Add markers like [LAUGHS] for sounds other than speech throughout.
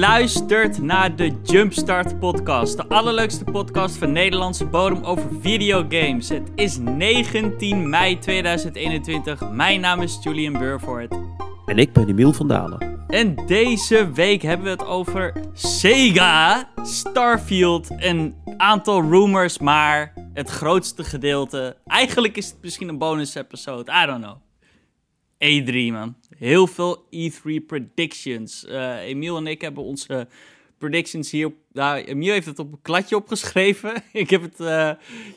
luistert naar de Jumpstart podcast, de allerleukste podcast van Nederlandse bodem over videogames. Het is 19 mei 2021. Mijn naam is Julian Burvoort. En ik ben Emiel van Dalen. En deze week hebben we het over Sega, Starfield, een aantal rumors, maar het grootste gedeelte. Eigenlijk is het misschien een bonus episode, I don't know. E3, man. Heel veel E3 predictions. Uh, Emiel en ik hebben onze predictions hier. Nou, Emiel heeft het op een kladje opgeschreven. [LAUGHS] ik heb het uh,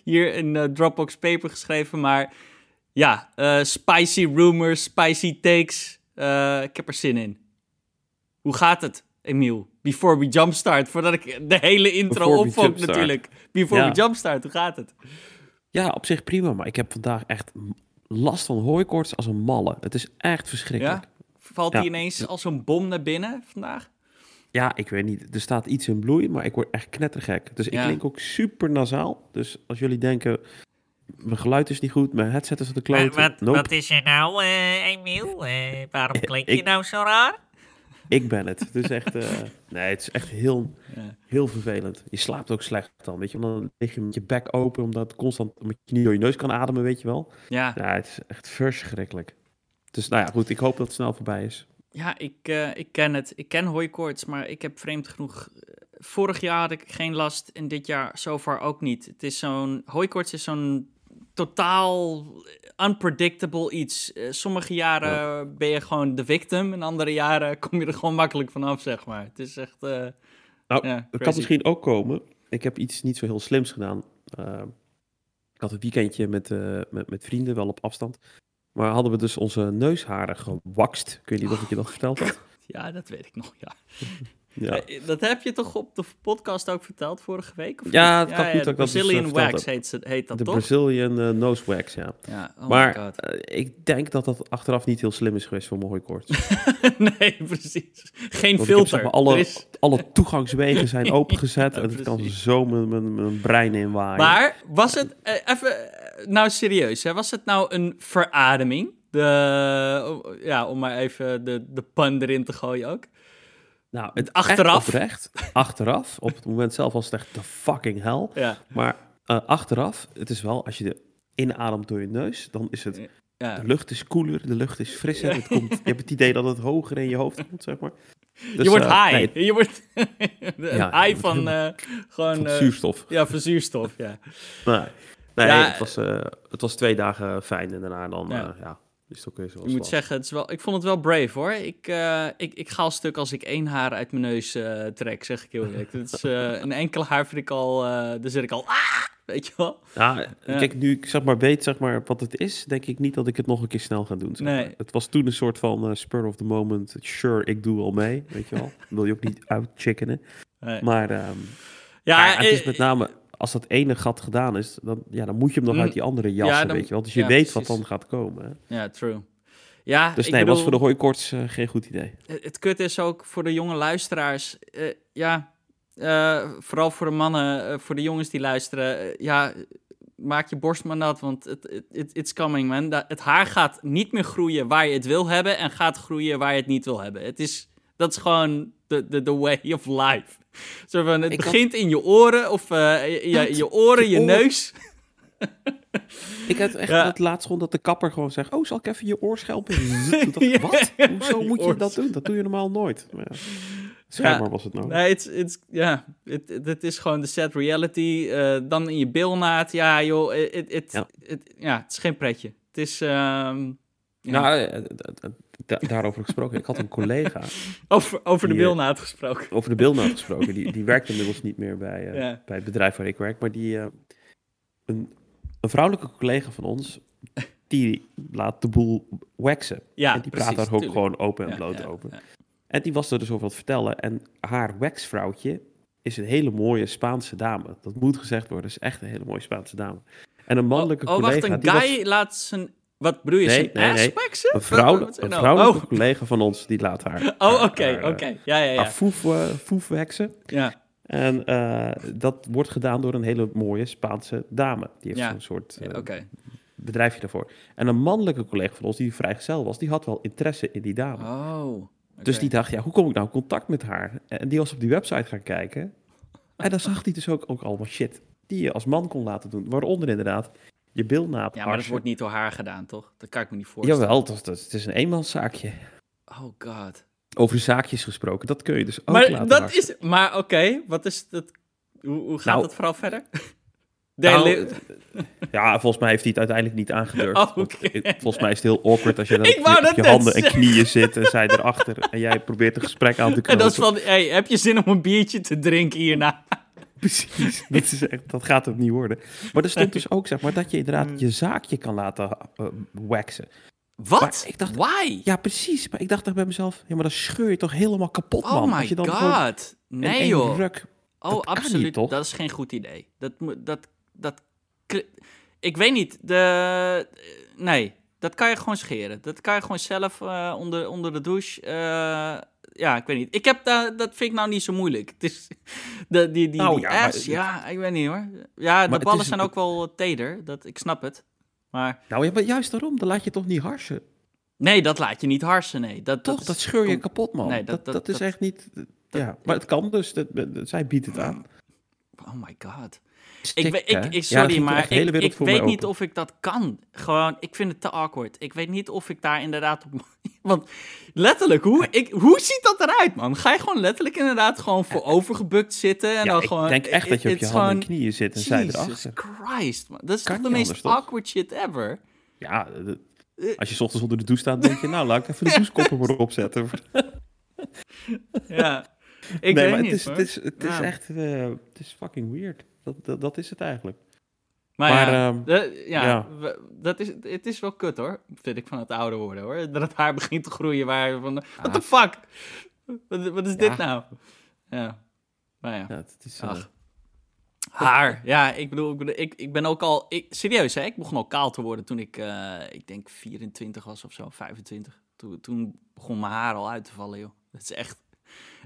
hier in uh, Dropbox paper geschreven. Maar ja, spicy rumors, spicy takes. ik heb er zin in. Hoe gaat het, Emiel? Before we jumpstart. Voordat ik de hele intro opvang natuurlijk. Before ja. we jumpstart, hoe gaat het? Ja, op zich prima. Maar ik heb vandaag echt last van hooikoorts als een malle. Het is echt verschrikkelijk. Ja? Valt die ineens als een bom naar binnen vandaag? Ja, ik weet niet. Er staat iets in bloei, maar ik word echt knettergek. Dus ik klink ook super nasaal. Dus als jullie denken, mijn geluid is niet goed, mijn headset is op de klote. Wat, wat is er nou, uh, Emiel? Uh, waarom [LAUGHS] klink je nou zo raar? Ik ben het. Het is echt, uh, nee, het is echt heel, heel vervelend. Je slaapt ook slecht dan, weet je. Dan lig je met je bek open, omdat constant, omdat je niet door je neus kan ademen, weet je wel. Ja. Ja, het is echt verschrikkelijk. Dus nou ja, goed, ik hoop dat het snel voorbij is. Ja, ik, uh, ik ken het. Ik ken hooikoorts, maar ik heb vreemd genoeg... Vorig jaar had ik geen last en dit jaar zover ook niet. Het is zo'n... Hooikoorts is zo'n totaal unpredictable iets. Uh, sommige jaren ben je gewoon de victim en andere jaren [LAUGHS] kom je er gewoon makkelijk vanaf, zeg maar. Het is echt... Uh, nou, ja, het kan misschien ook komen. Ik heb iets niet zo heel slims gedaan. Uh, ik had een weekendje met, met, met vrienden, wel op afstand. Maar hadden we dus onze neusharen gewakst. Kun je niet of ik je dat verteld had? [LAUGHS] Ja, dat weet ik nog, ja. [LAUGHS] Ja. Dat heb je toch op de podcast ook verteld vorige week? Of ja, het kan ja, goed ja, Brazilian dat Wax heet, heet, dat de toch? Brazilian uh, Nose Wax, ja. ja oh maar uh, ik denk dat dat achteraf niet heel slim is geweest voor mijn hooikoorts. [LAUGHS] nee, precies. Geen Want filter. Heb, alle, is... alle toegangswegen zijn [LAUGHS] opengezet en het kan zo mijn, mijn, mijn brein inwaaien. Maar was het, even, nou serieus, hè, was het nou een verademing? De, ja, om maar even de, de pun erin te gooien ook. Nou, het achteraf. Oprecht, achteraf. Op het moment zelf was het echt de fucking hell. Ja. Maar uh, achteraf, het is wel, als je de inademt door je neus, dan is het. Ja. De lucht is koeler, de lucht is frisser. Het komt, je hebt het idee dat het hoger in je hoofd komt, zeg maar. Dus, je wordt uh, high. Nee, je wordt [LAUGHS] ja, high van uh, gewoon. Van zuurstof. ja, van zuurstof, ja. Nee, nee het, was, het was twee dagen fijn en daarna dan, ja is het Ik moet zeggen, het is wel, ik vond het wel brave hoor. Ik, uh, ik, ik ga al stuk als ik één haar uit mijn neus uh, trek, zeg ik heel eerlijk. is, uh, [LAUGHS] een enkel haar vind ik al, dan zit ik al, ah! weet je wel. Ja, kijk, nu ik zeg maar weet zeg maar, wat het is, denk ik niet dat ik het nog een keer snel ga doen. Zeg nee. Het was toen een soort van spur of the moment, sure, ik doe al mee, weet je wel. [LAUGHS] wil je ook niet uitchickenen. Nee. Maar um, ja, ja, het is met name als dat ene gat gedaan is, dan, ja, dan moet je hem nog mm. uit die andere jassen, weet je wel. Dus je weet wat dan gaat komen. Hè? Ja, true. Ja, dus nee, bedoel, was voor de hooikoorts uh, geen goed idee. Het, het kut is ook voor de jonge luisteraars, uh, ja, uh, vooral voor de mannen, voor de jongens die luisteren, ja, maak je borst maar nat, want het it, it's coming, man. Het haar gaat niet meer groeien waar je het wil hebben en gaat groeien waar je het niet wil hebben. Het is, dat is gewoon the way of life. Zo van, het begint in je oren of uh, je, je oren, je neus. [LAUGHS] ik had echt het laatst gewoon dat de kapper gewoon zegt: Oh, zal ik even je oorschelpen? [LAUGHS] ja, Wat? Hoezo moet je dat doen? Dat doe je normaal nooit. Maar ja. Schijnbaar was het nou. Nee, het it's, ja, het is gewoon de set reality. Uh, dan in je bilnaad. Ja, joh, het, het, ja. ja, het is geen pretje. Het is. Um, ja. Nou, eh, daarover gesproken. Ik had een collega. [LAUGHS] Over, over de bilnaad gesproken. Over de bilnaad [LAUGHS] gesproken. Die, die werkt inmiddels niet meer bij, uh, bij het bedrijf waar ik werk. Maar die, uh, een, een vrouwelijke collega van ons, die laat de boel waxen. Ja, en die precies, praat daar ook gewoon open en bloot over. En die was er dus over wat vertellen. En haar waxvrouwtje is een hele mooie Spaanse dame. Dat moet gezegd worden. is echt een hele mooie Spaanse dame. En een mannelijke oh, oh, collega... wacht, een guy was... laat zijn wat bedoel je? Nee, nee, nee. Een, vrouw, een nou? vrouwelijke oh. collega van ons die laat haar. [LAUGHS] Oh, oké, oké. Ja, ja, ja. Foef, uh, foef heksen. Ja. En uh, dat wordt gedaan door een hele mooie Spaanse dame. Die heeft ja. zo'n soort uh, okay. bedrijfje daarvoor. En een mannelijke collega van ons, die vrijgezel was, die had wel interesse in die dame. Oh. Dus die dacht, ja, hoe kom ik nou in contact met haar? En die was op die website gaan kijken. En dan zag hij dus ook, ook allemaal shit die je als man kon laten doen. Waaronder inderdaad je bilnaad. Ja, maar dat wordt niet door haar gedaan, toch? Dat kan ik me niet voorstellen. Jawel, dat, dat, het is een eenmanszaakje. Oh god. Over zaakjes gesproken, dat kun je dus ook maar laten dat is, Maar oké, wat is dat? Hoe, hoe gaat nou, het vooral verder? [LAUGHS] Nou, [LAUGHS] ja, volgens mij heeft hij het uiteindelijk niet aangedurfd. [LAUGHS] Oh, volgens mij is het heel awkward als je dan op je, handen en knieën zit en zij erachter en jij probeert een gesprek aan te knopen. En dat is van, hey, heb je zin om een biertje te drinken hierna? Precies, [LAUGHS] dat, is echt, dat gaat het niet worden. Maar er stond dus ook, zeg maar, dat je inderdaad hmm. je zaakje kan laten uh, waxen. Wat? ik dacht, Why? Ja, precies. Maar ik dacht bij mezelf, ja, maar dan scheur je toch helemaal kapot, man. Oh my je dan god. Nee, joh. Ruk, oh, absoluut. Niet, toch? Dat is geen goed idee. Dat, dat, dat, ik weet niet. De, nee, dat kan je gewoon scheren. Dat kan je gewoon zelf uh, onder, onder de douche. Uh, ja, ik weet niet. Ik heb dat, dat vind ik nou niet zo moeilijk. Het is de, die, die, nou, die ja, ass, ja, ik weet niet hoor. Ja, de ballen zijn ook wel teder. Dat, ik snap het. Maar... Nou, ja, maar juist daarom, dan laat je toch niet harsen? Nee, dat laat je niet harsen, nee. Dat, toch, dat, scheur je kapot, man. Nee, dat, dat, dat, is echt niet... ja, maar het kan dus. Dat, zij biedt het aan. Oh my god ik, weet, ik, sorry, maar ik, ik weet niet of ik dat kan. Gewoon, ik vind het te awkward. Ik weet niet of ik daar inderdaad op... [LAUGHS] Want letterlijk, hoe, ik, hoe ziet dat eruit, man? Ga je gewoon letterlijk inderdaad gewoon voorovergebukt zitten? En dan ik gewoon, denk echt dat je op je handen en knieën zit en zij erachter. Jesus Christ, man. Dat is toch de meest awkward shit ever? Ja, eh. als je ochtends onder de douche staat, denk je... Nou, laat ik even de [LAUGHS] douchekoppen maar opzetten. ja, ik nee, weet maar niet, het is, het is, het is echt... Uh, het is fucking weird. Dat, dat, is het eigenlijk. Maar, ja, ehm, ja, dat is, het is wel kut hoor, vind ik van het ouder worden hoor. [LAUGHS] Dat het haar begint te groeien waar van, what the fuck? Wat, wat is dit nou? Ja, maar ja. het is, uh, haar, ja, ik bedoel, ik, ik, ik ben ook al, ik, serieus hè, ik begon al kaal te worden toen ik, uh, ik denk 24 was of zo, 25. Toen, toen begon mijn haar al uit te vallen joh. Dat is echt,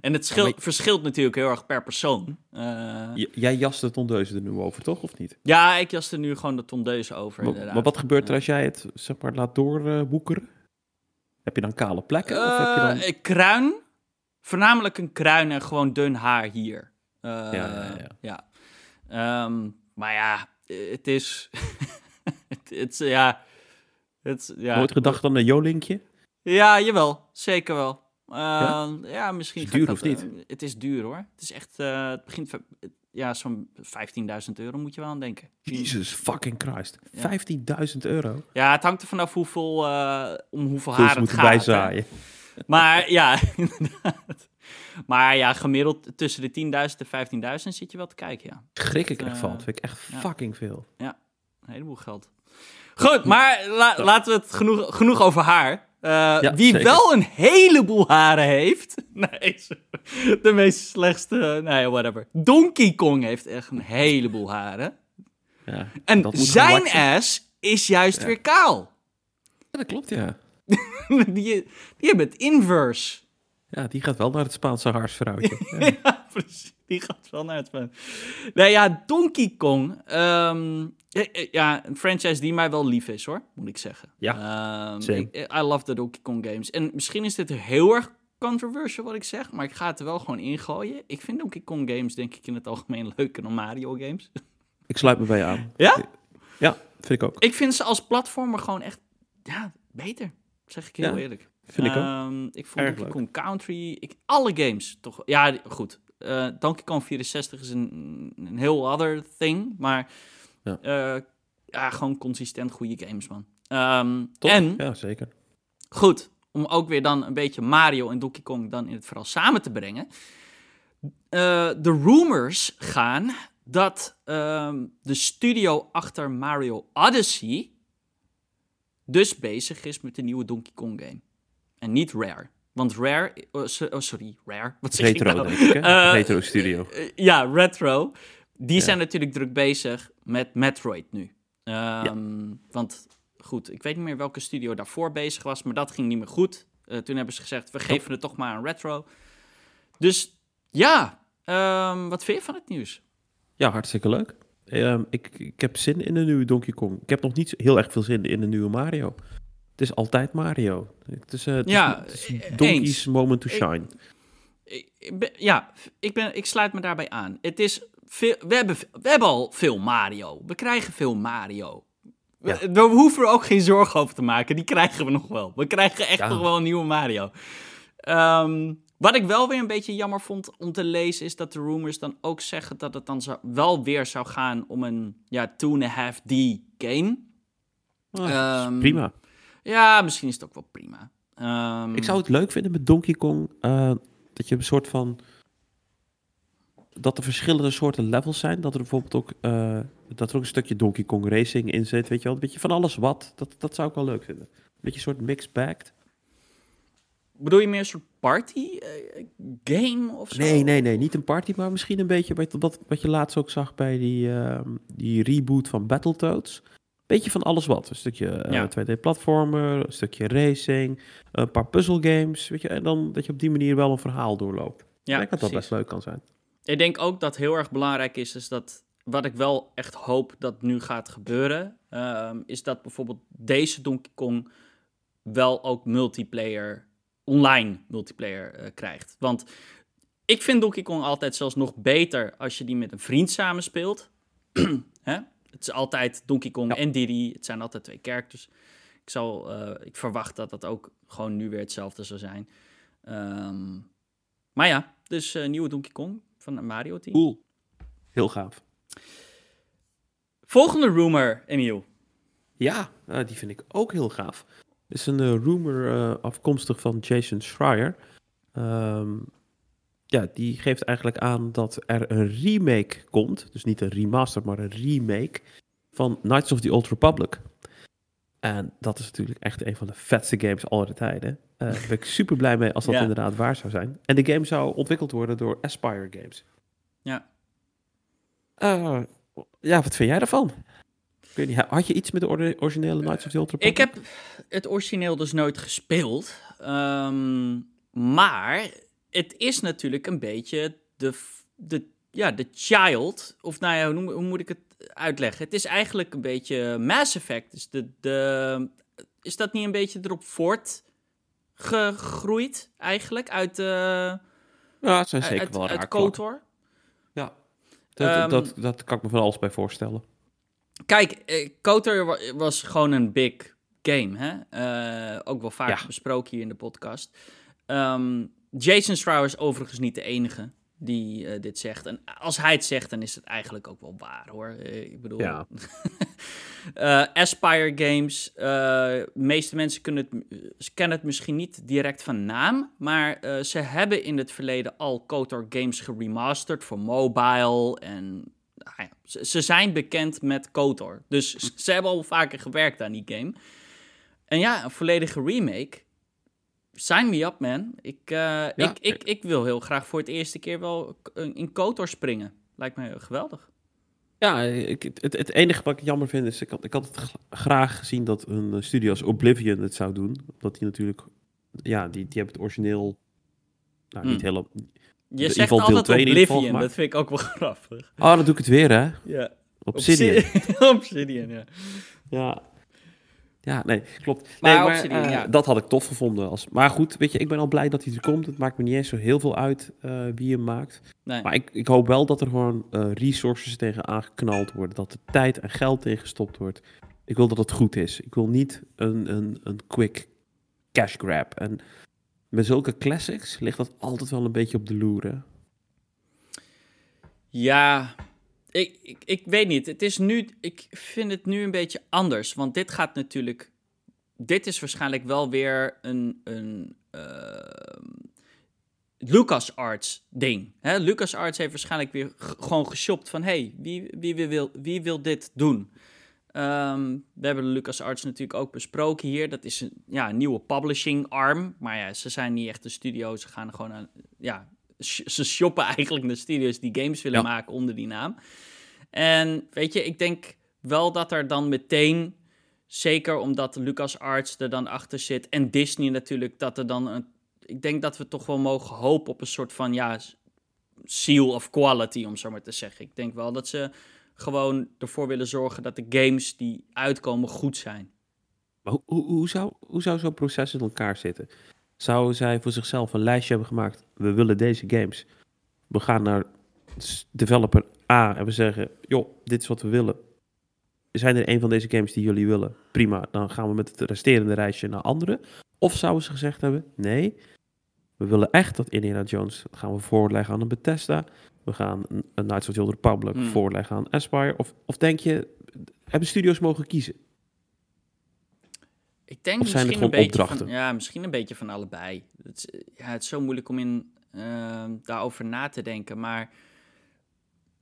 en het verschilt natuurlijk heel erg per persoon. Uh, jij jast de tondeuze er nu over, toch? Of niet? Ja, ik jas er nu gewoon de tondeuze over. Maar, maar wat gebeurt er als jij het zeg maar, laat doorwoekeren? heb je dan kale plekken? of heb je dan... Uh, kruin. Voornamelijk een kruin en gewoon dun haar hier. Uh, ja, ja. Um, maar ja, het is... [LAUGHS] het, het, ja, het, ja. Nooit gedacht aan een jolinkje? Ja, jawel. Zeker wel ja? Ehm, ja? misschien. Is duur of niet? Uh, het is duur hoor. Het is echt, uh, het begint, ja, zo'n 15.000 euro moet je wel aan denken. Jesus fucking Christ. 15.000 euro? Ja, het hangt er vanaf hoeveel, uh, om hoeveel haar het gaat. bijzaaien. [LAUGHS] Maar ja, [LAUGHS] inderdaad. Maar ja, gemiddeld tussen de 10.000 en 15.000 zit je wel te kijken, ja. Schrik ik echt van. Dat vind ik echt fucking veel. Ja, een heleboel geld. Goed, maar la laten we het genoeg, genoeg over haar. Uh, wie wel een heleboel haren heeft. [LAUGHS] Nee, de meest slechtste. Nee, whatever. Donkey Kong heeft echt een heleboel haren. Ja, en zijn ass is juist weer kaal. Ja, dat klopt, ja. [LAUGHS] die, die hebben het inverse. Ja, die gaat wel naar het Spaanse haarsvrouwtje. [LAUGHS] ja, precies. Die gaat wel naar het. Nee, ja, Donkey Kong. Um, ja, een franchise die mij wel lief is, hoor, moet ik zeggen. Ja, um, ik, I love the Donkey Kong games. En misschien is dit heel erg controversial wat ik zeg, maar ik ga het er wel gewoon ingooien. Ik vind Donkey Kong games, denk ik, in het algemeen [LAUGHS] leuker dan Mario games. Ik sluit me bij je aan. Ja? Ja, vind ik ook. Ik vind ze als platformer gewoon echt, ja, beter. Zeg ik heel ja, eerlijk. Vind ik ook. Um, ik vond Donkey Kong Country, ik, alle games toch. Ja, goed. Uh, Donkey Kong 64 is een, een heel other thing, maar ja. Uh, ja, gewoon consistent goede games, man. Um, en, ja, zeker. Goed, om ook weer dan een beetje Mario en Donkey Kong dan in het verhaal samen te brengen. Uh, de rumors gaan dat um, de studio achter Mario Odyssey dus bezig is met de nieuwe Donkey Kong game. En niet Rare. Want Rare, oh, oh sorry, Rare. Wat zeg Retro, nou? denk ik, uh, [LAUGHS] Retro Studio. ja, Retro. Die zijn natuurlijk druk bezig met Metroid nu. Um, Want goed, ik weet niet meer welke studio daarvoor bezig was, maar dat ging niet meer goed. Uh, toen hebben ze gezegd, we geven het toch maar een retro. Dus ja, um, wat vind je van het nieuws? Ja, hartstikke leuk. Um, ik, ik heb zin in de nieuwe Donkey Kong. Ik heb nog niet heel erg veel zin in de nieuwe Mario. Het is altijd Mario. Het is, uh, ja, Donkey's moment to shine. Ik, ja, ik, ben, ik sluit me daarbij aan. Het is veel, we, hebben, we hebben al veel Mario. We krijgen veel Mario. We, we, hoeven er ook geen zorgen over te maken. Die krijgen we nog wel. We krijgen echt nog wel een nieuwe Mario. Ehm, wat ik wel weer een beetje jammer vond om te lezen, is dat de rumors dan ook zeggen dat het dan wel weer zou gaan om een ja, 2,5D game. Oh, prima. Ja, misschien is het ook wel prima. Ehm, ik zou het leuk vinden met Donkey Kong uh, dat je een soort van dat er verschillende soorten levels zijn. Dat er bijvoorbeeld ook, uh, dat er ook een stukje Donkey Kong Racing in zit. Weet je wel, een beetje van alles wat. Dat, dat zou ik wel leuk vinden. Een beetje een soort mixed bag. Bedoel je meer een soort party uh, game of zo? Nee, nee, nee. Niet een party, maar misschien een beetje wat, wat, wat je laatst ook zag bij die, uh, die reboot van Battletoads. Beetje van alles wat. Een stukje uh, ja. 2D-platformer, een stukje racing, een paar puzzle games. Weet je, en dan dat je op die manier wel een verhaal doorloopt. Ja, ik denk dat dat best leuk kan zijn. Ik denk ook dat heel erg belangrijk is, is dat wat ik wel echt hoop dat nu gaat gebeuren, um, is dat bijvoorbeeld deze Donkey Kong wel ook multiplayer, online multiplayer uh, krijgt. Want ik vind Donkey Kong altijd zelfs nog beter als je die met een vriend samenspeelt. [CLEARS THROAT] Hè? Het is altijd Donkey Kong en Diddy, het zijn altijd twee characters. Ik, zal, uh, ik verwacht dat dat ook gewoon nu weer hetzelfde zou zijn. Um, maar ja, dus uh, nieuwe Donkey Kong van Mario team. Cool. Heel gaaf. Volgende rumor, Emiel. Ja, uh, die vind ik ook heel gaaf. Het is een rumor afkomstig van Jason Schreier. Um, ja, die geeft eigenlijk aan dat er een remake komt. Dus niet een remaster, maar een remake van Knights of the Old Republic. En dat is natuurlijk echt een van de vetste games aller tijden. Uh, daar ben ik [LAUGHS] super blij mee als dat inderdaad waar zou zijn. En de game zou ontwikkeld worden door Aspire Games. Ja. Uh, ja, wat vind jij daarvan? Ik niet, had je iets met de originele Knights of the Old Republic? Ik heb het origineel dus nooit gespeeld. Um, maar het is natuurlijk een beetje de, de, ja, de child. Of nou ja, hoe, hoe moet ik het uitleggen. Het is eigenlijk een beetje Mass Effect. Dus de, de, is dat niet een beetje erop voort gegroeid eigenlijk uit de... Ja, het zijn zeker uit, wel uit KOTOR. Ja, dat, um, dat, dat, kan ik me van alles bij voorstellen. Kijk, eh, KOTOR was gewoon een big game, hè? Uh, ook wel vaak ja. besproken hier in de podcast. Um, Jason Schreier is overigens niet de enige die uh, dit zegt. En als hij het zegt, dan is het eigenlijk ook wel waar hoor. Uh, ik bedoel. Ja. uh, [LAUGHS] Aspire Games. de meeste mensen kunnen het, kennen het misschien niet direct van naam. Maar ze hebben in het verleden al KOTOR games geremasterd voor mobile. En nou ja, ze, ze, zijn bekend met KOTOR. Dus [LAUGHS] ze hebben al vaker gewerkt aan die game. En ja, een volledige remake sign me up, man. Ik, uh, ik, ik, ik wil heel graag voor het eerste keer wel in KOTOR springen. Lijkt me geweldig. Ja, ik, het, het enige wat ik jammer vind is, ik had, ik had het graag gezien dat een studio als Oblivion het zou doen. Omdat die natuurlijk, ja, die, die hebben het origineel, nou niet hmm. helemaal... Je zegt altijd Oblivion, maar... dat vind ik ook wel [LAUGHS] grappig. Oh, dan doe ik het weer, hè? Ja. Obsidian. [LAUGHS] Obsidian, ja. Ja, ja, nee, klopt. Maar, nee, maar uh, dat had ik tof gevonden. Als, maar goed, weet je, ik ben al blij dat hij er komt. Het maakt me niet eens zo heel veel uit uh, wie hem maakt. Nee. Maar ik, ik hoop wel dat er gewoon uh, resources tegen aangeknald worden. Dat er tijd en geld tegen gestopt wordt. Ik wil dat het goed is. Ik wil niet een, een, een quick cash grab. En met zulke classics ligt dat altijd wel een beetje op de loer. Ja, ik, ik, weet niet. Het is nu, ik vind het nu een beetje anders. Want dit gaat natuurlijk. Dit is waarschijnlijk wel weer een. een uh, LucasArts ding. Hè? LucasArts heeft waarschijnlijk weer gewoon geshopt van... hey, wie, wie, wil, wie wil dit doen? Um, we hebben de LucasArts natuurlijk ook besproken hier. Dat is een, ja, een nieuwe publishing arm. Maar ja, ze zijn niet echt een studio. Ze gaan gewoon aan... Ja, ze shoppen [LAUGHS] eigenlijk de studios die games willen maken onder die naam. En weet je, ik denk wel dat er dan meteen, zeker omdat LucasArts er dan achter zit en Disney natuurlijk, dat er dan een, ik denk dat we toch wel mogen hopen op een soort van, ja, seal of quality, om zo maar te zeggen. Ik denk wel dat ze gewoon ervoor willen zorgen dat de games die uitkomen goed zijn. Maar hoe, hoe, hoe zou, hoe zou zo'n proces in elkaar zitten? Zouden zij voor zichzelf een lijstje hebben gemaakt? We willen deze games. We gaan naar developer A en we zeggen: joh, dit is wat we willen. Zijn er een van deze games die jullie willen? Prima, dan gaan we met het resterende reisje naar andere. Of zouden ze gezegd hebben: nee, we willen echt dat Indiana Jones gaan we voorleggen aan een Bethesda. We gaan een Knights of the Old Republic hmm. voorleggen aan Aspire. Of, of denk je, hebben studio's mogen kiezen? Ik denk of zijn misschien een beetje opdrachten? Van, ja, misschien een beetje van allebei. Het, ja, het is zo moeilijk om in, uh, daarover na te denken. Maar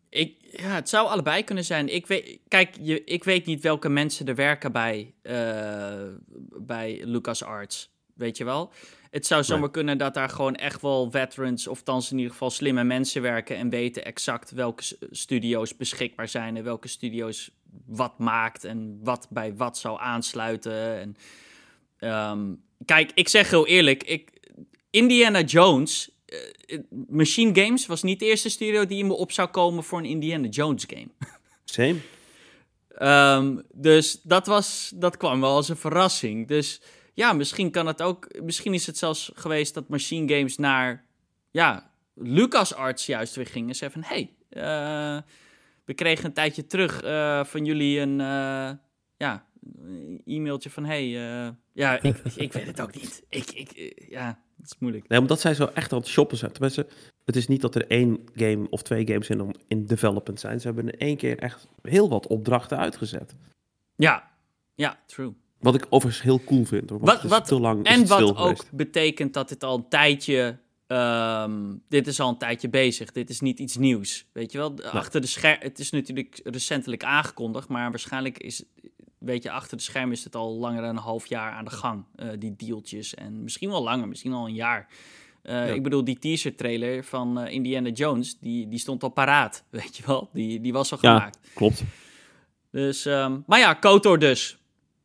ik, ja, het zou allebei kunnen zijn. Ik weet, kijk, je, ik weet niet welke mensen er werken bij, uh, bij LucasArts. Weet je wel? Het zou zomaar kunnen dat daar gewoon echt wel veterans, of thans in ieder geval slimme mensen werken en weten exact welke studio's beschikbaar zijn en welke studio's wat maakt en wat bij wat zou aansluiten. En, ehm, kijk, ik zeg heel eerlijk, ik, Indiana Jones, uh, Machine Games was niet de eerste studio die in me op zou komen voor een Indiana Jones game. [LAUGHS] Same. um, dus dat, was, dat kwam wel als een verrassing. Dus ja, misschien kan het ook. Misschien is het zelfs geweest dat Machine Games naar. Ja, LucasArts juist weer gingen. Zeggen van: hey, uh, we kregen een tijdje terug uh, van jullie een. Uh, ja, e-mailtje van: hey, ja, [LAUGHS] ik, ik weet het ook niet. Ik, ik, ja, het is moeilijk. Nee, omdat zij zo echt aan het shoppen zijn. Tenminste, het is niet dat er één game of twee games in, in development zijn. Ze hebben in één keer echt heel wat opdrachten uitgezet. Ja, ja, true. Wat ik overigens heel cool vind. Hoor, wat, wat, te lang en wat ook betekent dat het al een tijdje. Um, dit is al een tijdje bezig. Dit is niet iets nieuws. Weet je wel? Achter de scherm. Het is natuurlijk recentelijk aangekondigd. Maar waarschijnlijk is. Weet je, achter de scherm is het al langer dan een half jaar aan de gang. Uh, die dealtjes. En misschien wel langer, misschien al een jaar. Uh, Ik bedoel, die teaser trailer van uh, Indiana Jones. Die, die stond al paraat. [LAUGHS] Weet je wel? Die, die was al gemaakt. Ja, klopt. Dus, um, maar ja, Kotor dus.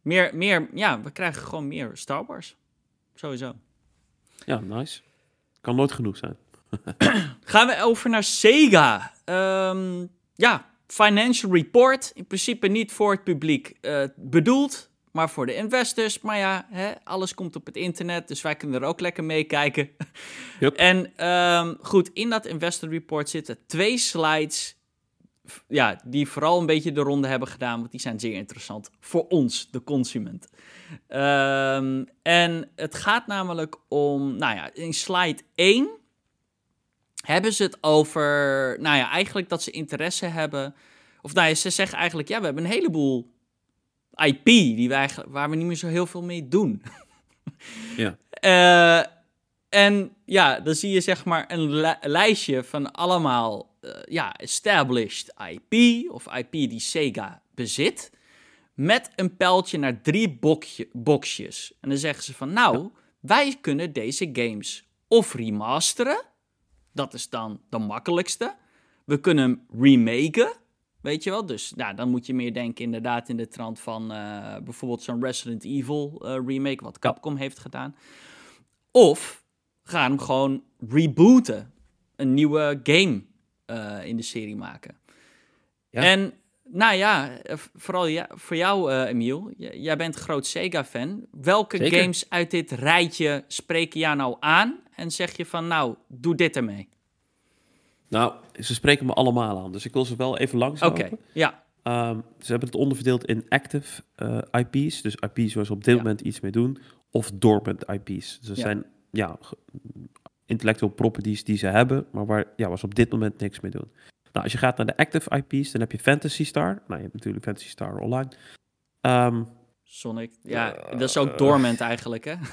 Meer, meer, ja, we krijgen gewoon meer Star Wars. Sowieso. Ja, nice. Kan nooit genoeg zijn. [CLEARS THROAT] Gaan we over naar Sega. Um, ja, financial report. In principe niet voor het publiek uh, bedoeld, maar voor de investors. Maar ja, hè, alles komt op het internet, dus wij kunnen er ook lekker meekijken. Yep. [LAUGHS] en um, goed, in dat investor report zitten twee slides ja, die vooral een beetje de ronde hebben gedaan, want die zijn zeer interessant voor ons, de consument. Um, en het gaat namelijk om, nou ja, in slide 1 hebben ze het over, nou ja, eigenlijk dat ze interesse hebben. Of nou ja, ze zeggen eigenlijk, ja, we hebben een heleboel IP die wij, waar we niet meer zo heel veel mee doen. Ja. Uh, [LAUGHS] en ja, dan zie je zeg maar een lijstje van allemaal uh, ja, established IP of IP die Sega bezit. Met een pijltje naar drie bokje, boxjes. En dan zeggen ze van nou, wij kunnen deze games of remasteren. Dat is dan de makkelijkste. We kunnen hem remaken. Weet je wel? Dus nou, dan moet je meer denken inderdaad in de trant van uh, bijvoorbeeld zo'n Resident Evil uh, remake, wat Capcom heeft gedaan. Of gaan hem gewoon rebooten. Een nieuwe game uh, in de serie maken. Ja. En nou ja, eh, vooral ja, voor jou, uh, Emiel. jij bent groot Sega-fan. Welke games uit dit rijtje spreken jou nou aan? En zeg je van, nou, doe dit ermee. Nou, ze spreken me allemaal aan. Dus ik wil ze wel even langs Oké, ja. Um, ze hebben het onderverdeeld in active uh, IP's. Dus IP's waar ze op dit moment iets mee doen. Of dormant IP's. Dus er zijn ja, intellectual properties die ze hebben, maar waar, ja, waar ze op dit moment niks mee doen. Nou, als je gaat naar de active IP's, dan heb je Fantasy Star. Nou, je hebt natuurlijk Fantasy Star Online. Um, Sonic, ja, dat is ook dormant eigenlijk, hè? [LAUGHS]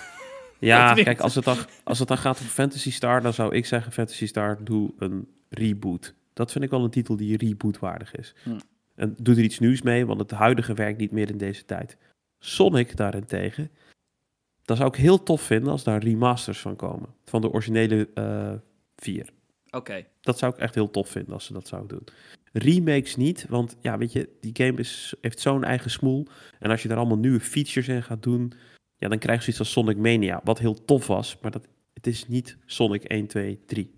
Ja, [LAUGHS] kijk, als het, dan, als het dan gaat over Fantasy Star, dan zou ik zeggen Fantasy Star, doe een reboot. Dat vind ik wel een titel die rebootwaardig is. Hm. En doe er iets nieuws mee, want het huidige werkt niet meer in deze tijd. Sonic daarentegen, dat zou ik heel tof vinden als daar remasters van komen. Van de originele uh, vier. Oké. Dat zou ik echt heel tof vinden als ze dat zouden doen. Remakes niet, want ja, weet je, die game is, heeft zo'n eigen smoel. En als je daar allemaal nieuwe features in gaat doen, ja, dan krijg je iets als Sonic Mania, wat heel tof was, maar dat, het is niet Sonic 1, 2, 3.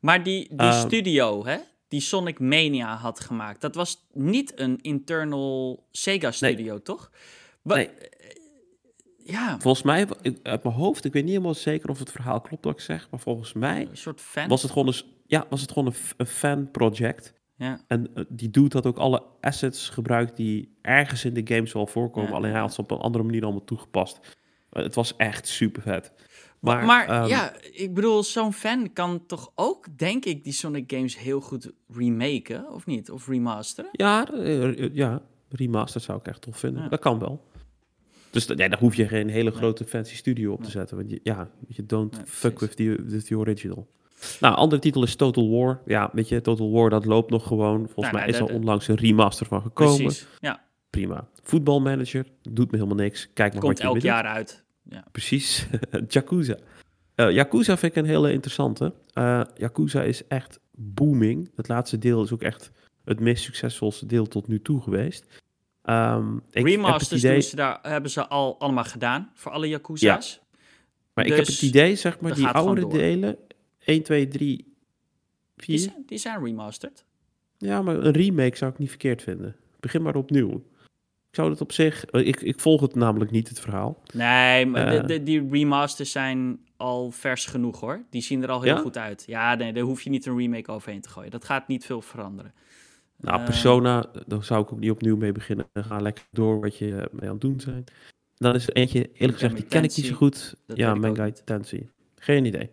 Maar die, die ehm, studio, hè, die Sonic Mania had gemaakt, dat was niet een internal Sega studio, toch? nee ja. Volgens mij, uit mijn hoofd, ik weet niet helemaal zeker of het verhaal klopt wat ik zeg, maar volgens mij een soort fan. was het gewoon een, ja, was het gewoon een, een fan project. Ja. En uh, die doet dat ook alle assets gebruikt die ergens in de games wel voorkomen. Ja. Alleen hij had ze op een andere manier allemaal toegepast. Uh, het was echt super vet. Maar, maar um, ja, ik bedoel, zo'n fan kan toch ook, denk ik, die Sonic games heel goed remaken, of niet? Of remasteren? Ja, uh, ja remaster zou ik echt tof vinden. Ja. Dat kan wel. Dus nee, daar hoef je geen hele grote fancy studio op te zetten. Want je, ja, je don't Nee, fuck with the, with the original. Nou, andere titel is Total War. Ja, weet je, Total War, dat loopt nog gewoon. Volgens Nou, mij nou, is er onlangs een remaster van gekomen. Precies. Ja, Prima. Voetbalmanager, doet me helemaal niks. Kijk maar komt wat je elk doet. jaar uit. Ja. Precies. [LAUGHS] Yakuza. Eh Yakuza vind ik een hele interessante. Eh Yakuza is echt booming. Het laatste deel is ook echt het meest succesvolste deel tot nu toe geweest. Ehm, ik Remasters idee, ze daar, hebben ze al allemaal gedaan, voor alle Yakuza's. maar ik heb dus het idee, zeg maar, dat die door. delen, 1, 2, 3, Die 4. zijn, die zijn remastered. Ja, maar een remake zou ik niet verkeerd vinden. Begin maar opnieuw. Ik zou het op zich, ik, ik volg het namelijk niet, het verhaal. Nee, maar de, Eh. de- die remasters zijn al vers genoeg hoor. Die zien er al heel Ja? goed uit. Ja, nee, daar hoef je niet een remake overheen te gooien. Dat gaat niet veel veranderen. Nou, Eh, Persona, daar zou ik ook niet opnieuw mee beginnen. Ga lekker door wat je mee aan het doen zijn. Dan is er eentje, eerlijk gezegd, die ken ik niet zo goed. Dat ja, Mangai. Tensei. Geen idee.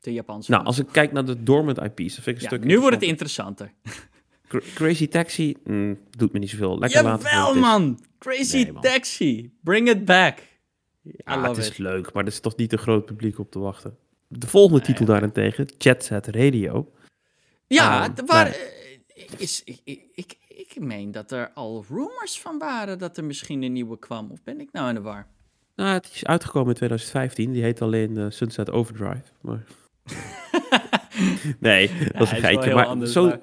De Japanse. Nou, als ik kijk naar de dormant IP's, dan vind ik een ja, stuk nu wordt het interessanter. interessanter. Cra- Crazy Taxi, mm, doet me niet zoveel. Lekker Jawel, is. man! Crazy Nee, man. Taxi. Bring it back. Ja, het is it. leuk, maar er is toch niet een groot publiek op te wachten. De volgende Nee, titel daarentegen, Jet Set Radio. Ja, Ehm, d- waar, nee. Is, ik, ik, ik, meen dat er al rumors van waren dat er misschien een nieuwe kwam. Of ben ik nou in de war? Nou, het is uitgekomen in 2015. Die heet alleen eh, Sunset Overdrive. Maar... [LAUGHS] nee, dat is een geitje. Maar anders, zo, maar-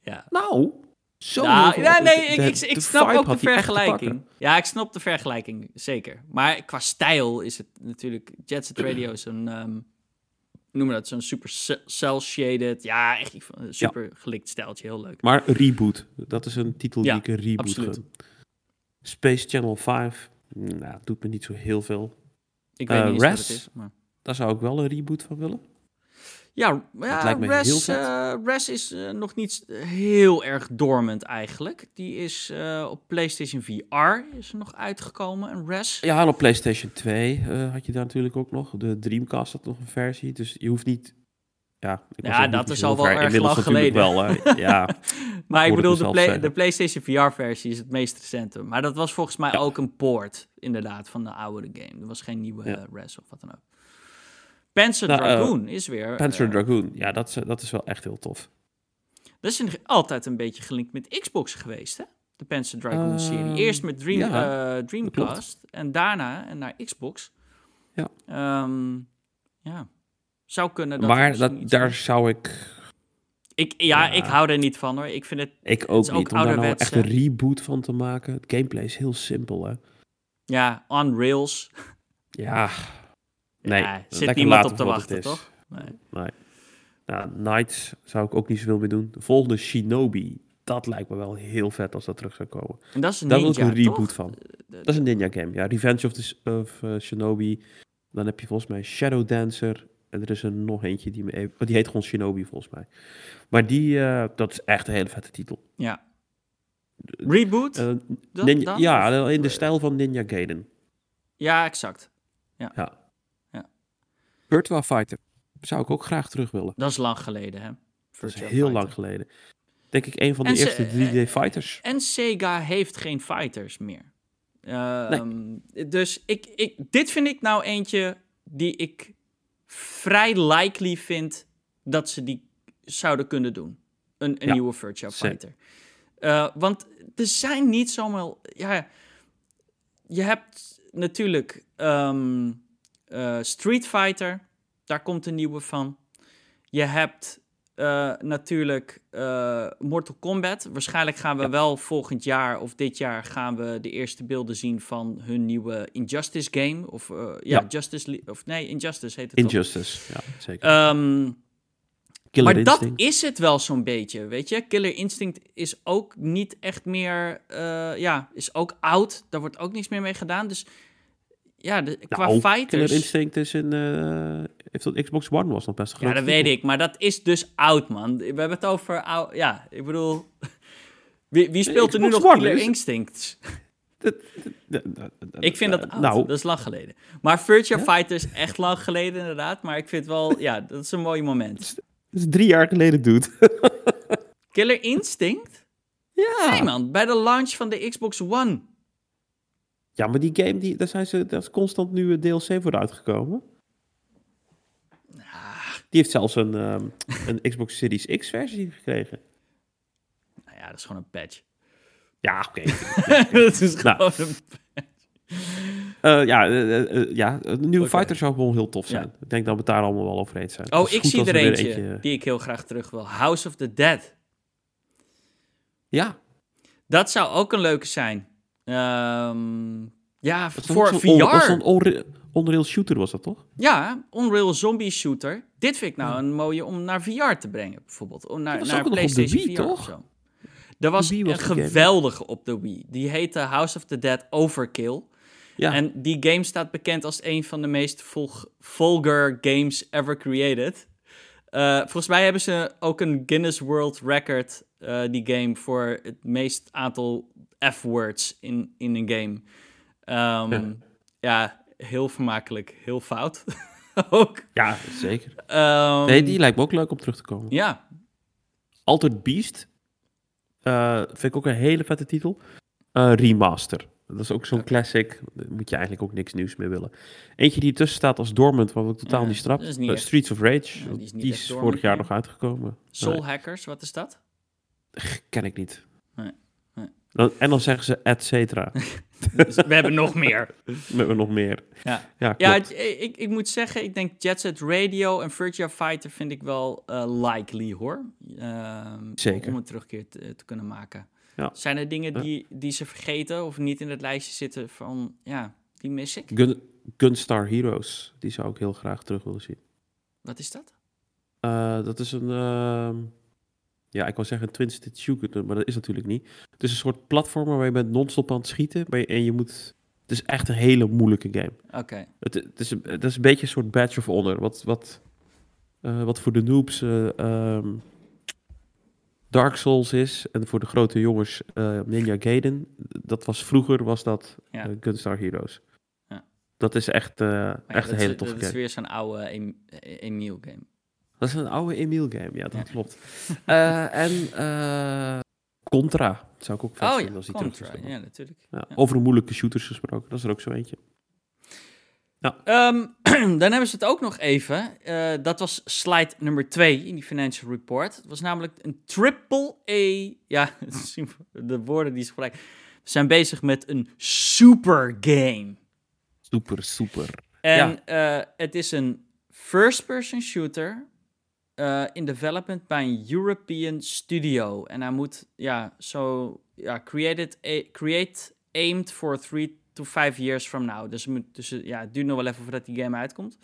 ja. Nou, zo. Nou, ja, nee, ik, de- ik, ik de snap ook de vergelijking. Ja, ik snap de vergelijking, zeker. Maar qua stijl is het natuurlijk... Jet Set [CLEARS THROAT] Radio is een... ehm we dat? Zo'n super ce- cel-shaded... Ja, echt super gelikt stijltje. Heel leuk. Maar Reboot, dat is een titel Ja, die ik een reboot absoluut. Space Channel 5, nou, doet me niet zo heel veel. Ik weet Eh, niet eens wat Res? het is. Maar... Daar zou ik wel een reboot van willen. Ja, ja lijkt me Res, heel vet. eh, Res is eh, nog niet heel erg dormant eigenlijk. Die is eh, op PlayStation VR is er nog uitgekomen, een Res. Ja, op PlayStation 2 eh, had je daar natuurlijk ook nog. De Dreamcast had nog een versie, dus je hoeft niet... Ja, Ja, dat is al wel ver. erg Inmiddels lang geleden. wel. Ja, [LAUGHS] Maar ik bedoel, de, play- zeggen. de PlayStation VR-versie is het meest recente. Maar dat was volgens mij Ja. ook een port, inderdaad, van de oude game. Er was geen nieuwe Ja. Res of wat dan ook. Panzer Nou, eh, Dragoon is weer... Panzer eh, Dragoon, ja, dat is, dat is wel echt heel tof. Dat is een- altijd een beetje gelinkt met Xbox geweest, hè? De Panzer Dragoon-serie. Ehm, Eerst met Dream, ja, eh, Dreamcast en daarna en naar Xbox. Ja. Ehm, ja. Zou kunnen dat... maar dat, daar is. zou ik... Ik, ja, Ja. ik hou er niet van, hoor. Ik vind het... Ik ook ook niet, om daar nou echt een reboot van te maken. Het gameplay is heel simpel, hè. Ja, on rails. Ja, nee. Ja, zit niemand op te wachten, toch? Nee. Nee. Nou, Knights zou ik ook niet zoveel meer doen. De volgende Shinobi, dat lijkt me wel heel vet als dat terug zou komen. En dat is een Daar wil ik ninja, een reboot toch? van. Dat is een ninja game. Ja, Revenge of, the, S- of eh, Shinobi. Dan heb je volgens mij Shadow Dancer. En er is er nog eentje die me even... oh, die heet gewoon Shinobi volgens mij. Maar die, eh, dat is echt een hele vette titel. Ja. Reboot? Eh, ninja- ja, in de stijl van Ninja Gaiden. ja, exact. Ja. Ja. Virtua Fighter. Zou ik ook graag terug willen. Dat is lang geleden, hè? Dat is heel Fighter. lang geleden. Denk ik een van de En eerste 3D fighters. En Sega heeft geen fighters meer. Ehm, Dus ik, ik, dit vind ik nou eentje die ik vrij likely vind dat ze die zouden kunnen doen. Een, een Ja, nieuwe Virtua. Fighter. Eh, want er zijn niet zomaar... Ja, je hebt natuurlijk ehm, eh, Street Fighter. Daar komt een nieuwe van. Je hebt eh, natuurlijk eh, Mortal Kombat. Waarschijnlijk gaan we Ja. wel volgend jaar of dit jaar gaan we de eerste beelden zien van hun nieuwe Injustice game. Of eh, ja, Ja. Justice Le- of nee, Injustice heet het toch? Injustice, ja, zeker. Ehm, Killer maar Instinct. dat is het wel zo'n beetje, weet je. Killer Instinct is ook niet echt meer, ja, is ook oud. Daar wordt ook niks meer mee gedaan. Dus ja, de, qua nou, fighters... Killer Instinct is in... Uh, heeft dat Xbox One was nog best een Ja, dat weet ik. Maar dat is dus oud, man. We hebben het over... Oud, ja, ik bedoel... [LAUGHS] Wie, wie speelt er nu nog One Killer Instinct? [LAUGHS] ik vind dat oud. Nou, dat is lang geleden. Maar Virtua Fighter is echt lang geleden, inderdaad. Maar ik vind wel... Ja, dat is een mooi moment. Dat is drie jaar geleden, dude. [LAUGHS] Killer Instinct? Ja. Nee, man. Bij de launch van de Xbox One. Ja, maar die game, die, daar, zijn ze, daar is constant nu een DLC voor uitgekomen. Die heeft zelfs een, um, [LAUGHS] een Xbox Series X versie gekregen. Nou ja, dat is gewoon een patch. Ja, oké. [LAUGHS] dat is nou. gewoon een patch. Uh, ja, uh, uh, ja, een nieuwe okay. fighter zou gewoon heel tof zijn. Ja. Ik denk dat we het daar allemaal wel over eens zijn. Oh, ik zie er eentje, eentje, die ik heel graag terug wil. House of the Dead. Ja. Dat zou ook een leuke zijn. Um, ja, voor VR. Was een Unreal Shooter was dat toch? Ja, Unreal Zombie Shooter. Dit vind ik nou een mooie om naar VR te brengen, bijvoorbeeld. Om naar, naar PlayStation Wii, VR toch? of zo. Er was, was een geweldige op de Wii. Die heette House of the Dead Overkill. Ja. En die game staat bekend als een van de meest vulgar games ever created. Uh, volgens mij hebben ze ook een Guinness World Record, uh, die game, voor het meest aantal F-words in, in een game. Um, ja. heel vermakelijk, heel fout [LAUGHS] ook. Ja, zeker. Um, nee, die lijkt me ook leuk om terug te komen. Ja. Altered Beast uh, vind ik ook een hele vette titel. Uh, remaster. Dat is ook zo'n classic. Daar moet je eigenlijk ook niks nieuws meer willen. Eentje die tussen staat als dormant, wat ik totaal niet strap. Uh, Streets of Rage. die is, die is vorig jaar nog uitgekomen. Soul Hackers, wat is dat? Ken ik niet. Nee. nee. En dan zeggen ze et cetera. [LAUGHS] Dus we hebben nog meer. [LAUGHS] We hebben nog meer. Ja, ja, ja ik, ik moet zeggen, ik denk Jet Set Radio en Virtua Fighter vind ik wel uh, likely hoor. Uh, Zeker. Om een terugkeer te, te kunnen maken. Ja. Zijn er dingen die, die ze vergeten of niet in het lijstje zitten van, ja, die mis ik? Gun, Gunstar Heroes, die zou ik heel graag terug willen zien. Wat is dat? Uh, dat is een, ehm, ja, ik wou zeggen twin-stick shooter, maar dat is natuurlijk niet. Het is een soort platform waar je bent non-stop aan het schieten en je moet... Het is echt een hele moeilijke game. Oké. Het, het, is, het is een beetje een soort badge of honor. Wat, wat, uh, wat voor de noobs uh, um, Dark Souls is en voor de grote jongens uh, Ninja Gaiden. Dat was vroeger was dat ja. Gunstar Heroes. Ja. Dat is echt, ja, echt een hele toffe game. Dat is weer zo'n oude Emil game. Dat is een oude Emil game, ja, dat klopt. uh, en uh, Contra zou ik ook vet oh, vinden als die Contra, ja, natuurlijk. Ja, Over moeilijke shooters gesproken, dat is er ook zo eentje. Um, [CLEARS THROAT] dan hebben ze het ook nog even. Uh, dat was slide nummer 2 in die financial report. Het was namelijk een triple A. Ja, [LAUGHS] de woorden die ze gebruiken. We zijn bezig met een super game. Super, super. En het is een first-person shooter uh, in development bij een European studio. En hij moet, ja, zo, ja, created, create aimed for three to five years from now. Dus, dus ja, het duurt nog wel even voordat die game uitkomt.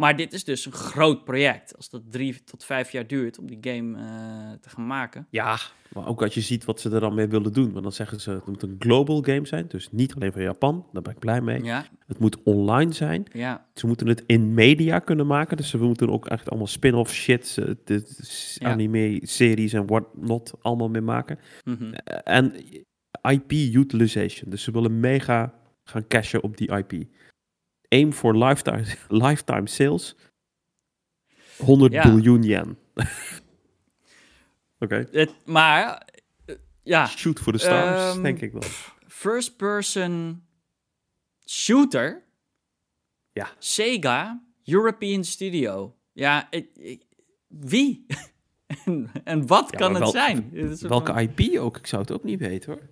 Maar dit is dus een groot project. Als dat drie tot vijf jaar duurt om die game uh, te gaan maken. Ja, maar ook als je ziet wat ze er dan mee willen doen. Want dan zeggen ze, het moet een global game zijn. Dus niet alleen van Japan. Daar ben ik blij mee. Ja. Het moet online zijn. Ja. Ze moeten het in media kunnen maken. Dus ze moeten ook echt allemaal spin-off shit, de ja. anime-series en what not allemaal mee maken. Mm -hmm. En IP utilization. Dus ze willen mega gaan cashen op die IP aim for lifetime, [LAUGHS] lifetime sales. 100 ja. biljoen yen. [LAUGHS] Oké. Okay. Maar, uh, ja. Shoot for the stars, um, denk ik wel. First person shooter. Ja. Sega, European Studio. Ja, ik, ik, wie? [LAUGHS] en, en, wat ja, kan het zijn? Welke. IP ook? Ik zou het ook niet weten hoor.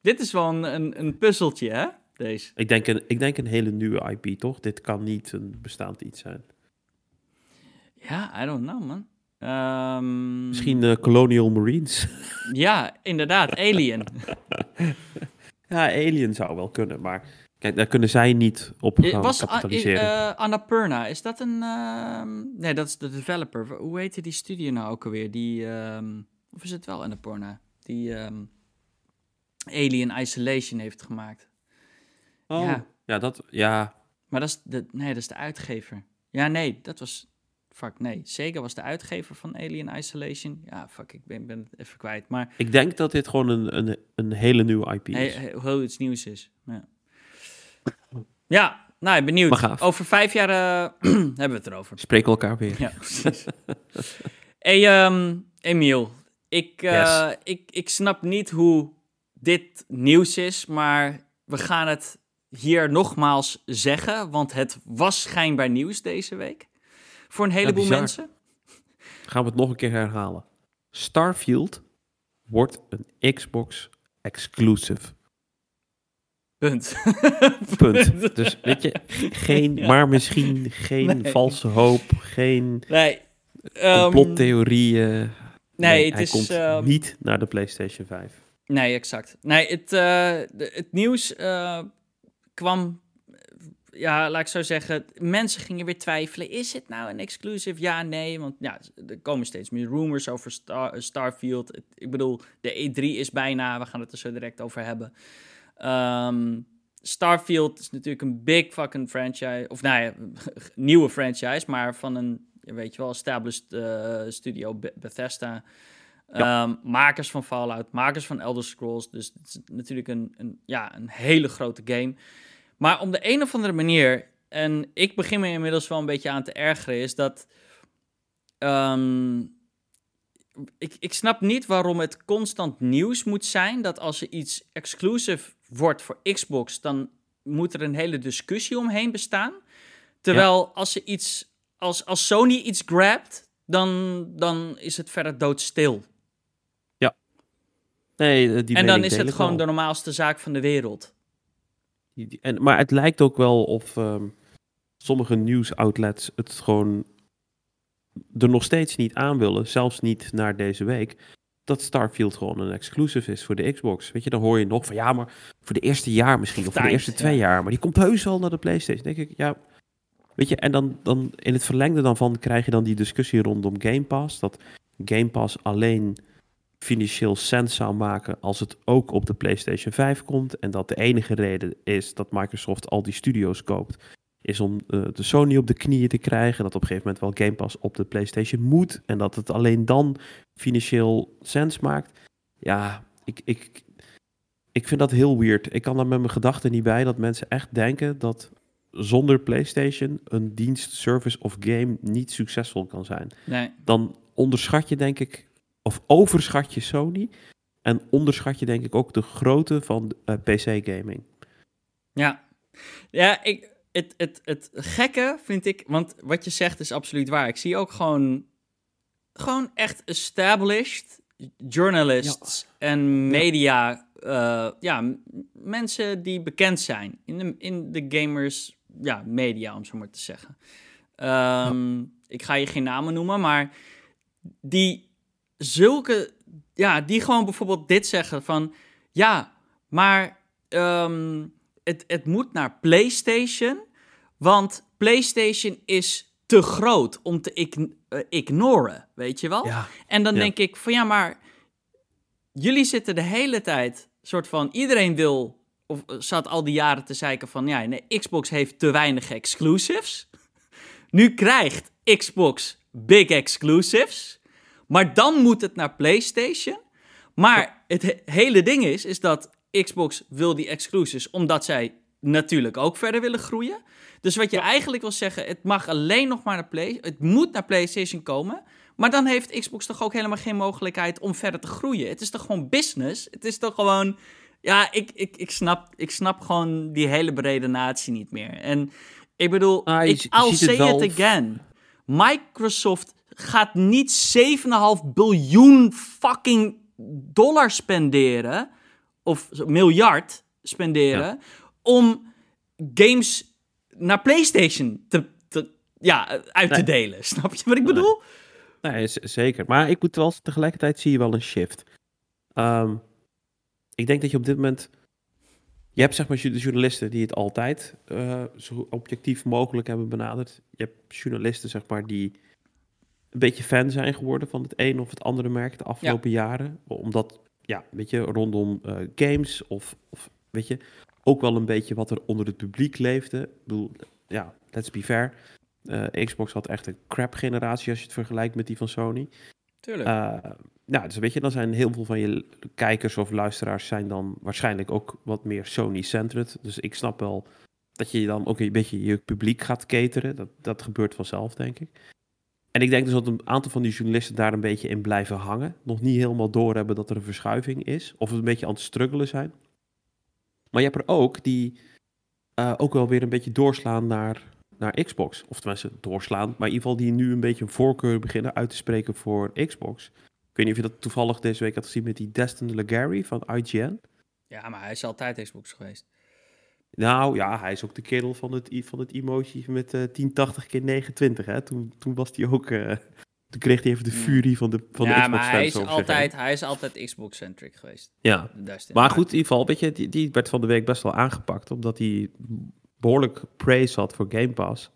Dit is wel een, een, een puzzeltje, hè? Deze. Ik denk, een, ik denk een hele nieuwe IP, toch? Dit kan niet een bestaand iets zijn. Ja, I don't know, man. Um... Misschien uh, Colonial Marines. [LAUGHS] ja, inderdaad. Alien. [LAUGHS] ja, Alien zou wel kunnen, maar... Kijk, daar kunnen zij niet op gaan Was, kapitaliseren. Uh, Annapurna, is dat een... Uh, nee, dat is de developer. Hoe heette die studio nou ook alweer? Die, um, of is het wel Annapurna? Die um, Alien Isolation heeft gemaakt. Oh, Ja, dat, ja. Maar dat is de, nee, dat is de uitgever. Ja, nee, dat was, fuck, nee. Sega was de uitgever van Alien Isolation. Ja, fuck, ik ben, ben het even kwijt, maar... Ik denk dat dit gewoon een, een, een hele nieuwe IP is. Hey, heel iets nieuws is, ja. Ja, nou, benieuwd. Over vijf jaar uh, [CLEARS THROAT] hebben we het erover. Spreken elkaar weer. Ja, precies. [LAUGHS] hey, um, Emiel, ik, uh, ik, ik snap niet hoe dit nieuws is, maar we gaan het hier nogmaals zeggen, want het was schijnbaar nieuws deze week. Voor een heleboel mensen. Gaan we het nog een keer herhalen. Starfield wordt een Xbox exclusive. Punt. [LAUGHS] Punt. Dus weet je, geen, maar misschien geen valse hoop, geen nee. complottheorieën. Um, nee, het hij is, komt uh, niet naar de PlayStation 5. Nee, exact. Nee, het, uh, het nieuws uh, kwam, ja, laat ik zo zeggen, mensen gingen weer twijfelen. Is het nou een exclusive? Ja, nee, want ja, er komen steeds meer rumors over Star, Starfield. Ik bedoel, de E3 is bijna, we gaan het er zo direct over hebben. Um, Starfield is natuurlijk een big fucking franchise. Of nou ja, [LAUGHS] nieuwe franchise, maar van een, weet je wel, established uh, studio Bethesda. Um, makers van Fallout, makers van Elder Scrolls. Dus het is natuurlijk een, een, ja, een hele grote game. Maar om de een of andere manier, en ik begin me inmiddels wel een beetje aan te ergeren, is dat. Um, ik, ik snap niet waarom het constant nieuws moet zijn. Dat als er iets exclusive wordt voor Xbox, dan moet er een hele discussie omheen bestaan. Terwijl als, je iets, als, als Sony iets grabt, dan, dan is het verder doodstil. Nee, eh, die en dan is het gewoon de normaalste zaak van de wereld. En, maar het lijkt ook wel of um, sommige nieuwsoutlets het gewoon er nog steeds niet aan willen, zelfs niet naar deze week, dat Starfield gewoon een exclusive is voor de Xbox. Weet je, dan hoor je nog van ja, maar voor de eerste jaar misschien, of voor de eerste twee jaar, maar die komt heus wel naar de PlayStation. denk ik, ja, weet je, en dan, dan in het verlengde dan van krijg je dan die discussie rondom Game Pass, dat Game Pass alleen financieel sens zou maken als het ook op de PlayStation 5 komt en dat de enige reden is dat Microsoft al die studio's koopt is om uh, de Sony op de knieën te krijgen. Dat op een gegeven moment wel Game Pass op de PlayStation moet. En dat het alleen dan financieel sens maakt. Ja, ik, ik, ik vind dat heel weird. Ik kan daar met mijn gedachten niet bij dat mensen echt denken dat zonder PlayStation een dienst, service of game niet succesvol kan zijn. Nee. Dan onderschat je denk ik, of overschat je Sony. En onderschat je denk ik ook de grootte van uh, PC gaming. Ja, ja ik, het, het, het gekke vind ik, want wat je zegt is absoluut waar. Ik zie ook gewoon, gewoon echt established journalists en media, ja. Uh, ja, mensen die bekend zijn in de, in de gamers, ja, media, om zo maar te zeggen. Um, Ik ga je geen namen noemen, maar die zulke, ja, die gewoon bijvoorbeeld dit zeggen van, ja, maar um, het, het moet naar PlayStation, want PlayStation is te groot om te uh, ignoren, weet je wel? Ja. En dan denk ik van ja, maar jullie zitten de hele tijd soort van iedereen wil of eh, zat al die jaren te zeiken van ja, nee, Xbox heeft te weinig exclusives. Nu krijgt Xbox big exclusives, maar dan moet het naar PlayStation. Maar het hele ding is, is dat Xbox wil die exclusives omdat zij natuurlijk ook verder willen groeien. Dus wat je eigenlijk wil zeggen, het mag alleen nog maar naar Play, het moet naar PlayStation komen. Maar dan heeft Xbox toch ook helemaal geen mogelijkheid om verder te groeien. Het is toch gewoon business? Het is toch gewoon. Ja, ik, ik, ik, snap, ik snap gewoon die hele brede natie niet meer. En ik bedoel, ah, ik, I'll say it again. Microsoft gaat niet 7,5 biljoen fucking dollar spenderen. Of miljard spenderen. Om games naar PlayStation te, te ja, uit te delen. [LAUGHS] Snap je wat ik bedoel? Nee, zeker. Maar ik moet wel tegelijkertijd zie je wel een shift. Um, ik denk dat je op dit moment. Je hebt zeg maar de journalisten die het altijd uh, zo objectief mogelijk hebben benaderd. Je hebt journalisten zeg maar die een beetje fan zijn geworden van het een of het andere merk de afgelopen jaren. Omdat, ja, weet je, rondom uh, games of, of weet je, ook wel een beetje wat er onder het publiek leefde. Ik bedoel, ja, let's be fair. Xbox had echt een crap generatie als je het vergelijkt met die van Sony. Tuurlijk. Uh, nou, dus weet je, dan zijn heel veel van je kijkers of luisteraars zijn dan waarschijnlijk ook wat meer Sony-centered. Dus ik snap wel dat je dan ook een beetje je publiek gaat cateren. Dat, dat gebeurt vanzelf, denk ik. En ik denk dus dat een aantal van die journalisten daar een beetje in blijven hangen. Nog niet helemaal doorhebben dat er een verschuiving is. Of een beetje aan het struggelen zijn. Maar je hebt er ook die uh, ook wel weer een beetje doorslaan naar, naar Xbox. Of tenminste doorslaan. Maar in ieder geval die nu een beetje een voorkeur beginnen uit te spreken voor Xbox. Ik weet niet of je dat toevallig deze week had gezien met die Destin Legary van IGN. Ja, maar hij is altijd Xbox geweest. Nou ja, hij is ook de kerel van het, van het emoji met uh, 1080 keer 29. Hè? Toen, toen was hij ook. Uh, toen kreeg hij even de furie van de, van ja, de Xbox. Ja, maar hij is, altijd, hij is altijd Xbox-centric geweest. Ja. Maar goed, in ieder geval, weet je, die, die werd van de week best wel aangepakt. Omdat hij behoorlijk praise had voor Game Pass.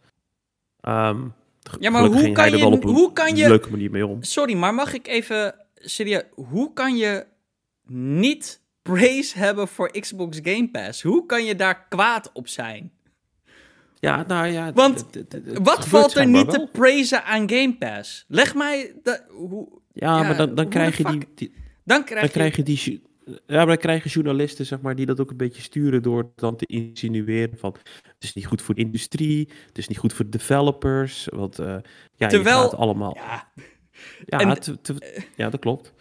Um, ja, maar hoe kan, je, hoe kan je... leuke manier mee om. Sorry, maar mag ik even... Serieus, hoe kan je niet praise hebben voor Xbox Game Pass? Hoe kan je daar kwaad op zijn? Ja, nou ja... Want wat valt er niet te praisen aan Game Pass? Leg mij... De, hoe, ja, maar dan, dan krijg je die, die... dan krijg, dan krijg je die ja, maar dan krijgen journalisten, zeg maar, die dat ook een beetje sturen door dan te insinueren van het is niet goed voor de industrie, het is niet goed voor developers, want uh, ja, Terwijl, je gaat allemaal... Ja, ja, ja dat klopt.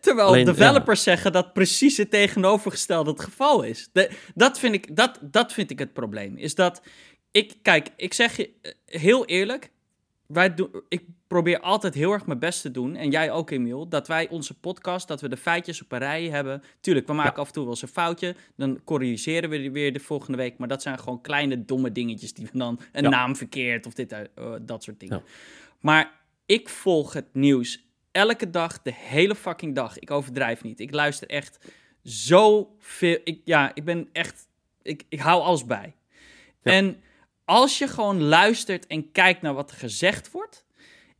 Terwijl developers zeggen dat precies het tegenovergestelde het geval is. De, dat, vind ik, dat, dat vind ik het probleem. Is dat, ik, kijk, ik zeg je eh, heel eerlijk, wij doen, ik probeer altijd heel erg mijn best te doen, en jij ook Emiel, dat wij onze podcast, dat we de feitjes op een rij hebben. Tuurlijk, we maken af en toe wel eens een foutje, dan corrigeren we die weer de volgende week, maar dat zijn gewoon kleine domme dingetjes die we dan, een naam verkeerd of dit, uh, dat soort dingen. Maar ik volg het nieuws elke dag, de hele fucking dag. Ik overdrijf niet. Ik luister echt zo veel. Ik, ja, ik ben echt. Ik, ik hou alles bij. En als je gewoon luistert en kijkt naar wat er gezegd wordt.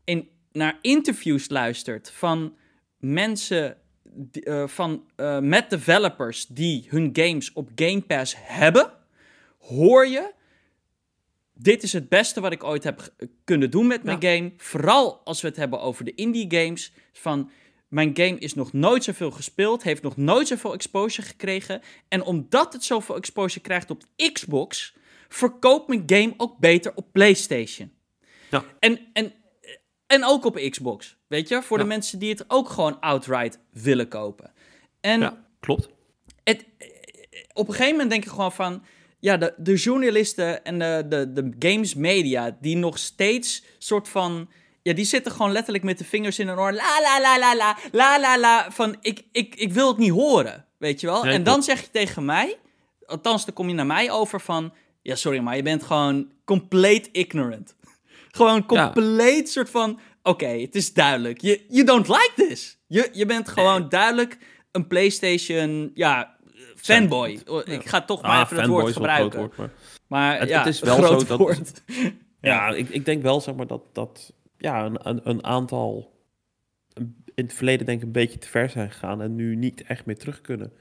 En naar interviews luistert van mensen. Uh, van, uh, met developers die hun games op Game Pass hebben. Hoor je dit is het beste wat ik ooit heb kunnen doen met mijn game. Vooral als we het hebben over de indie games. Van mijn game is nog nooit zoveel gespeeld, heeft nog nooit zoveel exposure gekregen. En omdat het zoveel exposure krijgt op Xbox, verkoopt mijn game ook beter op PlayStation. Ja. En, en, en ook op Xbox, weet je? Voor de mensen die het ook gewoon outright willen kopen. En ja, klopt. Het, op een gegeven moment denk ik gewoon van ja, de, de journalisten en de, de, de games media, die nog steeds soort van. Ja, die zitten gewoon letterlijk met de vingers in een oor. La la la la la, la la la. Van ik, ik, ik wil het niet horen, weet je wel? en dan zeg je tegen mij, althans, dan kom je naar mij over van. Ja, sorry, maar je bent gewoon compleet ignorant. [LAUGHS] gewoon compleet soort van. Oké, het is duidelijk. You, you don't like this. Je, je bent gewoon duidelijk een PlayStation. Ja, fanboy. Oh, ik ga toch maar ah, even het woord gebruiken. Woord, maar, het, ja, het, is wel zo dat. [LAUGHS] ja, ik, ik denk wel zeg maar dat, dat ja, een, een aantal in het verleden denk ik een beetje te ver zijn gegaan en nu niet echt meer terug kunnen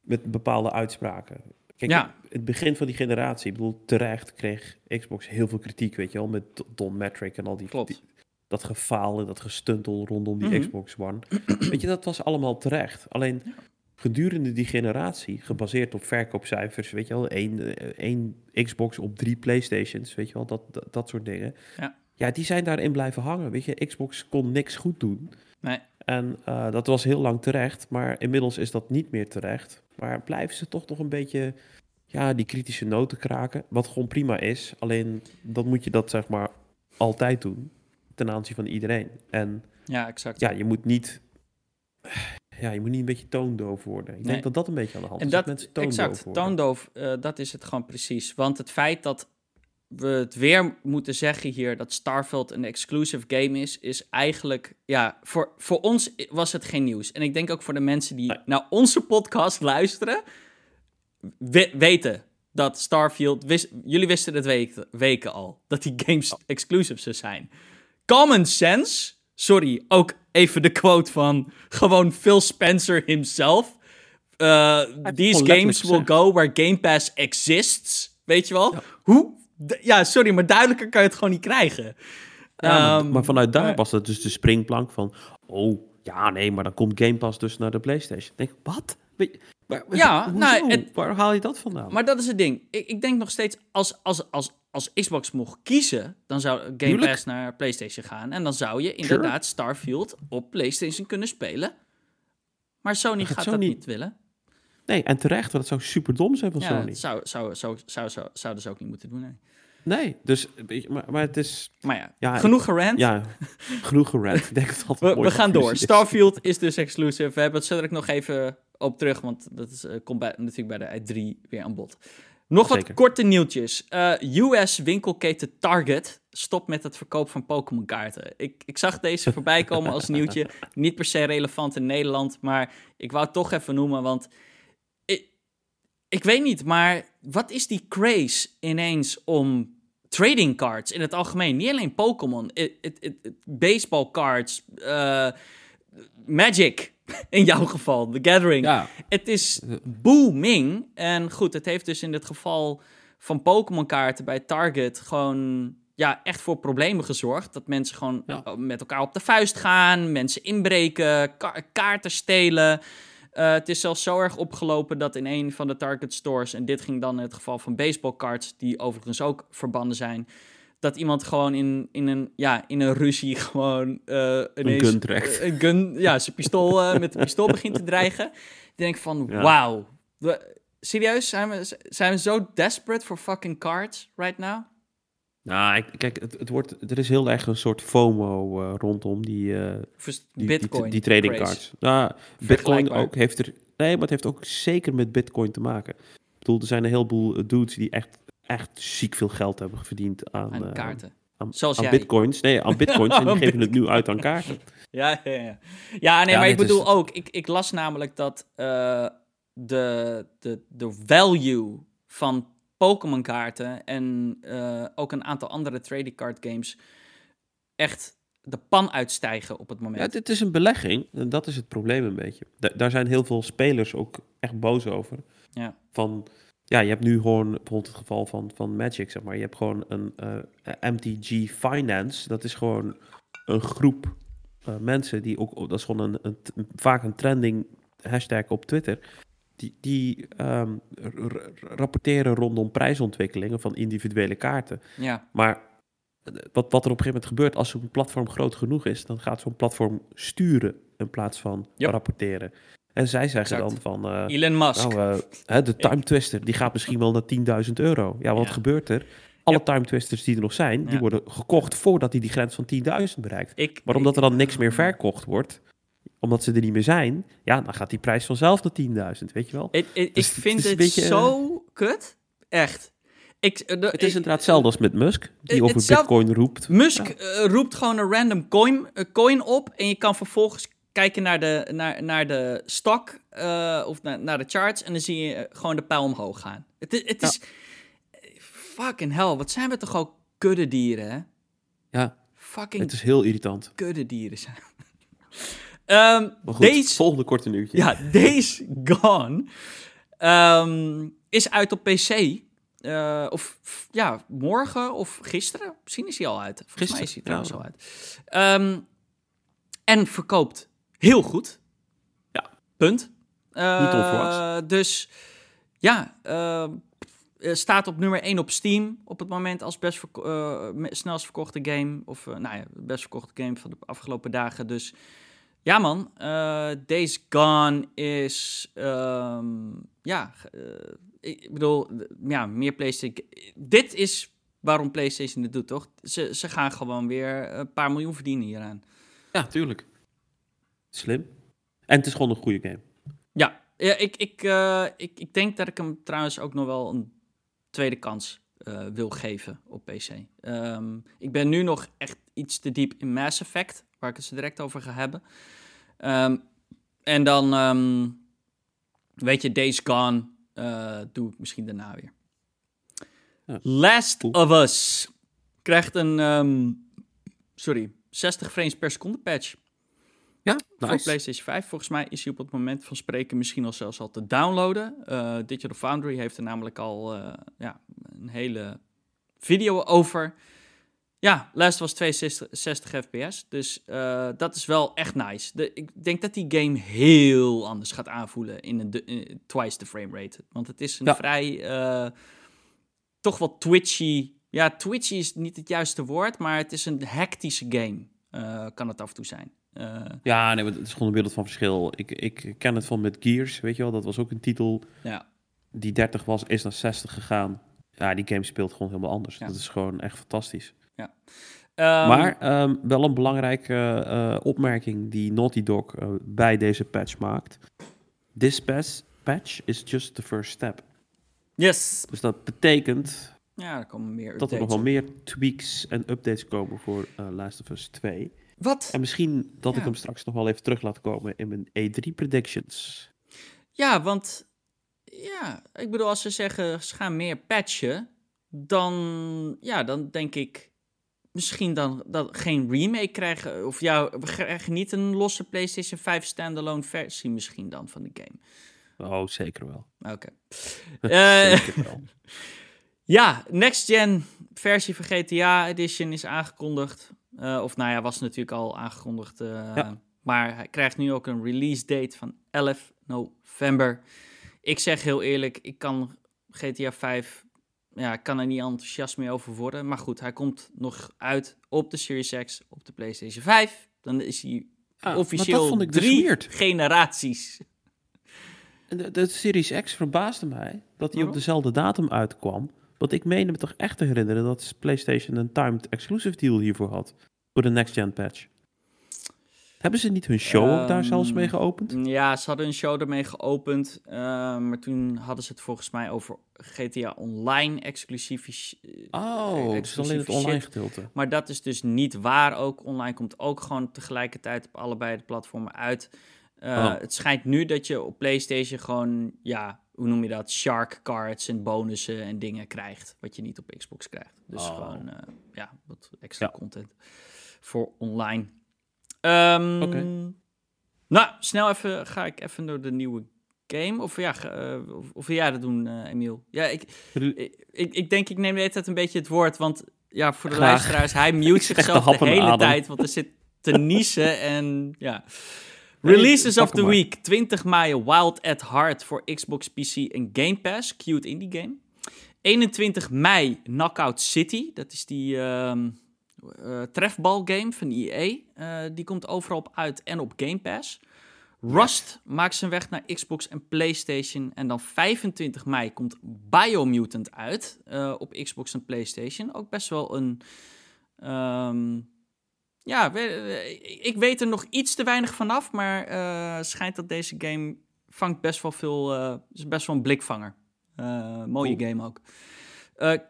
met bepaalde uitspraken. Kijk, ja. het begin van die generatie, ik bedoel, terecht kreeg Xbox heel veel kritiek, weet je wel, met Don Metric en al die, Klopt. dat gefaal en dat gestuntel rondom die mhm. Xbox One. weet je, dat was allemaal terecht. Alleen gedurende die generatie, gebaseerd op verkoopcijfers, weet je wel, één, eh, één Xbox op drie PlayStations, weet je wel, dat, dat, soort dingen. Ja. ja, die zijn daarin blijven hangen. Weet je, Xbox kon niks goed doen. Nee. En uh, dat was heel lang terecht, maar inmiddels is dat niet meer terecht. Maar blijven ze toch nog een beetje, ja, die kritische noten kraken, wat gewoon prima is. Alleen dan moet je dat zeg maar altijd doen ten aanzien van iedereen. En ja, exact. Ja, je moet niet ja, je moet niet een beetje toondoof worden. Ik denk dat dat een beetje aan de hand is. En dat, mensen toondoof exact, worden. toondoof, uh, dat is het gewoon precies. Want het feit dat we het weer moeten zeggen hier dat Starfield een exclusive game is, is eigenlijk, ja, voor, voor ons was het geen nieuws. En ik denk ook voor de mensen die naar onze podcast luisteren, weten dat Starfield, wist, jullie wisten het weken, weken al, dat die games exclusive zou zijn. Common sense, sorry, ook even de quote van gewoon Phil Spencer himself. these games will go where Game Pass exists. Weet je wel? Hoe? ja, sorry, maar duidelijker kan je het gewoon niet krijgen. Ja, maar, ehm, vanuit daar was het dus de springplank van... Oh, ja, nee, maar dan komt Game Pass dus naar de PlayStation. Ik denk, wat? ja, [LAUGHS] nou, waar haal je dat vandaan? Maar dat is het ding. Ik, ik denk nog steeds, als, als, als, als Xbox mocht kiezen, dan zou Game Pass naar PlayStation gaan. En dan zou je inderdaad Starfield op PlayStation kunnen spelen. Maar Sony gaat dat niet willen. Nee, en terecht, want het zou super dom zijn van ja, Sony. Zou, zou, zou, zou, zou, zouden ze ook niet moeten doen, nee. Nee, dus, maar, maar het is... Maar ja, genoeg gerand. Ja, genoeg gerand. Ik denk dat het [LAUGHS] we, we gaan door. Starfield is dus exclusive. We hebben het zo nog even op terug, want dat is, uh, komt bij, natuurlijk bij de i3 weer aan bod. Nog wat korte nieuwtjes. Uh, eh, US-winkelketen Target stopt met het verkoop van Pokémon kaarten. Ik, ik zag deze [LAUGHS] voorbij komen als nieuwtje. Niet per se relevant in Nederland, maar ik wou het toch even noemen, want ik, ik weet niet, maar wat is die craze ineens om trading cards in het algemeen? Niet alleen Pokémon, baseball cards, uh, Magic [LAUGHS] in jouw geval, The Gathering. Ja. Het is booming. En goed, het heeft dus in het geval van Pokémon kaarten bij Target gewoon ja, echt voor problemen gezorgd. Dat mensen gewoon met elkaar op de vuist gaan, mensen inbreken, kaarten stelen. Uh, het is zelfs zo erg opgelopen dat in een van de Target stores, en dit ging dan in het geval van baseballcards, die overigens ook verbannen zijn, dat iemand gewoon in, in, een, ja, in een ruzie [LAUGHS] gewoon uh, ineens... Een gun trekt. Een gun, ja, zijn pistool uh, met een pistool begint te dreigen. Dan denk ik van, ja. wauw. Serieus? Zijn we, zijn we zo desperate for fucking cards right now? Nou, kijk, het, het wordt, er is heel erg een soort FOMO uh, rondom die, uh, die, Bitcoin die, die, trading cards. Nou, Bitcoin ook heeft er. Nee, maar het heeft ook zeker met Bitcoin te maken. Ik bedoel, er zijn een heleboel dudes die echt echt ziek veel geld hebben verdiend aan, aan eh, kaarten. aan, Zoals aan bitcoins. Nee, aan [LAUGHS] bitcoins. en die geven het nu uit aan kaarten. [LAUGHS] Ja, ja, ja. ja nee, maar ik bedoel ook, ik, ik las namelijk dat uh, de, de, de value van Pokémon kaarten en uh, ook een aantal andere trading card games echt de pan uitstijgen op het moment. Ja, dit is een belegging en dat is het probleem een beetje. daar zijn heel veel spelers ook echt boos over. Ja. Van, ja, je hebt nu gewoon bijvoorbeeld het geval van, van Magic, zeg maar. Je hebt gewoon een uh, eh, MTG Finance. Dat is gewoon een groep uh, mensen die ook, dat is gewoon een, een, vaak een trending hashtag op Twitter. Die, die um, rapporteren rondom prijsontwikkelingen van individuele kaarten. Ja. Maar eh, wat, wat er op een gegeven moment gebeurt, als zo'n platform groot genoeg is, dan gaat zo'n platform sturen in plaats van rapporteren. En zij zeggen dan van... Uh, Elon Musk. Nou, uh, de Time Twister, die gaat misschien wel naar 10.000 euro. Ja, wat gebeurt er? Alle Time Twisters die er nog zijn, die worden gekocht voordat hij die grens van 10.000 bereikt. Ik, maar omdat er dan niks meer verkocht wordt, omdat ze er niet meer zijn, ja, dan gaat die prijs vanzelf naar 10.000, weet je wel? Ik, ik, dus vind het, beetje, zo kut. Echt. Ik, het is inderdaad hetzelfde als met Musk, die over Bitcoin roept. Musk roept gewoon een random coin, coin op en je kan vervolgens kijken naar de, naar, naar de stok uh, of naar, naar de charts en dan zie je gewoon de pijl omhoog gaan. Het, het is... Fucking hell, wat zijn we toch ook kudde dieren, hè? Ja, fucking het is heel irritant. Kudde dieren zijn. [LAUGHS] um, goed, deze, volgende korte nieuwtje. Ja, Days Gone um, is uit op PC. Uh, of ja, morgen of gisteren. Misschien is hij al uit. Volgens gisteren, mij is hij trouwens ja. al uit. Um, en verkoopt heel goed. Ja. Punt. Uh, dus ja, uh, staat op nummer 1 op Steam op het moment als best verko uh, snelst verkochte game. Of nou ja, best verkochte game van de afgelopen dagen. Dus ja man, Days Gone is, um, ja, ik bedoel, ja, meer PlayStation. Dit is waarom PlayStation het doet, toch? Ze, ze gaan gewoon weer een paar miljoen verdienen hieraan. Ja, tuurlijk. Slim. En het is gewoon een goede game. Ja, ja ik, ik, uh, ik, ik denk dat ik hem trouwens ook nog wel een tweede kans uh, wil geven op PC. Um, ehm, ik ben nu nog echt iets te diep in Mass Effect, waar ik het zo direct over ga hebben. Um, en dan, um, weet je, Days Gone uh, doe ik misschien daarna weer. Ja, Last of Us krijgt een, sorry, 60 frames per seconde patch. Ja, nice. Voor PlayStation 5. Volgens mij is hij op het moment van spreken misschien al zelfs al te downloaden. Uh, Digital Foundry heeft er namelijk al uh, ja, een hele video over. Ja, Last was 62 fps. Dus uh, dat is wel echt nice. De, ik denk dat die game heel anders gaat aanvoelen in een in, twice the frame rate. Want het is een ja. vrij, toch wel twitchy. Ja, twitchy is niet het juiste woord, maar het is een hectische game. kan het af en toe zijn. Uh, ja, nee, het is gewoon een wereld van verschil. Ik, ik ken het van met Gears, weet je wel. Dat was ook een titel ja. die 30 was, is naar 60 gegaan. Ja, die game speelt gewoon helemaal anders. Dat is gewoon echt fantastisch. Ja. Um, maar um, wel een belangrijke uh, opmerking die Naughty Dog uh, bij deze patch maakt. This patch is just the first step. Yes. Dus dat betekent ja, er komen meer dat er nog wel meer tweaks en updates komen voor uh, Last of Us 2. Wat? En misschien dat ja. ik hem straks nog wel even terug laat komen in mijn E3 predictions. Ja, want ja, ik bedoel, als ze zeggen ze gaan meer patchen, dan, ja, dan denk ik misschien dan dat geen remake krijgen. Of ja, we krijgen niet een losse PlayStation 5 standalone versie misschien dan van de game. Oh, zeker wel. Oké. Okay. [LAUGHS] zeker wel. [LAUGHS] Ja, next gen versie van GTA Edition is aangekondigd. Uh, of nou ja, was natuurlijk al aangekondigd. Uh, ja. Maar hij krijgt nu ook een release date van 11 november. Ik zeg heel eerlijk, ik kan GTA 5, ja, ik kan er niet enthousiast mee over worden. Maar goed, hij komt nog uit op de Series X, op de PlayStation 5. Dan is hij ah, officieel dus drie generaties. De, de, Series X verbaasde mij dat hij op dezelfde datum uitkwam. Want ik meende me toch echt te herinneren dat PlayStation een timed exclusive deal hiervoor had. Voor de next gen patch. Hebben ze niet hun show um, ook daar zelfs mee geopend? Ja, ze hadden een show ermee geopend. Uh, maar toen hadden ze het volgens mij over GTA Online exclusief. Oh, het is alleen het online gedeelte. Maar dat is dus niet waar ook. Online komt ook gewoon tegelijkertijd op allebei de platformen uit. Uh, oh. Het schijnt nu dat je op PlayStation gewoon, ja, hoe noem je dat? Shark cards en bonussen en dingen krijgt. Wat je niet op Xbox krijgt. Dus oh. gewoon, uh, ja, wat extra ja. content voor online. Um, Oké. Okay. Nou, snel even ga ik even door de nieuwe game. Of ja, uh, of, of wil jij dat doen, uh, Emiel? Ja, ik, ik, ik, denk ik neem de hele tijd een beetje het woord. Want ja, voor de Graag. luisteraars, hij mute [LAUGHS] zichzelf de, de hele adem. tijd. Want er zit te niezen en ja... Releases of the Week. 20 mei Wild at Heart voor Xbox, PC en Game Pass. Cute indie game. 21 mei Knockout City. Dat is die uh, uh, trefbalgame van EA. Uh, die komt overal op uit en op Game Pass. Rust maakt zijn weg naar Xbox en PlayStation. En dan 25 mei komt Biomutant uit uh, op Xbox en PlayStation. Ook best wel een... Um, ja, ik weet er nog iets te weinig vanaf, maar uh, schijnt dat deze game vangt best wel veel, uh, is best wel een blikvanger. Uh, mooie cool. game ook.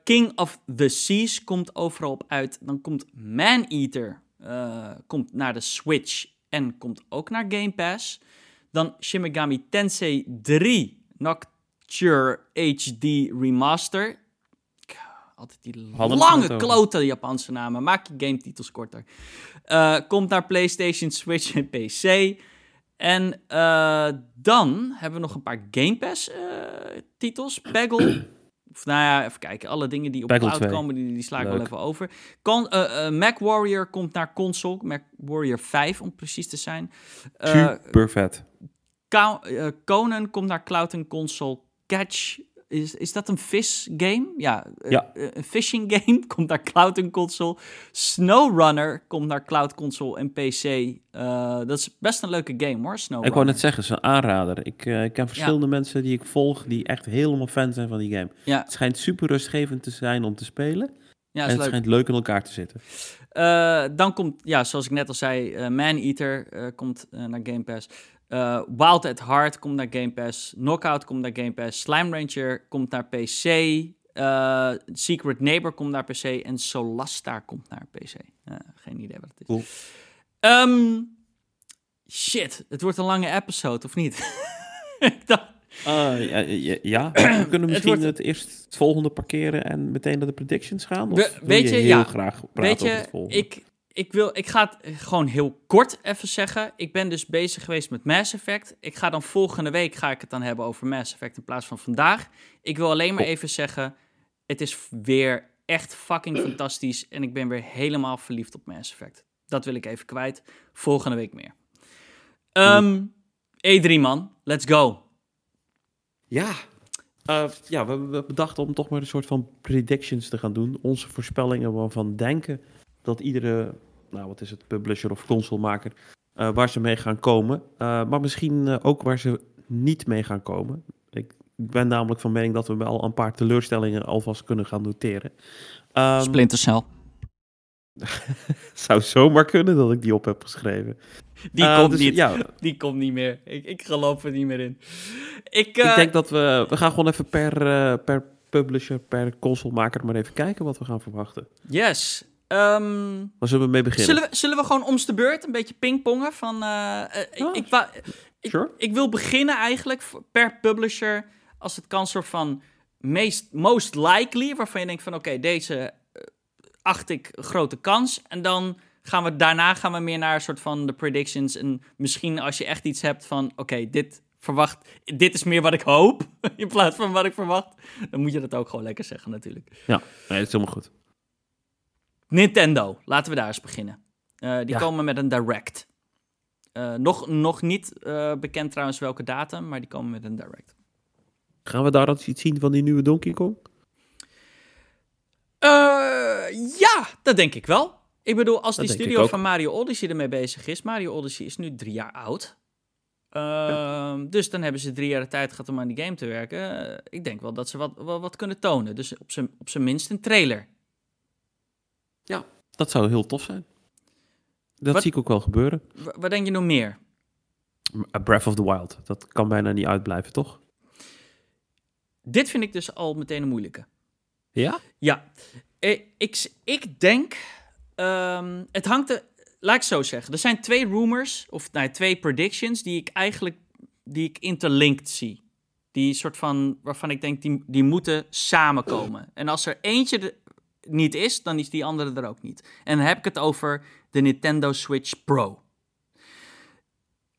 King of the Seas komt overal op uit. Dan komt Man Eater komt naar de Switch en komt ook naar Game Pass. Dan Shin Megami Tensei 3 Nocture HD Remaster altijd die lange klote Japanse namen. Maak je game titels korter. Uh, komt naar PlayStation, Switch en PC. En uh, dan hebben we nog een paar Game Pass uh, titels. Peggle. [CLEARS THROAT] of nou ja, even kijken. Alle dingen die op cloud komen, die, die sla ik wel even over. Con, Mac Warrior komt naar console. Mac Warrior 5 om precies te zijn. Super vet. Conan komt naar cloud en console. Catch is, is dat een vis game? Ja, eh, ja. Uh, een fishing [LAUGHS] game komt naar cloud en console. SnowRunner komt naar cloud console en PC. Uh, dat is best een leuke game hoor, SnowRunner. Ik wou net zeggen, het is een aanrader. Ik, uh, ik ken verschillende ja. mensen die ik volg die echt helemaal fan zijn van die game. Ja. Het schijnt super rustgevend te zijn om te spelen. Ja, en het leuk. schijnt leuk in elkaar te zitten. dan komt, ja, zoals ik net al zei, Man Eater komt naar Game Pass. Uh, Wild at Heart komt naar Game Pass. Knockout komt naar Game Pass. Slime Ranger komt naar PC. Uh, Secret Neighbor komt naar PC. En Solasta komt naar PC. Uh, geen idee wat het is. Cool. Um, shit, het wordt een lange episode, of niet? [LAUGHS] Ik dacht... ja, ja, ja, [CLEARS THROAT] we kunnen misschien het, wordt... het, eerst het volgende parkeren en meteen naar de predictions gaan? Of We, weet je, je heel ja. graag praten weet je, over het volgende? Ik, ik, wil, ik ga het gewoon heel kort even zeggen. Ik ben dus bezig geweest met Mass Effect. Ik ga dan volgende week ga ik het dan hebben over Mass Effect in plaats van vandaag. Ik wil alleen maar even zeggen, het is weer echt fucking [CLEARS THROAT] fantastisch. En ik ben weer helemaal verliefd op Mass Effect. Dat wil ik even kwijt. Volgende week meer. Um, E3 man, let's go. Ja, uh, ja we, we bedachten om toch maar een soort van predictions te gaan doen. Onze voorspellingen waarvan denken dat iedere, nou wat is het, publisher of consolemaker, uh, waar ze mee gaan komen. Uh, maar misschien ook waar ze niet mee gaan komen. Ik ben namelijk van mening dat we wel een paar teleurstellingen alvast kunnen gaan noteren. Um, Splinter Cell. [LAUGHS] zou zomaar kunnen dat ik die op heb geschreven. Die uh, komt dus, niet. Ja. [LAUGHS] Die komt niet meer. Ik, ik geloof er niet meer in. Ik, ik denk dat we... We gaan gewoon even per, uh, per publisher, per consolemaker maar even kijken wat we gaan verwachten. Yes. Um, Waar zullen we mee beginnen? Zullen we, zullen we gewoon om de beurt een beetje pingpongen? Van, uh, ik, ik, ik, ik, wil beginnen eigenlijk per publisher als het kan soort van meest, most likely, waarvan je denkt van oké, deze acht ik grote kans. En dan gaan we daarna gaan we meer naar een soort van de predictions. En misschien als je echt iets hebt van oké, dit verwacht, dit is meer wat ik hoop. [LAUGHS] In plaats van wat ik verwacht. Dan moet je dat ook gewoon lekker zeggen natuurlijk. Ja, nee, dat is helemaal goed. Nintendo, laten we daar eens beginnen. Uh, die komen met een direct. Uh, nog, nog niet uh, bekend trouwens welke datum, maar die komen met een direct. Gaan we daar iets zien van die nieuwe Donkey Kong? Ja, dat denk ik wel. Ik bedoel, als die studio van Mario Odyssey ermee bezig is. Mario Odyssey is nu drie jaar oud. Uh, Dus dan hebben ze drie jaar de tijd gehad om aan die game te werken. Uh, ik denk wel dat ze wat, wat, wat kunnen tonen. Dus op zijn, op zijn minst een trailer. Ja, dat zou heel tof zijn. Dat wat, zie ik ook wel gebeuren. Wat denk je nog meer? A Breath of the Wild. Dat kan bijna niet uitblijven, toch? Dit vind ik dus al meteen een moeilijke. Ja? Ja. Eh, ik, ik denk, um, het hangt er, laat ik zo zeggen. Er zijn twee rumors, of nee, twee predictions, die ik eigenlijk, die ik interlinked zie. Die soort van, waarvan ik denk, die, die moeten samenkomen. En als er eentje niet is, dan is die andere er ook niet. En dan heb ik het over de Nintendo Switch Pro.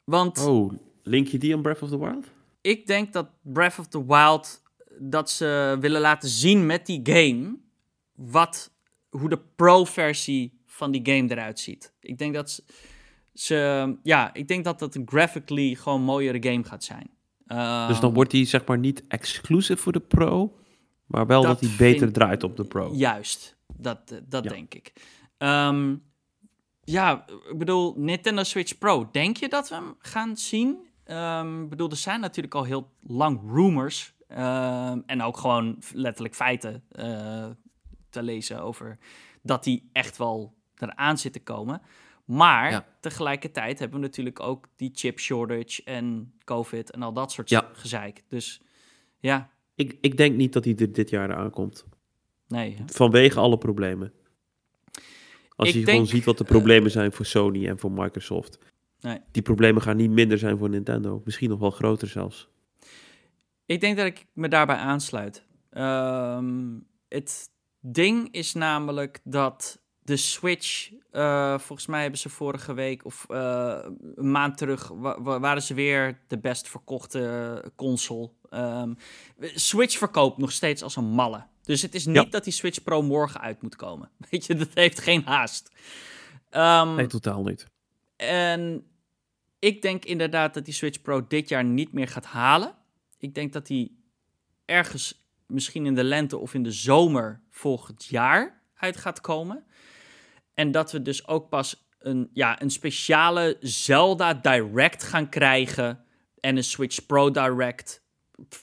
Want... Oh, link je die aan Breath of the Wild? Ik denk dat Breath of the Wild dat ze willen laten zien met die game wat, hoe de pro-versie van die game eruit ziet. Ik denk dat ze, ja, ik denk dat dat een graphically gewoon mooiere game gaat zijn. dus dan ehm, wordt die zeg maar niet exclusief voor de pro, maar wel dat, hij beter draait op de pro. Juist, dat, dat denk ik. Um, ja, ik bedoel, Nintendo Switch Pro, denk je dat we hem gaan zien? Um, ik bedoel, er zijn natuurlijk al heel lang rumors Ehm, en ook gewoon letterlijk feiten uh, te lezen over dat die echt wel eraan zit te komen. Maar tegelijkertijd hebben we natuurlijk ook die chip shortage en COVID en al dat soort ja. gezeik. Dus ja. Ik, ik denk niet dat die er dit jaar aankomt. Nee. Vanwege alle problemen. Als je gewoon ziet wat de problemen zijn voor Sony en voor Microsoft. Nee. Die problemen gaan niet minder zijn voor Nintendo. Misschien nog wel groter zelfs. Ik denk dat ik me daarbij aansluit. Ehm, het ding is namelijk dat de Switch, uh, volgens mij hebben ze vorige week of uh, een maand terug, waren ze weer de best verkochte console. Um, Switch verkoopt nog steeds als een malle. Dus het is niet dat die Switch Pro morgen uit moet komen. [LAUGHS] Weet je, dat heeft geen haast. Um, nee, totaal niet. En ik denk inderdaad dat die Switch Pro dit jaar niet meer gaat halen. Ik denk dat hij ergens misschien in de lente of in de zomer volgend jaar uit gaat komen. En dat we dus ook pas een, ja, een speciale Zelda Direct gaan krijgen en een Switch Pro Direct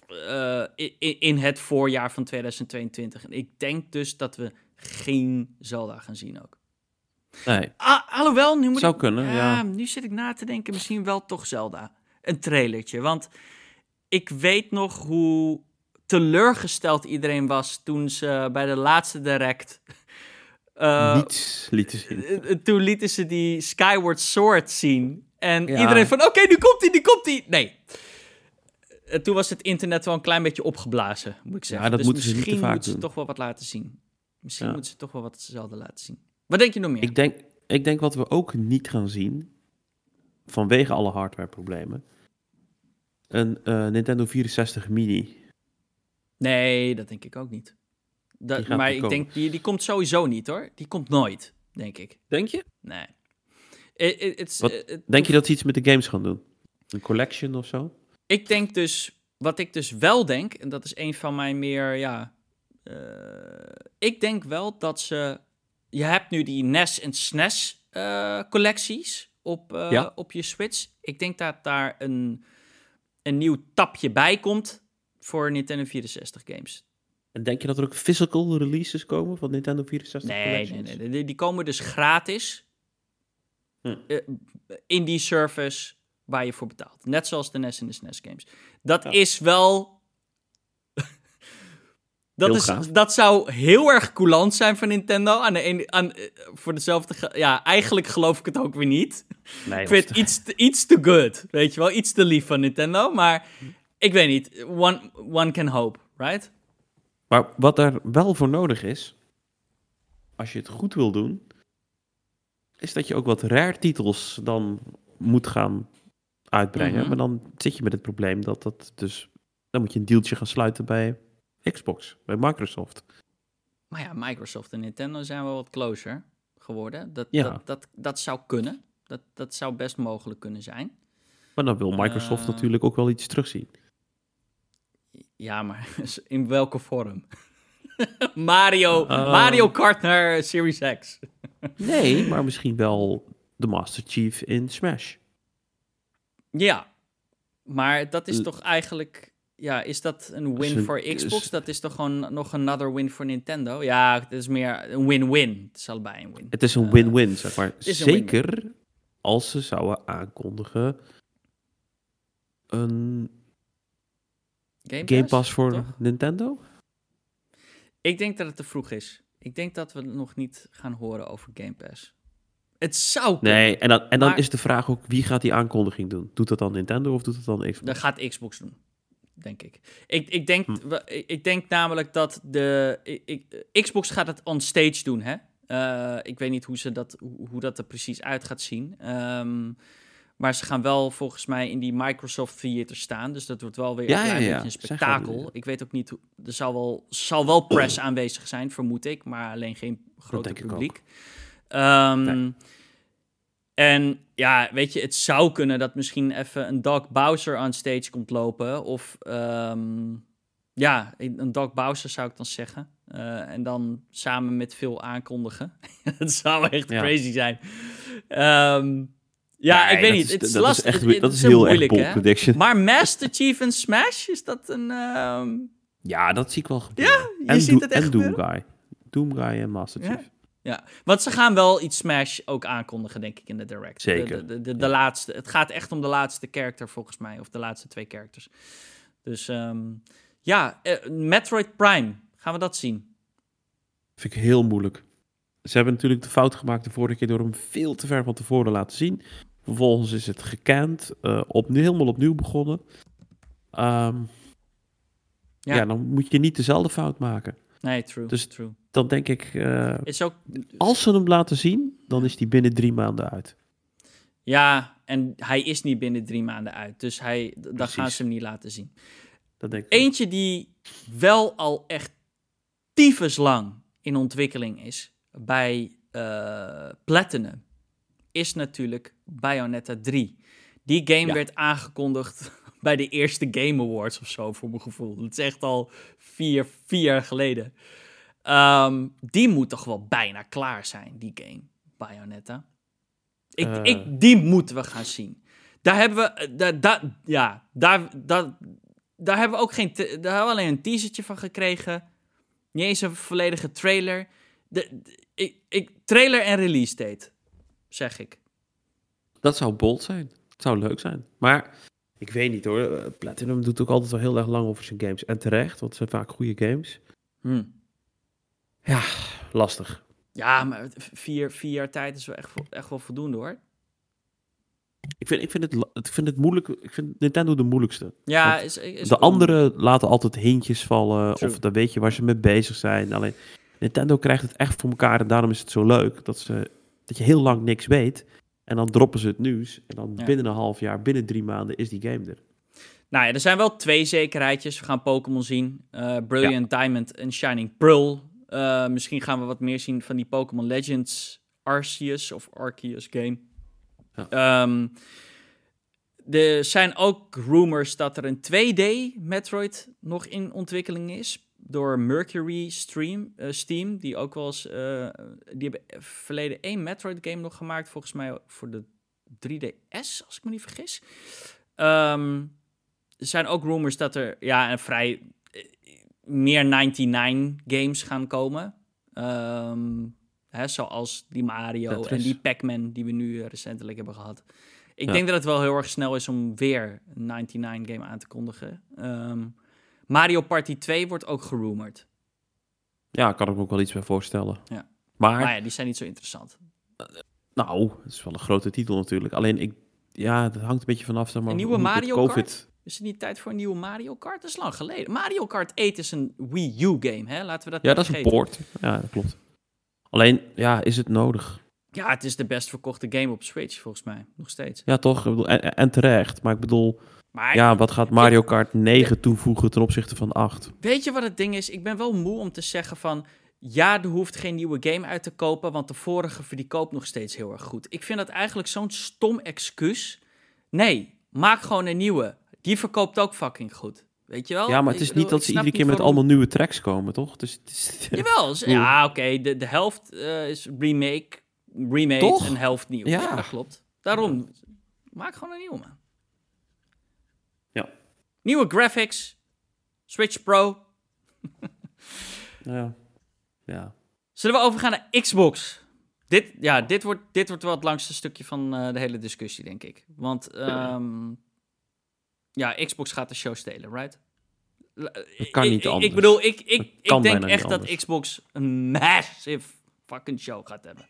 uh, in, in, het voorjaar van 2022. En ik denk dus dat we geen Zelda gaan zien ook. Nee. Ah, alhoewel, nu moet Zou ik, kunnen, ja. Nu zit ik na te denken, misschien wel toch Zelda. Een trailertje, want ik weet nog hoe teleurgesteld iedereen was toen ze bij de laatste direct. Uh, Niets lieten zien. Eh, eh, toen lieten ze die Skyward Sword zien. En iedereen van: oké, nu komt hij, nu komt hij. Nee. toen was het internet wel een klein beetje opgeblazen, moet ik zeggen. Ja, dat dus moeten misschien ze moeten ze toch wel wat laten zien. Misschien moeten ze toch wel wat hetzelfde laten zien. Wat denk je nog meer? Ik denk, ik denk wat we ook niet gaan zien, vanwege alle hardwareproblemen, een uh, Nintendo 64 Mini. Nee, dat denk ik ook niet. Dat, maar ik denk, die, die komt sowieso niet hoor. Die komt nooit, denk ik. Denk je? Nee. It, denk je dat ze iets met de games gaan doen? Een collection of zo? Ik denk dus, wat ik dus wel denk, en dat is een van mijn meer, ja... Uh, ik denk wel dat ze... Je hebt nu die NES en SNES uh, eh, collecties op, uh, ja. op je Switch. Ik denk dat daar een, een nieuw tapje bij komt voor Nintendo 64 games. En denk je dat er ook physical releases komen van Nintendo 64 nee, nee, nee, nee, die komen dus gratis hm. in die service waar je voor betaalt. Net zoals de NES en de SNES games. Dat is wel... [LAUGHS] dat, is, dat zou heel erg coulant zijn van Nintendo. Aan de ene, aan, eh, voor dezelfde... Ja, eigenlijk geloof ik het ook weer niet. Nee, ik vind het iets te, iets te good. Weet je wel, iets te lief van Nintendo. Maar ik weet niet. One, one can hope, right? Maar wat er wel voor nodig is... Als je het goed wil doen... Is dat je ook wat rare titels dan moet gaan uitbrengen. Mhm. Maar dan zit je met het probleem dat dat dus... Dan moet je een deeltje gaan sluiten bij Xbox, bij Microsoft. Maar ja, Microsoft en Nintendo zijn wel wat closer geworden. Dat, ja. dat, dat, dat zou kunnen. Dat, dat zou best mogelijk kunnen zijn. Maar dan wil Microsoft uh, natuurlijk ook wel iets terugzien. Ja, maar [LAUGHS] in welke vorm? [LAUGHS] Mario, uh, Mario Kart naar Series X. [LAUGHS] nee, maar misschien wel de Master Chief in Smash. Ja, maar dat is toch eigenlijk... Ja, is dat een win voor Xbox? Dat is toch gewoon nog another win voor Nintendo? Ja, het is meer een win-win. Het is allebei een win. Het is een win-win, zeg maar. Zeker als ze zouden aankondigen een Game, Game Pass, voor Nintendo? Ik denk dat het te vroeg is. Ik denk dat we nog niet gaan horen over Game Pass. Het zou kunnen. Nee, en dan, en dan is de vraag ook, wie gaat die aankondiging doen? Doet dat dan Nintendo of doet dat dan Xbox? Dat gaat Xbox doen, denk ik. Ik, ik, denk, hm. ik denk namelijk dat de... Ik, Xbox gaat het on stage doen, hè? Uh, ik weet niet hoe, ze dat, hoe dat er precies uit gaat zien. Um, maar ze gaan wel volgens mij in die Microsoft Theater staan. Dus dat wordt wel weer ja, een klein ja, beetje een spektakel. Ik weet ook niet hoe. Er zal wel, zal wel press [CLEARS THROAT] aanwezig zijn, vermoed ik. Maar alleen geen grote publiek. Um, En ja, weet je, het zou kunnen dat misschien even een Doc Bowser on stage komt lopen. Of um, ja, een Doc Bowser zou ik dan zeggen. Uh, en dan samen met veel aankondigen. [LAUGHS] dat zou echt crazy zijn. Um, ja, ik weet niet. het is dat is echt dat is heel moeilijk, erg prediction. Maar Master Chief en Smash, is dat een... Um... Ja, dat zie ik wel gebeuren. Ja, je en ziet het echt En Doom Guy. Doom Guy en Master Chief. Ja. Ja, want ze gaan wel iets Smash ook aankondigen, denk ik, in de direct. Zeker. De, de, de, laatste. Het gaat echt om de laatste character, volgens mij. Of de laatste twee characters. Dus um, ja, uh, Metroid Prime. Gaan we dat zien? Vind ik heel moeilijk. Ze hebben natuurlijk de fout gemaakt de vorige keer door hem veel te ver van tevoren te laten zien. Vervolgens is het gekend, uh, op, helemaal opnieuw begonnen. Um, ja. ja. dan moet je niet dezelfde fout maken. Nee, true. Dus true. dan denk ik, uh, is ook... als ze hem laten zien, dan is hij binnen drie maanden uit. Ja, en hij is niet binnen drie maanden uit. Dus hij, dan gaan ze hem niet laten zien. Dat denk ik Eentje die wel al echt tyfus lang in ontwikkeling is bij uh, Platinum is natuurlijk Bayonetta 3. Die game werd aangekondigd [LAUGHS] bij de eerste Game Awards of zo, voor mijn gevoel. Dat is echt al vier, vier jaar geleden. Ehm, die moet toch wel bijna klaar zijn, die game, Bayonetta. Ik, uh. ik, die moeten we gaan zien. Daar hebben we, eh, daar, daar, ja, daar, daar, daar hebben we ook geen, daar hebben we alleen een teasertje van gekregen. Niet eens een volledige trailer. De, ik, ik, trailer en release date zeg ik. Dat zou bold zijn. Het zou leuk zijn. Maar ik weet niet hoor. Eh, Platinum doet ook altijd wel heel erg lang over zijn games. En terecht, want het zijn vaak goede games. Hmm. Ja, lastig. Ja, maar vier, vier jaar tijd is wel echt, echt wel voldoende hoor. Ik vind, ik, vind het, ik vind het moeilijk. Ik vind Nintendo de moeilijkste. Ja, is, is de anderen laten altijd hintjes vallen. Of dan weet je waar ze mee bezig zijn. Alleen Nintendo krijgt het echt voor elkaar. En daarom is het zo leuk dat ze dat je heel lang niks weet. En dan droppen ze het nieuws. En dan binnen een half jaar, binnen drie maanden is die game er. Nou ja, er zijn wel twee zekerheidjes. We gaan Pokémon zien. Uh, Brilliant Diamond en Shining Pearl. Uh, misschien gaan we wat meer zien van die Pokémon Legends Arceus of Arceus game. Ja. Um, er zijn ook rumors dat er een 2D Metroid nog in ontwikkeling is. Door Mercury Stream, uh, Steam, die ook wel eens. Uh, die hebben verleden één Metroid game nog gemaakt, volgens mij voor de 3DS, als ik me niet vergis. Um, er zijn ook rumors dat er ja, een vrij eh, meer 99 games gaan komen. Um, hè, zoals die Mario en die Pac-Man die we nu recentelijk hebben gehad. Ik denk dat het wel heel erg snel is om weer een 99 game aan te kondigen. Um, Mario Party 2 wordt ook gerumored. Ja, kan ik me ook wel iets bij voorstellen. Ja. Maar, maar ja, die zijn niet zo interessant. nou, het is wel een grote titel natuurlijk. Alleen ik, ja, het hangt een beetje vanaf. Zeg maar, een nieuwe Mario COVID... Kart? Is het niet tijd voor een nieuwe Mario Kart? Dat is lang geleden. Mario Kart 8 is een Wii U game, hè? Laten we dat Ja, dat is een port. Ja, dat klopt. Alleen, ja, is het nodig? Ja, het is de best verkochte game op Switch, volgens mij. Nog steeds. Ja, toch? Ik bedoel, en, terecht. Maar ik bedoel, maar, ja, wat gaat Mario Kart 9 toevoegen ten opzichte van 8? Weet je wat het ding is? Ik ben wel moe om te zeggen van... Ja, er hoeft geen nieuwe game uit te kopen, want de vorige verkoopt nog steeds heel erg goed. Ik vind dat eigenlijk zo'n stom excuus. Nee, maak gewoon een nieuwe. Die verkoopt ook fucking goed. Weet je wel? Ja, maar het is niet dat ze iedere keer met allemaal nieuwe tracks komen, toch? Dus, het is, [LAUGHS] Jawel, [LAUGHS] ja, oké. De, de helft uh, is remake remade en helft nieuw. Ja. dat klopt. Daarom, maak gewoon een nieuwe, man. Nieuwe graphics. Switch Pro. [LAUGHS] ja. Ja. Zullen we overgaan naar Xbox? Dit, ja, dit wordt, dit wordt wel het langste stukje van uh, de hele discussie, denk ik. Want um, ja, Xbox gaat de show stelen, right? Dat kan niet anders. Ik bedoel, ik, ik, ik denk echt dat Xbox een massive fucking show gaat hebben.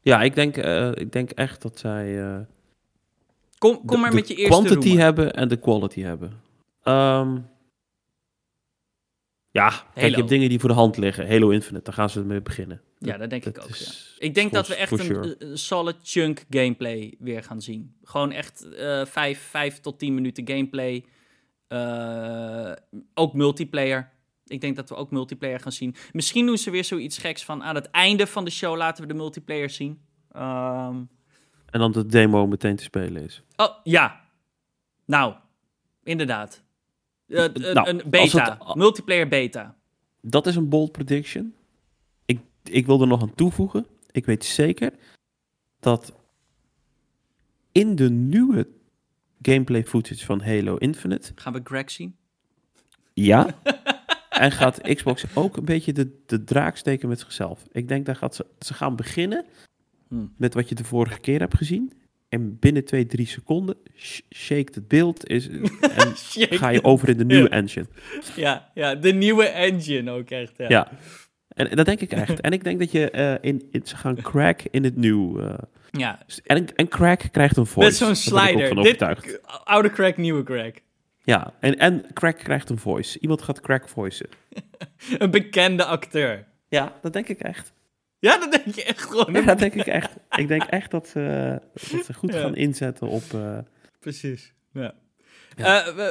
Ja, ik denk, uh, ik denk echt dat zij. Uh, kom kom maar met je eerste. quantity hebben en de quality hebben. Um, ja, kijk, je hebt dingen die voor de hand liggen. Halo Infinite, daar gaan ze mee beginnen. Ja, dat denk ik ook. Ja. Ik denk dat we echt een solid chunk gameplay weer gaan zien. Gewoon echt uh, vijf, vijf tot tien minuten gameplay. Uh, ook multiplayer. Ik denk dat we ook multiplayer gaan zien. Misschien doen ze weer zoiets geks van aan het einde van de show laten we de multiplayer zien. Um... En dan de demo meteen te spelen is. Oh, ja. Nou, inderdaad. Uh, nou, een beta, multiplayer beta. Dat is een bold prediction. Ik, ik wil er nog aan toevoegen. Ik weet zeker dat in de nieuwe gameplay footage van Halo Infinite... Gaan we Greg zien? Ja. [LAUGHS] en gaat Xbox ook een beetje de, de draak steken met zichzelf. Ik denk dat gaat ze, ze gaan beginnen hmm. met wat je de vorige keer hebt gezien. En binnen 2, 3 seconden shake het beeld is, [LAUGHS] en ga je over in de nieuwe engine. Ja, ja, de nieuwe engine ook echt. Ja. ja. En, dat denk ik echt. En ik denk dat je uh, in, in, ze gaan crack in het nieuw. Uh, ja. En, en crack krijgt een voice. Met zo'n slider. Dit, oude crack, nieuwe crack. Ja, en, en Crack krijgt een voice. Iemand gaat Crack voicen. [LAUGHS] een bekende acteur. Ja, dat denk ik echt. Ja, dat denk je echt gewoon. Ja, dat denk ik echt. Ik denk echt dat ze, dat ze goed gaan inzetten op... Uh... Precies, ja. ja. Uh,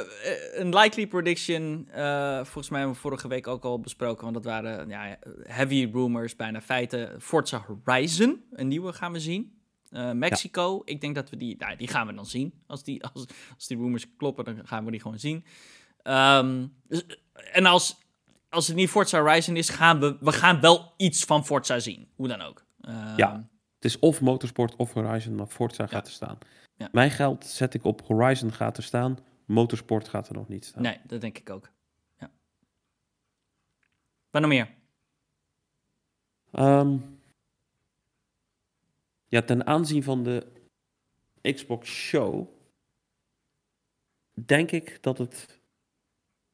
een likely prediction, uh, volgens mij hebben we vorige week ook al besproken, want dat waren ja, heavy rumors, bijna feiten. Forza Horizon, een nieuwe gaan we zien. Uh, Mexico, ik denk dat we die, nou, die gaan we dan zien. Als die, als, als die rumors kloppen, dan gaan we die gewoon zien. Um, dus, en als, als het niet Forza Horizon is, gaan we, we gaan wel iets van Forza zien. Hoe dan ook. Ja, het is of Motorsport of Horizon, maar Forza gaat er staan. Ja. Mijn geld zet ik op Horizon gaat er staan. Motorsport gaat er nog niet staan. Nee, dat denk ik ook. Ja. Wat nog meer? Um, ja, ten aanzien van de Xbox Show denk ik dat het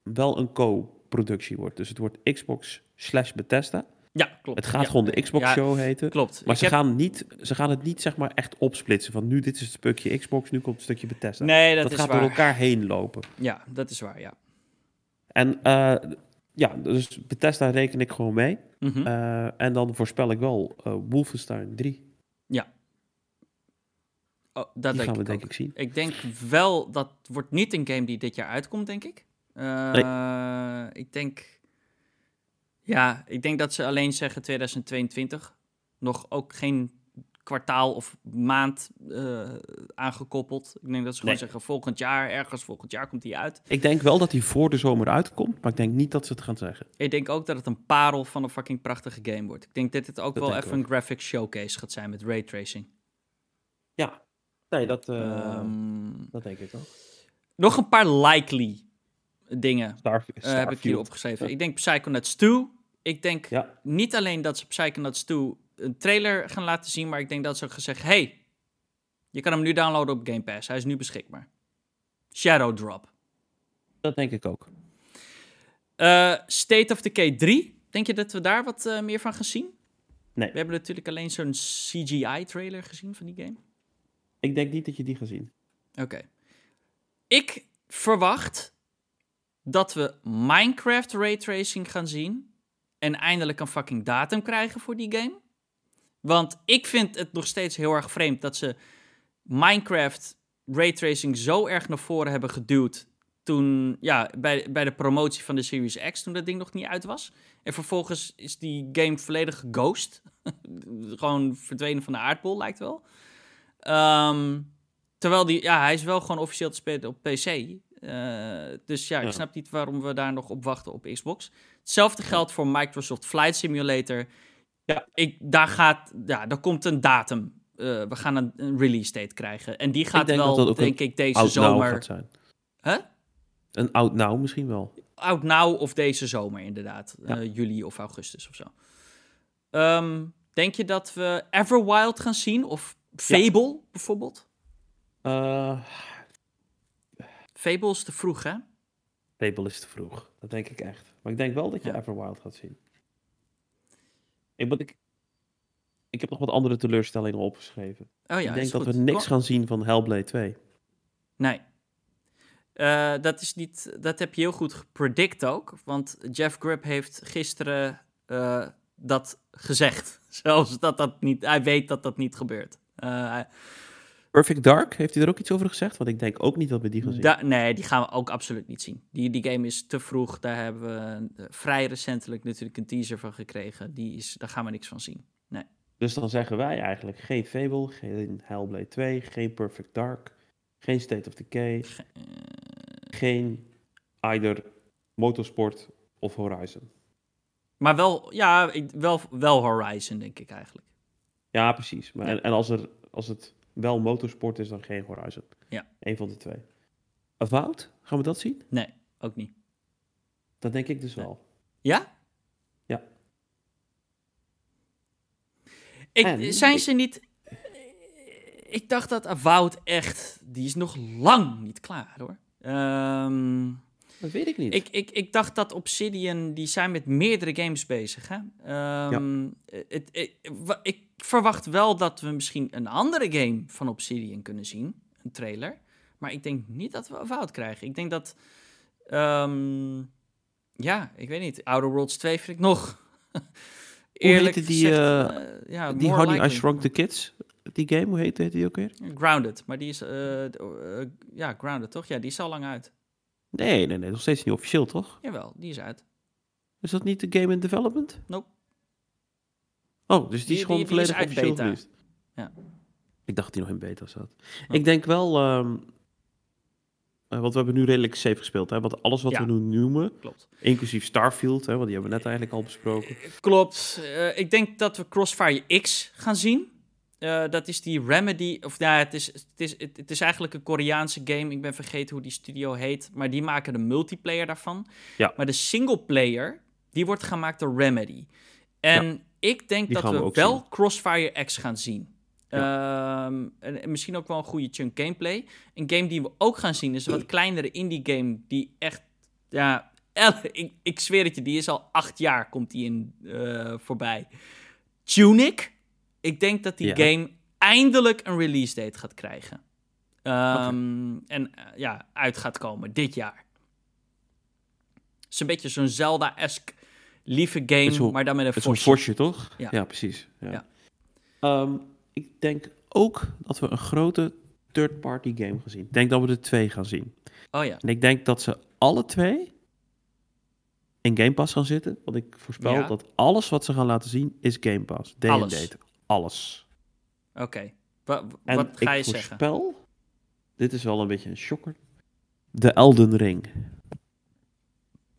wel een co-productie wordt. Dus het wordt Xbox slash Bethesda. Ja, klopt. Het gaat gewoon de Xbox Show heten. Klopt. Maar ze, gaan niet, ze gaan het niet zeg maar echt opsplitsen. Van nu dit is het stukje Xbox, nu komt het stukje Bethesda. Nee, dat, dat is gaat door elkaar heen lopen. Ja, dat is waar, ja. En uh, ja, dus Bethesda reken ik gewoon mee. Mm -hmm. uh, en dan voorspel ik wel uh, Wolfenstein 3. Ja. Oh, dat die gaan we denk ik zien. Ik denk wel, dat wordt niet een game die dit jaar uitkomt, denk ik. Uh, Ik denk... Ja, ik denk dat ze alleen zeggen 2022. Nog ook geen kwartaal of maand uh, aangekoppeld. Ik denk dat ze gewoon zeggen volgend jaar, ergens volgend jaar komt hij uit. Ik denk wel dat hij voor de zomer uitkomt, maar ik denk niet dat ze het gaan zeggen. Ik denk ook dat het een parel van een fucking prachtige game wordt. Ik denk dat het ook wel even een graphic showcase gaat zijn met raytracing. Ja, nee, dat, uh, dat denk ik wel. Nog een paar likely dingen Star, uh, heb ik hier opgeschreven. Ik denk Psychonauts 2. Ik denk ja. niet alleen dat ze Psychonauts 2 een trailer gaan laten zien, maar ik denk dat ze gezegd: hey, je kan hem nu downloaden op Game Pass. Hij is nu beschikbaar. Shadow Drop. Dat denk ik ook. Uh, State of Decay 3. Denk je dat we daar wat uh, meer van gaan zien? Nee. We hebben natuurlijk alleen zo'n CGI-trailer gezien van die game. Ik denk niet dat je die gaat zien. Oké. Ik verwacht dat we Minecraft Raytracing gaan zien. En eindelijk een fucking datum krijgen voor die game. Want ik vind het nog steeds heel erg vreemd dat ze Minecraft raytracing zo erg naar voren hebben geduwd. Toen, ja, bij, bij de promotie van de Series X, toen dat ding nog niet uit was. En vervolgens is die game volledig ghost. [LAUGHS] gewoon verdwenen van de aardbol, lijkt wel. Ehm, terwijl die, ja, hij is wel gewoon officieel te spelen op PC. Uh, dus ja, ik snap niet waarom we daar nog op wachten op Xbox. Hetzelfde geldt voor Microsoft Flight Simulator. Ja, ik, daar, gaat, ja, daar komt een datum. Uh, we gaan een, een, release date krijgen. En die gaat wel, denk ik, deze zomer. Gaat zijn. Huh? Een oud nou misschien wel. Oud nou of deze zomer, inderdaad. Ja. Uh, juli of augustus of zo. Um, denk je dat we Everwild gaan zien? Of Fable ja. bijvoorbeeld? Uh... Fable is te vroeg, hè? Fable is te vroeg. Dat denk ik echt. Maar ik denk wel dat je ja. Everwild gaat zien. Ik, ik, ik heb nog wat andere teleurstellingen opgeschreven. Oh ja, ik denk dat we niks gaan zien van Hellblade 2. Nee. Uh, dat, is niet, dat heb je heel goed gepredict ook. Want Jeff Grubb heeft gisteren uh, dat gezegd. [LAUGHS] Zelfs dat dat niet... Hij weet dat dat niet gebeurt. Uh, Perfect Dark, heeft hij er ook iets over gezegd? Want ik denk ook niet dat we die gaan zien. Da nee, die gaan we ook absoluut niet zien. Die, die game is te vroeg. Daar hebben we uh, vrij recentelijk natuurlijk een teaser van gekregen. Die is, daar gaan we niks van zien. Nee. Dus dan zeggen wij eigenlijk geen Fable, geen Hellblade 2, geen Perfect Dark, geen State of Decay, Ge uh... geen either Motorsport of Horizon. Maar wel, ja, wel, wel Horizon denk ik eigenlijk. Ja, precies. Maar, En, en als, er, als het wel motorsport is dan geen Horizon. Ja. Eén van de twee. Avowed, gaan we dat zien? Nee, ook niet. Dat denk ik dus wel. Ja? Ja. Ik, zijn ze niet... Ik dacht dat Avowed echt... Die is nog lang niet klaar, hoor. Um, dat weet ik niet. Ik, ik, ik dacht dat Obsidian, die zijn met meerdere games bezig. Hè? Um, ja. het, ik verwacht wel dat we misschien een andere game van Obsidian kunnen zien. Een trailer. Maar ik denk niet dat we een fout krijgen. Ik denk dat... Um, ja, ik weet niet. Outer Worlds 2 vind ik nog... [LAUGHS] Eerlijk heette die, gezegd, uh, uh, ja, die Honey I Shrunk the Kids? Die game, hoe heet die ook weer? Grounded, maar die is... Uh, ja, Grounded, toch? Ja, die is al lang uit. Nee, nee, nee, nog steeds niet officieel, toch? Jawel, die is uit. Is dat niet de game in development? Nope. Oh, dus die, is gewoon volledig die officieel geweest? Ja. Ik dacht dat die nog in beta zat. Ik denk wel, um, want we hebben nu redelijk safe gespeeld. Hè? Want alles wat we nu noemen, Klopt. inclusief Starfield, hè, want die hebben we net eigenlijk al besproken. Klopt. Uh, ik denk dat we Crossfire X gaan zien. Uh, dat is die Remedy, of ja, het is, het, is, het, is eigenlijk een Koreaanse game. Ik ben vergeten hoe die studio heet, maar die maken de multiplayer daarvan. Ja. Maar de singleplayer, die wordt gemaakt door Remedy. En ik denk dat we, wel Crossfire X gaan zien. Ehm, en, misschien ook wel een goede chunk gameplay. Een game die we ook gaan zien is een wat [CLEARS THROAT] kleinere indie game die echt, ja, [LAUGHS] ik, ik zweer het je, die is al acht jaar komt die in uh, voorbij. Tunic. Ik denk dat die game eindelijk een release date gaat krijgen. Um, En uh, ja, uit gaat komen dit jaar. Het is een beetje zo'n Zelda-esque lieve game, maar dan met een vosje. Een vosje, toch? Ja, ja precies. Ja. ja. Um, ik denk ook dat we een grote third-party game gaan zien. Ik denk dat we er twee gaan zien. Oh ja. En ik denk dat ze alle twee in Game Pass gaan zitten. Want ik voorspel dat alles wat ze gaan laten zien is Game Pass. Day alles. Date. Alles. Oké. Wat, wat ga je zeggen? voorspel, dit is wel een beetje een shocker, de Elden Ring.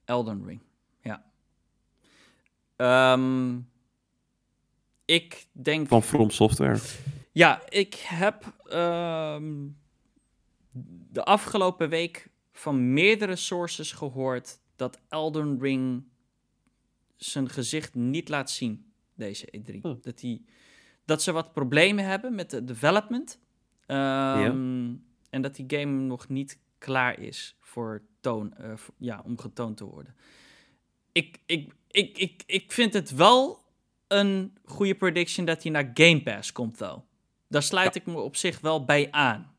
Elden Ring, ja. Um, ik denk... Van From Software. Ja, ik heb um, de afgelopen week van meerdere sources gehoord dat Elden Ring zijn gezicht niet laat zien, deze E3. Dat, die, dat ze wat problemen hebben met de development. Um, ja. En dat die game nog niet klaar is voor toon, uh, ja, om getoond te worden. Ik, ik, ik, ik, ik vind het wel een goede prediction dat hij naar Game Pass komt, though. Daar sluit ik me op zich wel bij aan.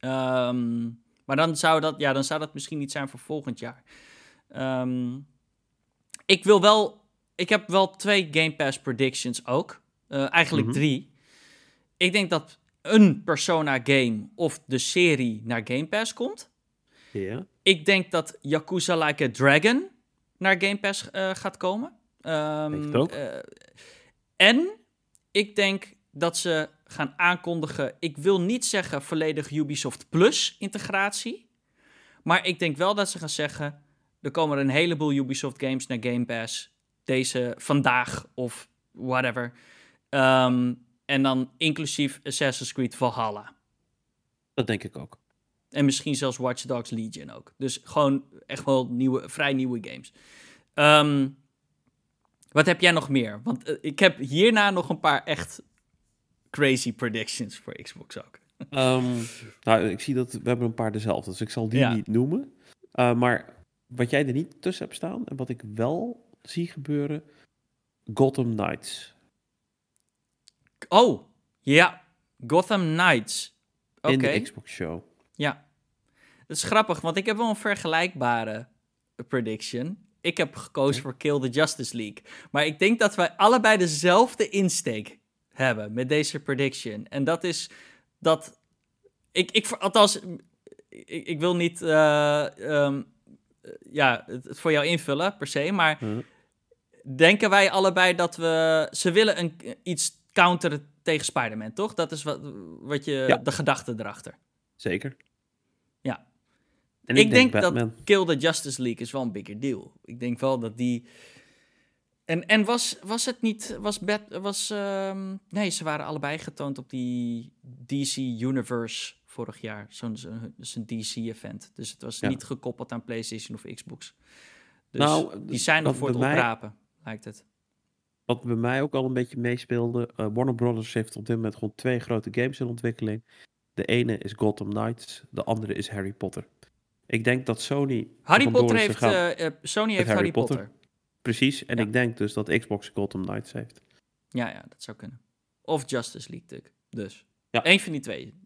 Um, maar dan zou, dat, ja, dan zou dat misschien niet zijn voor volgend jaar. Um, ik wil wel. Ik heb wel twee Game Pass predictions ook. Uh, eigenlijk mhm. drie. Ik denk dat een Persona game of de serie naar Game Pass komt. Ja. Ik denk dat Yakuza Like a Dragon naar Game Pass uh, gaat komen. Um, ook. Uh, en ik denk dat ze gaan aankondigen. Ik wil niet zeggen volledig Ubisoft Plus integratie. Maar ik denk wel dat ze gaan zeggen. Er komen een heleboel Ubisoft games naar Game Pass. Deze vandaag of whatever. Um, en dan inclusief Assassin's Creed Valhalla. Dat denk ik ook. En misschien zelfs Watch Dogs Legion ook. Dus gewoon echt wel nieuwe, vrij nieuwe games. Um, wat heb jij nog meer? Want uh, ik heb hierna nog een paar echt crazy predictions voor Xbox ook. Um, [LAUGHS] nou, ik zie dat we hebben een paar dezelfde, dus ik zal die niet noemen. Uh, maar wat jij er niet tussen hebt staan en wat ik wel zie gebeuren, Gotham Knights. Oh, ja. Gotham Knights. Okay. In de Xbox Show. Ja. Dat is grappig, want ik heb wel een vergelijkbare prediction. Ik heb gekozen voor Kill the Justice League. Maar ik denk dat wij allebei dezelfde insteek hebben met deze prediction. En dat is dat. Ik, ik althans, ik, ik wil niet. Uh, um, ja, het, voor jou invullen per se. Maar. Hm. Denken wij allebei dat we. Ze willen een, iets counteren tegen Spider-Man, toch? Dat is wat, wat je, de gedachte erachter. Zeker. Ja. En ik, denk, dat Kill the Justice League is wel een bigger deal. Ik denk wel dat die... En, en was, was het niet... Was Bat, was, um... nee, ze waren allebei getoond op die DC Universe vorig jaar. Zo'n zo, een DC-event. Dus het was niet gekoppeld aan PlayStation of Xbox. Dus nou, die zijn nog voor het mij... oprapen, lijkt het wat bij mij ook al een beetje meespeelde. Uh, Warner Brothers heeft op dit moment gewoon twee grote games in ontwikkeling. De ene is Gotham Knights, de andere is Harry Potter. Ik denk dat Sony. Harry Potter heeft. Uh, Sony heeft Harry, Potter. Precies, en ik denk dus dat Xbox Gotham Knights heeft. Ja, ja, dat zou kunnen. Of Justice League. Dus. Ja. Eén van die twee.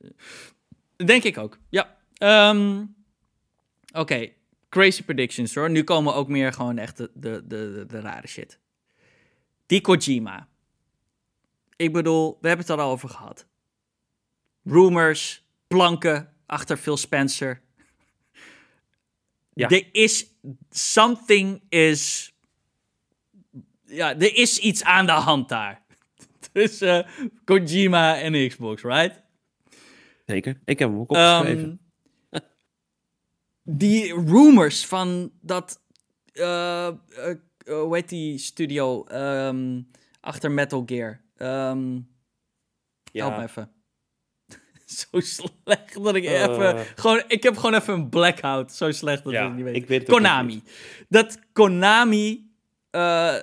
Denk ik ook. Ja. Um, Oké, crazy predictions hoor. Nu komen ook meer gewoon echt de, de, de, de rare shit. Die Kojima. Ik bedoel, we hebben het er al over gehad. Rumors, planken achter Phil Spencer. Ja. Er is something is. Ja, er is iets aan de hand daar. [LAUGHS] Tussen Kojima en Xbox, right? Zeker. Ik heb hem ook opgeschreven. Um, die rumors van dat uh, uh, hoe heet die studio um, achter Metal Gear? Um, ja. Help me even. [LAUGHS] Zo slecht dat ik uh. even... Gewoon, ik heb gewoon even een blackout. Zo slecht dat ja, ik niet weet. Ik weet Konami. Dat Konami... Uh,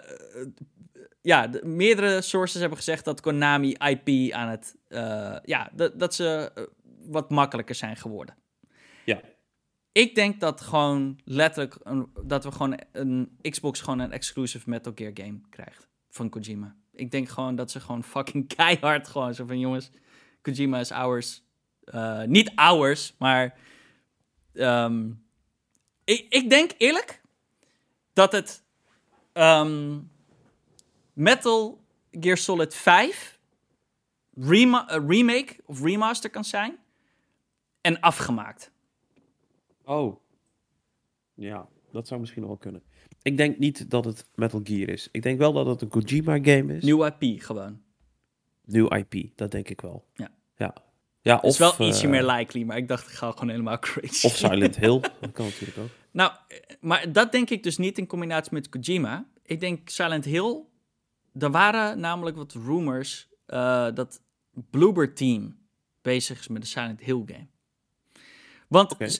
ja, de, meerdere sources hebben gezegd dat Konami IP aan het... Uh, ja, dat ze wat makkelijker zijn geworden. Ik denk dat gewoon letterlijk een, dat we gewoon een Xbox gewoon een exclusive Metal Gear game krijgt van Kojima. Ik denk gewoon dat ze gewoon fucking [LAUGHS] keihard gewoon zo van jongens, Kojima is ours. Uh, niet ours, maar um, ik, ik denk eerlijk dat het um, Metal Gear Solid 5 remake of remaster kan zijn. En afgemaakt. Oh. Ja, dat zou misschien wel kunnen. Ik denk niet dat het Metal Gear is. Ik denk wel dat het een Kojima-game is. Nieuw IP gewoon. Nieuw IP, dat denk ik wel. Ja. Ja. Ja, of, is wel ietsje uh, meer likely, maar ik dacht, ik ga gewoon helemaal crazy. Of Silent [LAUGHS] Hill, dat kan natuurlijk ook. Nou, maar dat denk ik dus niet in combinatie met Kojima. Ik denk Silent Hill, er waren namelijk wat rumors uh, dat Bloober Team bezig is met de Silent Hill game. Want okay.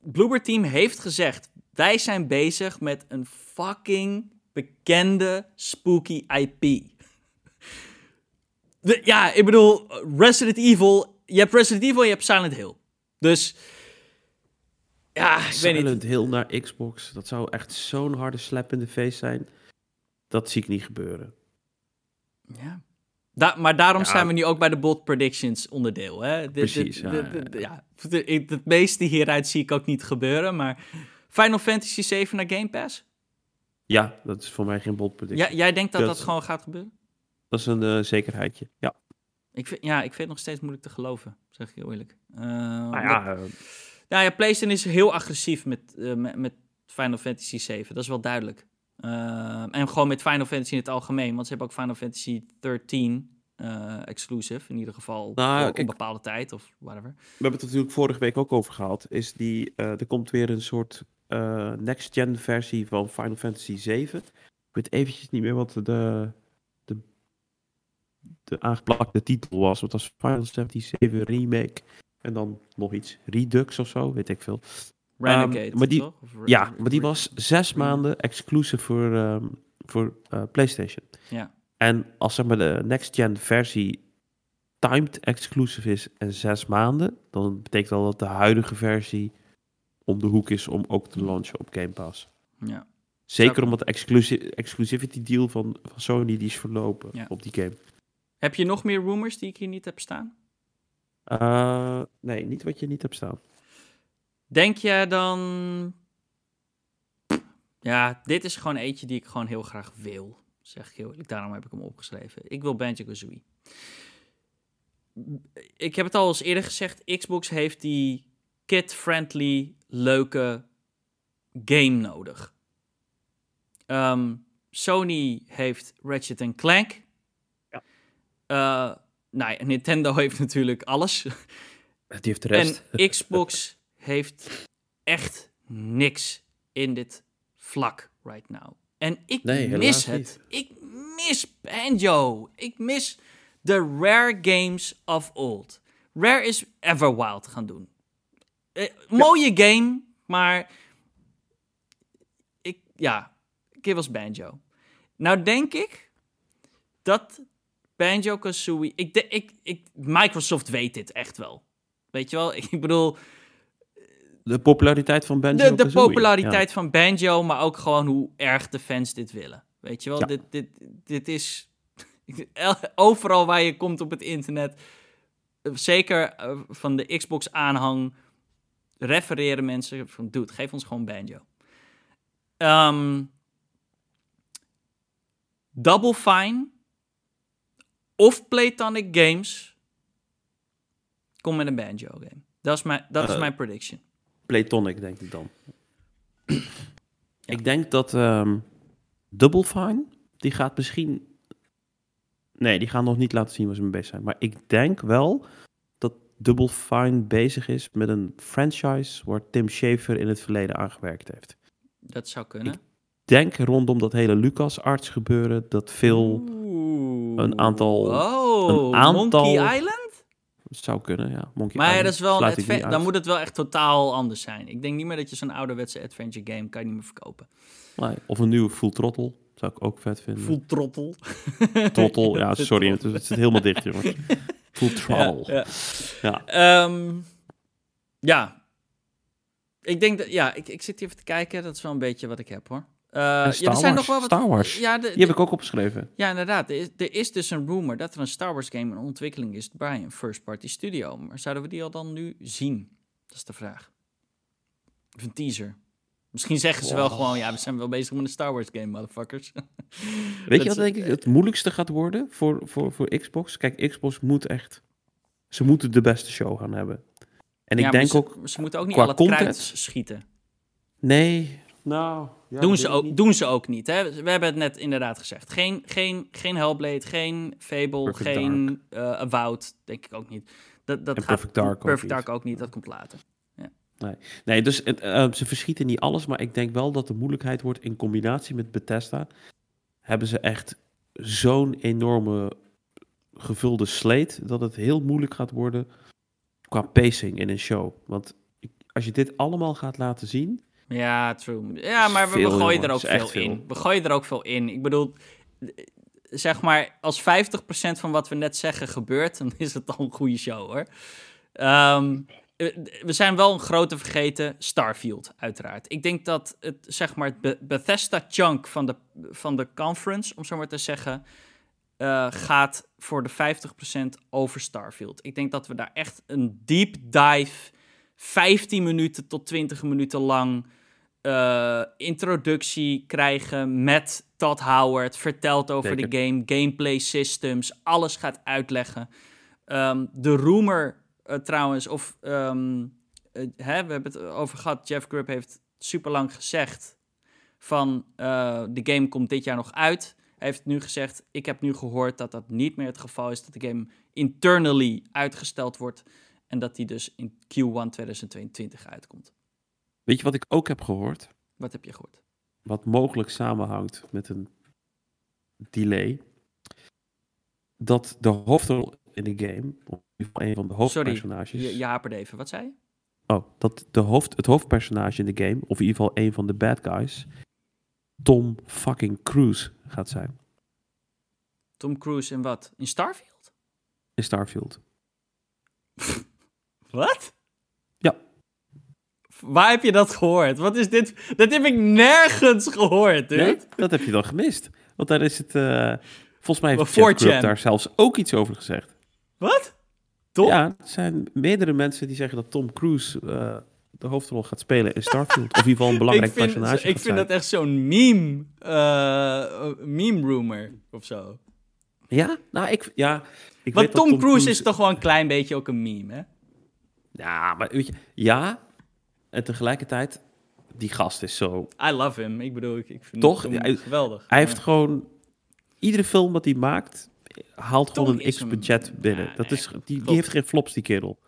Bloober Team heeft gezegd, wij zijn bezig met een fucking bekende spooky IP. [LAUGHS] De, ja, ik bedoel, Resident Evil. Je hebt Resident Evil je hebt Silent Hill. Dus. Ja, ik Silent weet niet. Silent Hill naar Xbox. Dat zou echt zo'n harde slap in de face zijn. Dat zie ik niet gebeuren. Ja. Da maar daarom zijn we nu ook bij de bot predictions onderdeel. Hè? De, Precies. De, de, ja, ja. Het meeste hieruit zie ik ook niet gebeuren. Maar Final Fantasy 7 naar Game Pass? Ja, dat is voor mij geen bot prediction. Ja, jij denkt dat dat, dat gewoon gaat gebeuren? Dat is een uh, zekerheidje, ja. Ik vind, ja, ik vind het nog steeds moeilijk te geloven, zeg ik heel eerlijk. Uh, nou ja, uh, ja, ja, PlayStation is heel agressief met, met, met, Final Fantasy 7, dat is wel duidelijk. En gewoon met Final Fantasy in het algemeen, want ze hebben ook Final Fantasy 13 exclusive, in ieder geval nou, voor kijk, een bepaalde tijd of whatever. We hebben het natuurlijk vorige week ook over gehad, is die, er komt weer een soort next-gen versie van Final Fantasy 7. Ik weet eventjes niet meer wat de de aangeplakte titel was. Wat was Final 77 Remake. En dan nog iets. Redux of zo, weet ik veel. Renegade, um, maar die, Ja, maar die was zes maanden exclusive voor, um, voor uh, PlayStation. Ja. En als zeg maar de next-gen versie timed exclusive is en zes maanden, dan betekent dat dat de huidige versie om de hoek is om ook te launchen op Game Pass. Ja. Zeker omdat de exclusi exclusivity deal van, van Sony die is verlopen ja. op die game. Heb je nog meer rumors die ik hier niet heb staan? Uh, nee, niet wat je niet hebt staan. Denk jij dan... Ja, dit is gewoon eentje die ik gewoon heel graag wil. Zeg ik heel eerlijk, daarom heb ik hem opgeschreven. Ik wil Banjo-Kazooie. Ik heb het al eens eerder gezegd, Xbox heeft die kid-friendly, leuke game nodig. Um, Sony heeft Ratchet Clank. Uh, nou ja, Nintendo [LAUGHS] heeft natuurlijk alles. Die heeft de rest. En Xbox [LAUGHS] heeft echt niks in dit vlak right now. En ik mis het. Niet. Ik mis Banjo. Ik mis de rare games of old. Rare is Everwild gaan doen. Eh, mooie game, maar ik, ja, give was Banjo. Nou denk ik dat Banjo Kazooie. Ik, de, ik, ik, Microsoft weet dit echt wel. Weet je wel? Ik bedoel. De populariteit van Banjo. De, de populariteit van Banjo, maar ook gewoon hoe erg de fans dit willen. Weet je wel? Dit, dit, dit is. [LAUGHS] Overal waar je komt op het internet. Zeker eh, van de Xbox-aanhang. Refereren mensen van. Dude, geef ons gewoon Banjo. Um, Double Fine of Playtonic Games kom met een banjo game. Dat is mijn, dat is eh, mijn prediction. Playtonic denk ik dan. Ik denk dat um, Double Fine, die gaat misschien... Nee, die gaan nog niet laten zien waar ze mee bezig zijn. Maar ik denk wel dat Double Fine bezig is met een franchise waar Tim Schafer in het verleden aangewerkt heeft. Dat zou kunnen. Ik denk rondom dat hele Lucas Arts gebeuren dat veel een aantal. Oh, een aantal, Monkey Island? Zou kunnen, ja. Monkey maar dat is wel een dan moet het wel echt totaal anders zijn. Ik denk niet meer dat je zo'n ouderwetse adventure game kan je niet meer verkopen. Nee, of een nieuwe Full Throttle. Zou ik ook vet vinden. Full Throttle. Trottel, ja, sorry. Het, het zit helemaal dicht, jongens. [LAUGHS] Full Throttle. Ja. Ja. Ja. Um, ja. Ik denk dat, ja, ik, ik zit hier even te kijken. Dat is wel een beetje wat ik heb, hoor. Uh, ja, er zijn nog wel wat... Star Wars. Ja, de, Die heb ik ook opgeschreven. Ja, inderdaad. Er is, er is, dus een rumor dat er een Star Wars game in ontwikkeling is bij een first-party studio. Maar zouden we die al dan nu zien? Dat is de vraag. Of een teaser. Misschien zeggen ze wel gewoon, ja, we zijn wel bezig met een Star Wars game, motherfuckers. [LAUGHS] Weet je wat denk ik het moeilijkste gaat worden voor, voor, voor Xbox? Kijk, Xbox moet echt... Ze moeten de beste show gaan hebben. En ik denk ze, ook... Ze moeten ook niet alle content schieten. Nee, nou... Ja, doen, ze ook, doen ze ook niet. Hè? We hebben het net inderdaad gezegd. Geen, geen, geen Hellblade, geen Fable, geen uh, Avowed, denk ik ook niet. Dat, dat gaat, Perfect Dark, Perfect Dark ook niet, dat komt later. Nee, nee dus uh, ze verschieten niet alles, maar ik denk wel dat de moeilijkheid wordt in combinatie met Bethesda. Hebben ze echt zo'n enorme gevulde slate dat het heel moeilijk gaat worden qua pacing in een show. Want als je dit allemaal gaat laten zien. Ja, true. Ja, maar we, gooien er ook veel in. We gooien er ook veel in. Ik bedoel, zeg maar, als 50% van wat we net zeggen gebeurt, dan is het al een goede show hoor. Um, eh, we zijn wel een grote vergeten Starfield, uiteraard. Ik denk dat het, zeg maar, het Bethesda-chunk van de, van de conference, om zo maar te zeggen, uh, gaat voor de 50% over Starfield. Ik denk dat we daar echt een deep dive, 15 minuten tot 20 minuten lang, uh, introductie krijgen met Todd Howard. Vertelt over de game, gameplay systems, alles gaat uitleggen. Um, de rumor uh, trouwens, of um, hè, we hebben het over gehad, Jeff Grubb heeft super lang gezegd van de game komt dit jaar nog uit. Hij heeft nu gezegd, ik heb nu gehoord dat dat niet meer het geval is, dat de game internally uitgesteld wordt en dat die dus in Q1 2022 uitkomt. Weet je wat ik ook heb gehoord? Wat heb je gehoord? Wat mogelijk samenhangt met een delay. Dat de hoofdrol in de game, een van de hoofdpersonages. Sorry, je, je haperde even. Wat zei je? Oh, dat de hoofd, het hoofdpersonage in de game, of in ieder geval een van de bad guys, Tom fucking Cruise gaat zijn. Tom Cruise in wat? In Starfield? In Starfield. [LAUGHS] wat? Waar heb je dat gehoord? Wat is dit? Dat heb ik nergens gehoord, dude. Nee, dat heb je dan gemist. Want daar is het... Uh, volgens mij heeft Jeff daar zelfs ook iets over gezegd. Wat? Tom? Ja, er zijn meerdere mensen die zeggen dat Tom Cruise uh, de hoofdrol gaat spelen in Starfield. of in ieder geval een [LAUGHS] belangrijk ik vind, personage Ik vind dat echt zo'n meme, uh, meme rumor of zo. Ja? Nou, ik... Ja, ik Want weet Tom, Tom Cruise, is toch wel een klein beetje ook een meme, hè? Ja, maar weet je... Ja, en tegelijkertijd... Die gast is zo... I love him. Ik bedoel, ik, ik vind toch? hem geweldig. Hij heeft gewoon... Iedere film wat hij maakt haalt gewoon een X-budget binnen. dat is, die, die, heeft geen flops, die kerel.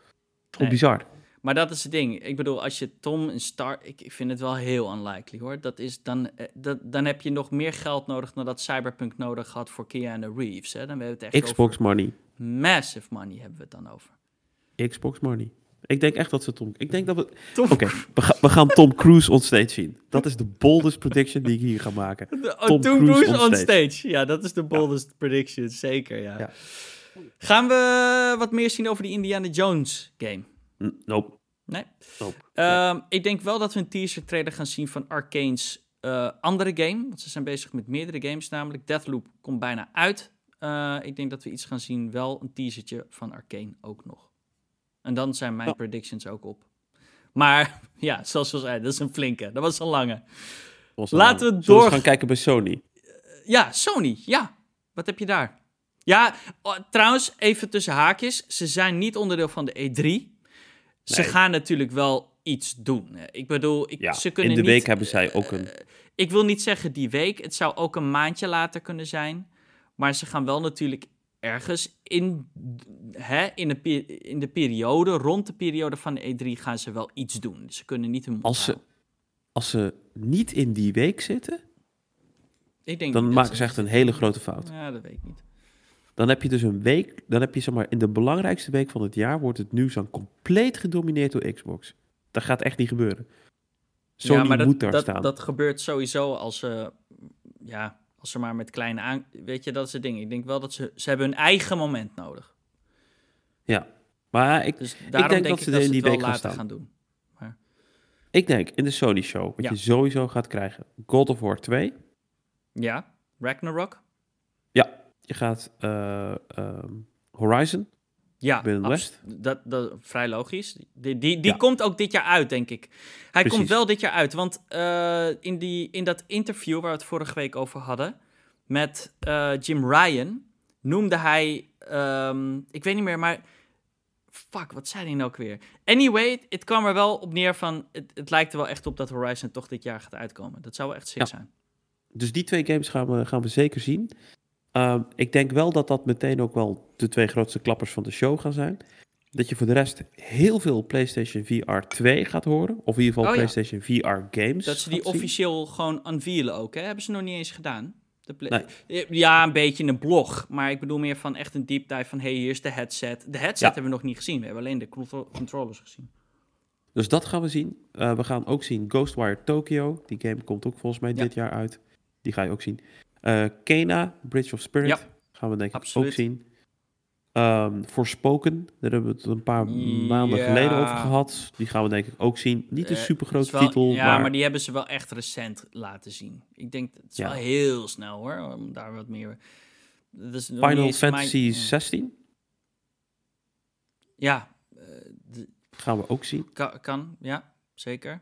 Gewoon bizar. Maar dat is het ding. Ik bedoel, als je Tom een star... Ik, ik vind het wel heel unlikely, hoor. Dat is dan, eh, dat, dan heb je nog meer geld nodig dan dat Cyberpunk nodig had voor Keanu Reeves. Hè? Dan hebben we het echt Xbox money. Massive money hebben we het dan over. Xbox money. Ik denk echt dat ze Tom... Ik denk dat we... Oké, we, we, gaan Tom Cruise onstage zien. Dat is de boldest prediction die ik hier ga maken. Oh, Tom, Cruise, onstage. stage. Ja, dat is de boldest prediction, zeker, ja. ja. Gaan we wat meer zien over die Indiana Jones game? Nope. Nee? Nope. Ehm, ik denk wel dat we een teaser trailer gaan zien van Arcane's uh, andere game. Want ze zijn bezig met meerdere games namelijk. Deathloop komt bijna uit. Uh, ik denk dat we iets gaan zien. Wel een teasertje van Arcane ook nog. En dan zijn mijn predictions ook op. Maar [LAUGHS] ja, zoals we zeiden, dat is een flinke. Dat was een lange. Laten we door. gaan kijken bij Sony. Ja, Sony. Ja. Wat heb je daar? Ja, oh, trouwens, even tussen haakjes. Ze zijn niet onderdeel van de E3. Ze gaan natuurlijk wel iets doen. Ik bedoel, ik, ja, ze kunnen in de week hebben zij ook een... Eh, ik wil niet zeggen die week. Het zou ook een maandje later kunnen zijn. Maar ze gaan wel natuurlijk ergens in, hè, in, de, in de periode, rond de periode van de E3, gaan ze wel iets doen. Ze kunnen niet hun als ze, als ze niet in die week zitten, ik denk dan maken ze echt een hele grote fout. Ja, dat weet ik niet. Dan heb je dus een week, dan heb je zeg maar in de belangrijkste week van het jaar wordt het nieuws dan compleet gedomineerd door Xbox. Dat gaat echt niet gebeuren. Sony ja, maar dat, moet daar dat, staan. Dat gebeurt sowieso als ze, ja, als ze maar met kleine aan... Weet je, dat is het ding. Ik denk wel dat ze... Ze hebben hun eigen moment nodig. Ja, maar ik, dus ik denk, dat ze in die week gaan, doen. Maar... Ik denk in de Sony Show, wat je sowieso gaat krijgen. God of War 2. Ja, Ragnarok. Ja, je gaat uh, Horizon. Ja, dat, dat vrij logisch. Die, die, die komt ook dit jaar uit, denk ik. Hij komt wel dit jaar uit, want uh, in, die, in dat interview waar we het vorige week over hadden, met uh, Jim Ryan noemde hij, um, ik weet niet meer, maar fuck, wat zei hij nou ook weer? Anyway, het kwam er wel op neer van, het, het, lijkt er wel echt op dat Horizon toch dit jaar gaat uitkomen. Dat zou wel echt sick zijn. Dus die twee games gaan we, gaan we zeker zien. Um, ik denk wel dat dat meteen ook wel de twee grootste klappers van de show gaan zijn. Dat je voor de rest heel veel PlayStation VR 2 gaat horen. Of in ieder geval oh, PlayStation VR games. Dat ze die officieel gewoon unveilen ook, hè? Hebben ze nog niet eens gedaan. De Ja, een beetje een blog. Maar ik bedoel meer van echt een deep dive van... hey, hier is de headset. De headset hebben we nog niet gezien. We hebben alleen de controllers gezien. Dus dat gaan we zien. Uh, we gaan ook zien Ghostwire Tokyo. Die game komt ook volgens mij dit jaar uit. Die ga je ook zien. Uh, Kena, Bridge of Spirit. Gaan we denk ik Absoluut. ook zien. Um, Forspoken, daar hebben we het een paar maanden geleden over gehad. Die gaan we denk ik ook zien. Niet een uh, super grote titel. Ja, maar... die hebben ze wel echt recent laten zien. Ik denk, het is wel heel snel hoor, om daar wat meer... Dus Final Fantasy mijn... 16? Ja. Uh, de... Gaan we ook zien. Kan, kan, ja, zeker.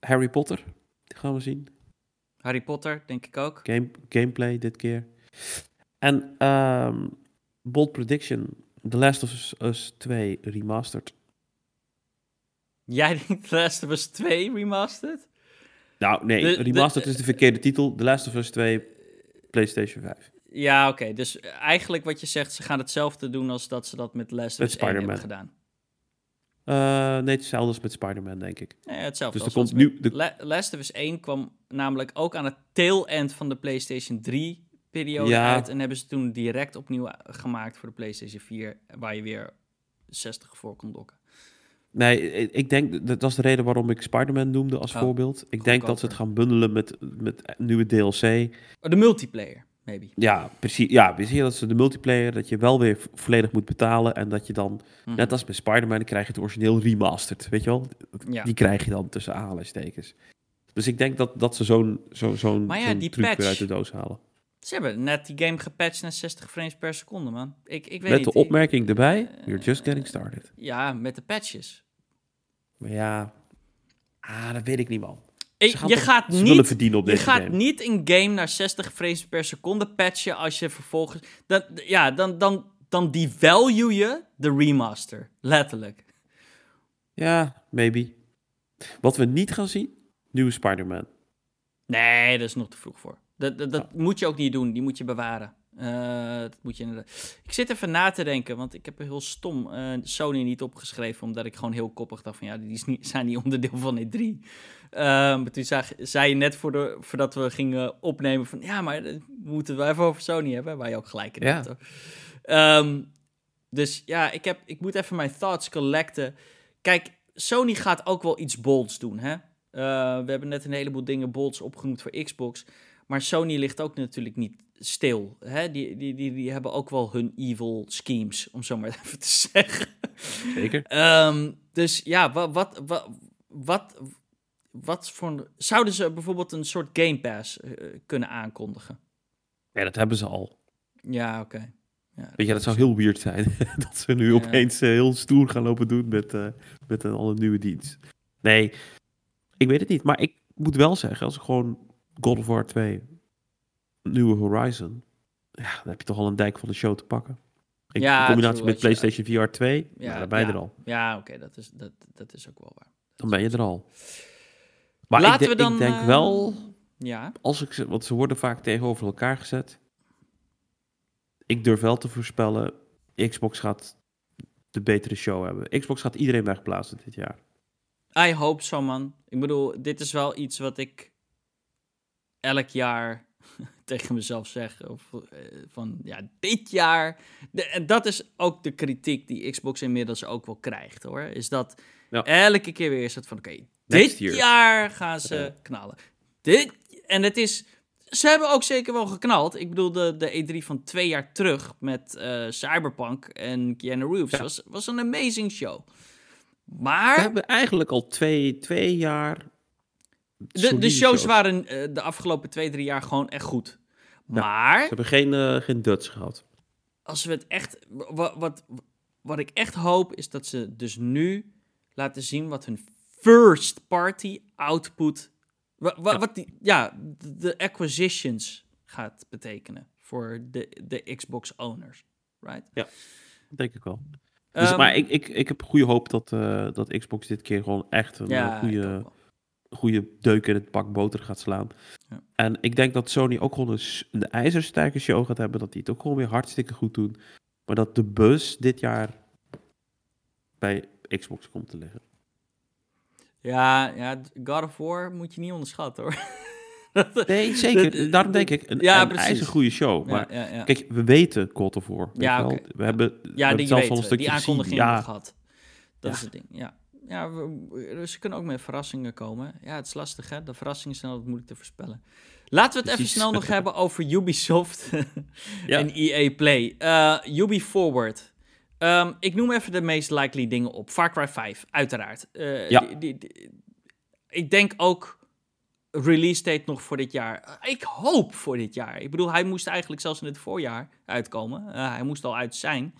Harry Potter, die gaan we zien. Harry Potter, denk ik ook. Game, gameplay dit keer. En um, Bold Prediction, The Last of Us 2 Remastered. Jij denkt The Last of Us 2 Remastered? Nou, nee, Remastered is de verkeerde titel. The Last of Us 2 PlayStation 5. Ja, oké. Dus eigenlijk wat je zegt, ze gaan hetzelfde doen als dat ze dat met The Last of Us 1 hebben gedaan. Uh, nee, hetzelfde als met Spider-Man, denk ik. Nee, hetzelfde. Dus er komt nu. De... Last of Us 1 kwam namelijk ook aan het tail end van de PlayStation 3 periode uit. En hebben ze toen direct opnieuw gemaakt voor de PlayStation 4, waar je weer 60 voor kon dokken. Nee, ik denk dat dat is de reden waarom ik Spider-Man noemde als oh, voorbeeld. Ik denk dat ze het gaan bundelen met, met nieuwe DLC. Oh, de multiplayer, maybe. Ja, precies. Ja, we zien dat ze de multiplayer, dat je wel weer volledig moet betalen. En dat je dan, mhm. net als bij Spider-Man, krijg je het origineel remastered. Weet je wel? Ja. Die krijg je dan tussen aanhalingstekens. Dus ik denk dat, dat ze zo'n zo'n zo'n ja, truc patch, weer uit de doos halen. Ze hebben net die game gepatcht naar 60 frames per seconde, man. Ik, ik weet met de opmerking erbij, uh, you're just getting started. Ja, met de patches. Maar ja, ah, dat weet ik niet, man. Ik, je gaat niet, verdienen op deze je gaat niet een game naar 60 frames per seconde patchen als je vervolgens... Dan, ja, dan, dan, dan devalue je de remaster, letterlijk. Ja, maybe. Wat we niet gaan zien, nieuwe Spider-Man. Nee, dat is nog te vroeg voor. Dat, dat, moet je ook niet doen, die moet je bewaren. Uh, dat moet je ik zit even na te denken, want ik heb er heel stom uh, Sony niet opgeschreven, omdat ik gewoon heel koppig dacht van ja, die is niet, [LAUGHS] zijn niet onderdeel van E3. Uh, maar toen zag, zei je net voor de, voordat we gingen opnemen van ja, maar we moeten wel even over Sony hebben, waar je ook gelijk in hebt. Um, dus ja, ik, heb, ik moet even mijn thoughts collecten. Kijk, Sony gaat ook wel iets bolds doen, hè? Uh, we hebben net een heleboel dingen bolds opgenoemd voor Xbox. Maar Sony ligt ook natuurlijk niet stil. Hè? Die, die, die, die hebben ook wel hun evil schemes, om zo maar [LAUGHS] even te zeggen. Zeker. um, dus ja, wat, wat, wat, wat, wat voor. Zouden ze bijvoorbeeld een soort Game Pass uh, kunnen aankondigen? Ja, dat hebben ze al. Ja, oké. Okay. Ja, Weet je, dat zou heel weird zijn. [LAUGHS] dat ze nu opeens uh, heel stoer gaan lopen doen met, uh, met een alle nieuwe dienst. Nee, ik weet het niet. Maar ik moet wel zeggen, als ik gewoon God of War 2, nieuwe Horizon. Ja, dan heb je toch al een dijk van de show te pakken. Ik, ja, in combinatie met PlayStation VR 2, ja, dan ben je er al. Ja, oké, dat, is, dat, dat is ook wel waar. dan ben je er al. Maar Laten ik, we dan, ik denk wel, uh, ja. als ik, want ze worden vaak tegenover elkaar gezet. Ik durf wel te voorspellen, Xbox gaat de betere show hebben. Xbox gaat iedereen wegplaatsen dit jaar. I hope so, man. Ik bedoel, dit is wel iets wat ik elk jaar [LAUGHS] tegen mezelf zeg. Of, uh, van ja, dit jaar. en dat is ook de kritiek die Xbox inmiddels ook wel krijgt hoor. Is dat elke keer weer is het van oké, dit jaar gaan ze knallen. Dit, en het is. Ze hebben ook zeker wel geknald. Ik bedoel, de, de E3 van twee jaar terug met uh, Cyberpunk en Keanu Reeves was, was een amazing show. Maar... We hebben eigenlijk al twee, twee jaar de, de shows, waren uh, de afgelopen twee, drie jaar gewoon echt goed. maar... Ze hebben geen, uh, geen Dutch gehad. Als we het echt... Wat, wat, wat ik echt hoop, is dat ze dus nu laten zien wat hun first party output... Wat, wat, ja. wat die, ja, de acquisitions gaat betekenen voor de, de Xbox owners, right? Ja, denk ik wel. Dus, maar ik, ik, ik heb goede hoop dat, uh, dat Xbox dit keer gewoon echt een ja, goede, goede deuk in het pak boter gaat slaan. Ja. En ik denk dat Sony ook gewoon een, een ijzersterke show gaat hebben. Dat die het ook gewoon weer hartstikke goed doen. Maar dat de bus dit jaar bij Xbox komt te liggen. Ja, ja, God of War moet je niet onderschatten hoor. [LAUGHS] [LAUGHS] nee, zeker. Daarom denk ik, een, ja, een goede show. Maar ja, ja, kijk, we weten God of War. Ja, okay. We hebben, ja, we zelfs al een stukje die aankondiging ja. gehad. Dat is het ding, ja. Ja, we, ze kunnen ook met verrassingen komen. Ja, het is lastig hè, de verrassingen zijn altijd moeilijk te voorspellen. Laten we het even snel nog [LAUGHS] hebben over Ubisoft [LAUGHS] en EA Play. Uh, Ubi Forward. Um, ik noem even de meest likely dingen op. Far Cry 5, uiteraard. Uh, ja. Die, die, ik denk ook release date nog voor dit jaar. Ik hoop voor dit jaar. Ik bedoel, hij moest eigenlijk zelfs in het voorjaar uitkomen. Uh, hij moest al uit zijn.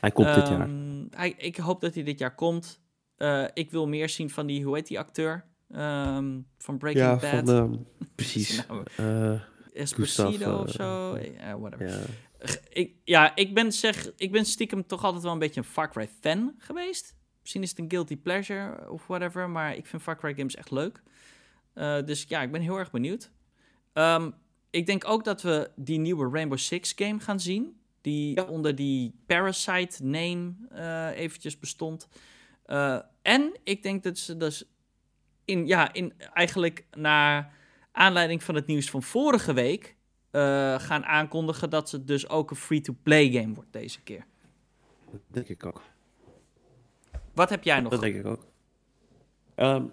Hij komt dit jaar. Ehm, hij, ik hoop dat hij dit jaar komt. Uh, ik wil meer zien van die, hoe heet die acteur? Um, van Breaking ja, Bad. Van, um, [LAUGHS] precies. nou, uh, Esposito of zo. Whatever. Ja. Ik, ja, ik ben, zeg, ik ben stiekem toch altijd wel een beetje een Far Cry fan geweest. Misschien is het een guilty pleasure of whatever, maar ik vind Far Cry games echt leuk. Uh, dus ja, ik ben heel erg benieuwd. Um, ik denk ook dat we die nieuwe Rainbow Six game gaan zien. Die onder die Parasite name uh, eventjes bestond. Uh, en ik denk dat ze dus in, ja, in eigenlijk naar aanleiding van het nieuws van vorige week gaan aankondigen dat het dus ook een free-to-play game wordt deze keer. Dat denk ik ook. Wat heb jij nog? Dat denk ik ook. Um,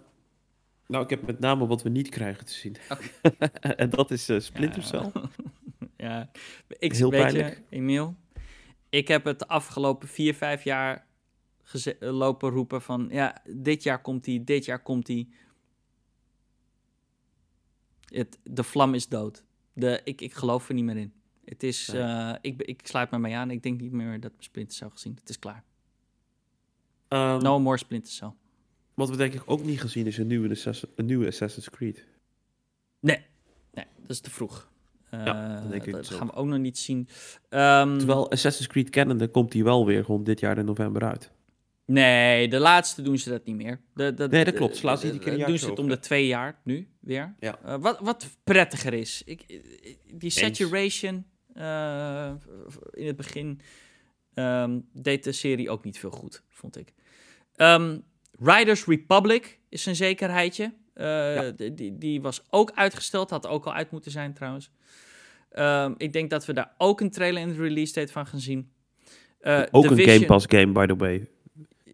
nou, ik heb met name wat we niet krijgen te zien. Okay. [LAUGHS] en dat is uh, Splinter Cell. [LAUGHS] ja, ik Heel weet pijnlijk. je, Emiel. Ik heb het de afgelopen vier, vijf jaar lopen roepen van... Ja, dit jaar komt hij, dit jaar komt hij. Het, de vlam is dood. De, ik, ik geloof er niet meer in. Het is, uh, ik, ik sluit me mee aan. Ik denk niet meer dat we Splinter Cell gezien. Het is klaar. Um, no more Splinter Cell. Wat we denk ik ook niet gezien is een nieuwe, Assassin, een nieuwe Assassin's Creed. Nee, nee, dat is te vroeg. ja, dat, denk ik dat gaan we ook nog niet zien. Um, Terwijl Assassin's Creed kennende komt die wel weer gewoon dit jaar in november uit. Nee, de laatste doen ze dat niet meer. De, de, nee, dat klopt. Ze laten die keer doen ze het om de twee jaar nu weer. Ja. Uh, wat, wat prettiger is. Ik, die saturation uh, in het begin um, deed de serie ook niet veel goed, vond ik. Um, Riders Republic is een zekerheidje. Uh, die, die was ook uitgesteld, had ook al uit moeten zijn trouwens. Um, ik denk dat we daar ook een trailer in de release date van gaan zien. ook een Game Pass game, by the way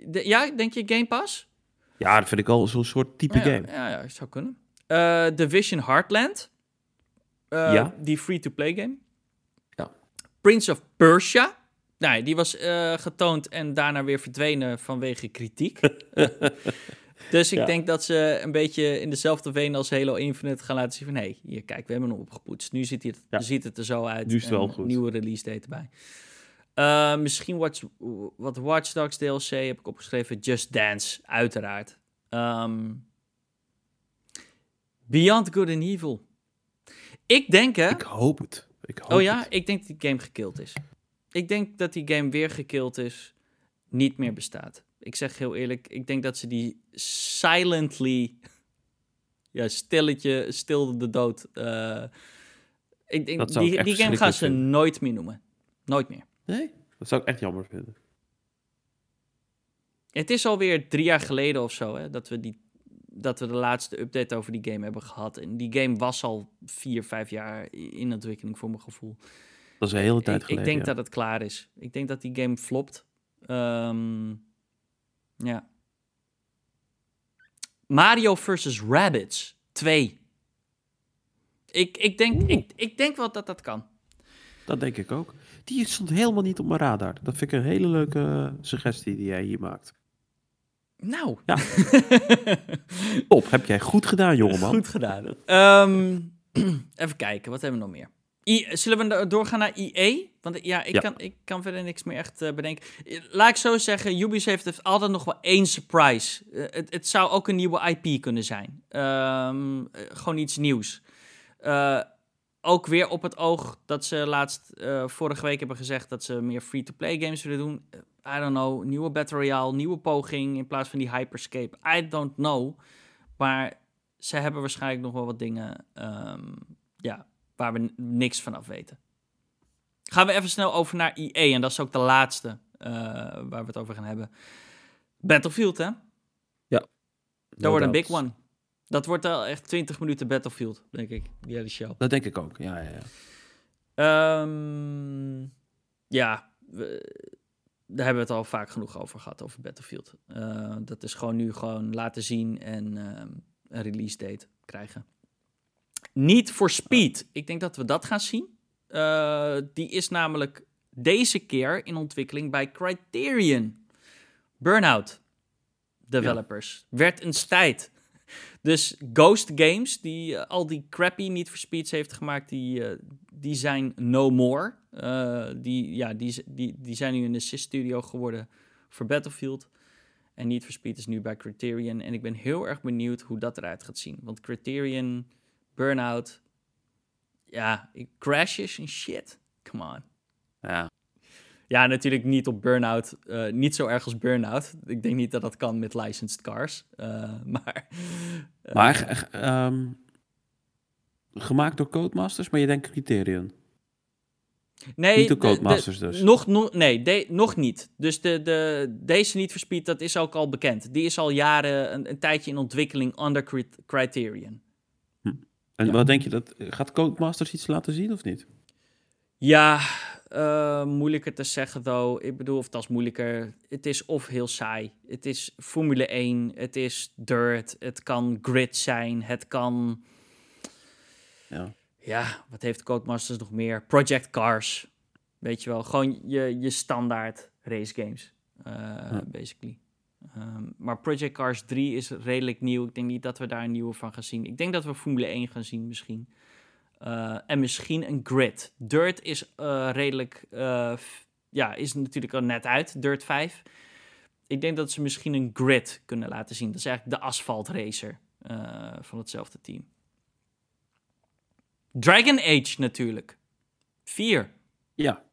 de, ja, denk je Game Pass? Ja, dat vind ik al zo'n soort type game. Ja, ja, zou kunnen. Uh, Division Heartland. Ja. Die free-to-play game. Ja. Prince of Persia. Nee, die was uh, getoond en daarna weer verdwenen vanwege kritiek. [LAUGHS] dus ik denk dat ze een beetje in dezelfde veen als Halo Infinite gaan laten zien van... hé, hey, hier, kijk, we hebben hem opgepoetst. Nu ziet het, ja. ziet het er zo uit. Nu is het wel goed. Nieuwe release date erbij. Uh, misschien wat, wat Watch Dogs DLC heb ik opgeschreven. Just Dance, uiteraard. Um, Beyond Good and Evil. Ik denk hè... Ik hoop het. Ik hoop oh ja? Ik denk dat die game gekild is. Ik denk dat die game weer gekild is. Niet meer bestaat. Ik zeg heel eerlijk, ik denk dat ze die silently... [LAUGHS] Ja, stilletje, stilde de dood. Uh, ik denk, die, die game gaan ze nooit meer noemen. Nooit meer. Nee? Dat zou ik echt jammer vinden. Het is alweer drie jaar geleden of zo hè, dat, we die, dat we de laatste update over die game hebben gehad. En die game was al vier, vijf jaar in ontwikkeling voor mijn gevoel. Dat is een hele tijd geleden. Ik denk dat het klaar is. Ik denk dat die game flopt. Um, ja. Mario vs. Rabbits 2. Ik, ik, denk, ik, ik denk wel dat dat kan. Dat denk ik ook. Die stond helemaal niet op mijn radar. Dat vind ik een hele leuke eh, suggestie die jij hier maakt. Nou. Ja. [LAUGHS] Top, heb jij goed gedaan, jongeman. Goed gedaan. Um, [CLEARS THROAT] even kijken, wat hebben we nog meer? I, zullen we doorgaan naar IE? Want ja, ik, Kan, ik kan verder niks meer echt uh, bedenken. Laat ik zo zeggen, Ubisoft heeft altijd nog wel één surprise. Uh, het, het, zou ook een nieuwe IP kunnen zijn. Um, gewoon iets nieuws. Uh, ook weer op het oog dat ze laatst vorige week hebben gezegd dat ze meer free-to-play games willen doen. I don't know, nieuwe Battle Royale, nieuwe poging in plaats van die Hyperscape. I don't know. Maar ze hebben waarschijnlijk nog wel wat dingen um, ja, waar we niks van af weten. Gaan we even snel over naar IE. En dat is ook de laatste uh, waar we het over gaan hebben. Battlefield, hè? Ja. Dat wordt een big one. Dat wordt al echt 20 minuten Battlefield, denk ik, die hele show. Dat denk ik ook, ja, ja, ja. Um, ja, we, daar hebben we het al vaak genoeg over gehad, over Battlefield. Uh, dat is gewoon nu gewoon laten zien en uh, een release date krijgen. Niet voor Speed. Ik denk dat we dat gaan zien. Uh, die is namelijk deze keer in ontwikkeling bij Criterion. Burnout developers. Ja. Werd een tijd. Dus Ghost Games, die uh, al die crappy niet voor Speeds heeft gemaakt, die, uh, die zijn no more. Uh, die, ja, die, die, die zijn nu in de assist studio geworden voor Battlefield. En niet for Speed is nu bij Criterion. En ik ben heel erg benieuwd hoe dat eruit gaat zien. Want Criterion, Burnout, ja, crashes en shit. Come on. Ja. Ja, natuurlijk niet op Burnout. Uh, niet zo erg als Burnout. Ik denk niet dat dat kan met licensed cars. Uh, [LAUGHS] maar. Uh, maar um, gemaakt door Codemasters, maar je denkt Criterion. Nee, niet door Codemasters de, de, dus. Nog, nog, nee, de, nog niet. Dus de, de, deze niet verspied, dat is ook al bekend. Die is al jaren een, een tijdje in ontwikkeling under Criterion. En ja. wat denk je, dat, gaat Codemasters iets laten zien of niet? Ja, uh, moeilijker te zeggen, though. Ik bedoel, of dat is moeilijker. Het is of heel saai. Het is Formule 1. Het is dirt. Het kan grid zijn. Het kan. Ja. Ja, wat heeft Codemasters nog meer? Project Cars. Weet je wel, gewoon je, je standaard race games. Uh, ja. Basically. Um, maar Project Cars 3 is redelijk nieuw. Ik denk niet dat we daar een nieuwe van gaan zien. Ik denk dat we Formule 1 gaan zien misschien. Uh, en misschien een grid. Dirt is uh, redelijk, uh, ja, is natuurlijk al net uit, Dirt 5. Ik denk dat ze misschien een grid kunnen laten zien. Dat is eigenlijk de asfalt racer van hetzelfde team. Dragon Age natuurlijk. 4. Ja.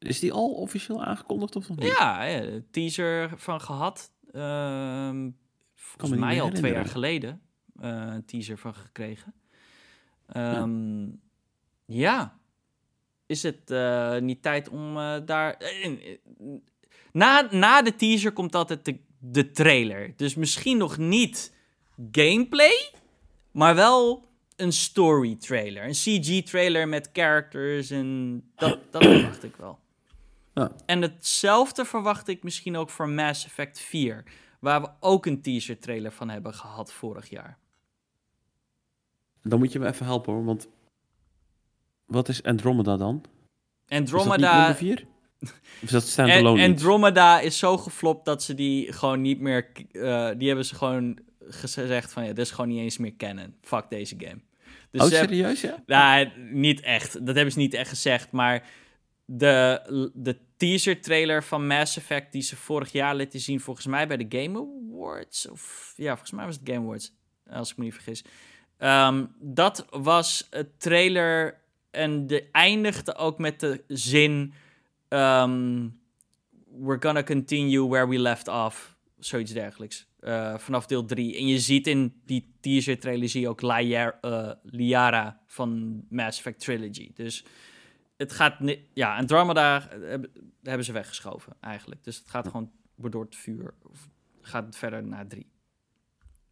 Is die al officieel aangekondigd of nog niet? Ja, ja teaser van gehad. Uh, volgens mij al twee jaar geleden. een teaser van gekregen. Um, ja. ja. Is het uh, niet tijd om uh, daar. Na, na de teaser komt altijd de, de trailer. Dus misschien nog niet gameplay, maar wel een story trailer. Een CG trailer met characters en dat, dat verwacht ik wel. Ja. En hetzelfde verwacht ik misschien ook voor Mass Effect 4, waar we ook een teaser trailer van hebben gehad vorig jaar. Dan moet je me even helpen hoor, want wat is Andromeda dan? Andromeda... Is dat niet [LAUGHS] Of is dat standalone En, Andromeda is zo geflopt dat ze die gewoon niet meer... Uh, die hebben ze gewoon gezegd van ja, dit is gewoon niet eens meer kennen. Fuck deze game. Dus oh, serieus ja? Nou, niet echt. Dat hebben ze niet echt gezegd, maar de, de teaser trailer van Mass Effect die ze vorig jaar lieten zien, volgens mij bij de Game Awards. Of ja, volgens mij was het Game Awards, als ik me niet vergis. Um, dat was het trailer en de eindigde ook met de zin... Um, We're gonna continue where we left off. Zoiets dergelijks. Uh, vanaf deel 3. En je ziet in die teaser trailer zie je ook Liara, uh, Liara van Mass Effect Trilogy. Dus het gaat... Ja, en Andromeda hebben, hebben ze weggeschoven eigenlijk. Dus het gaat gewoon door het vuur. Gaat verder naar 3.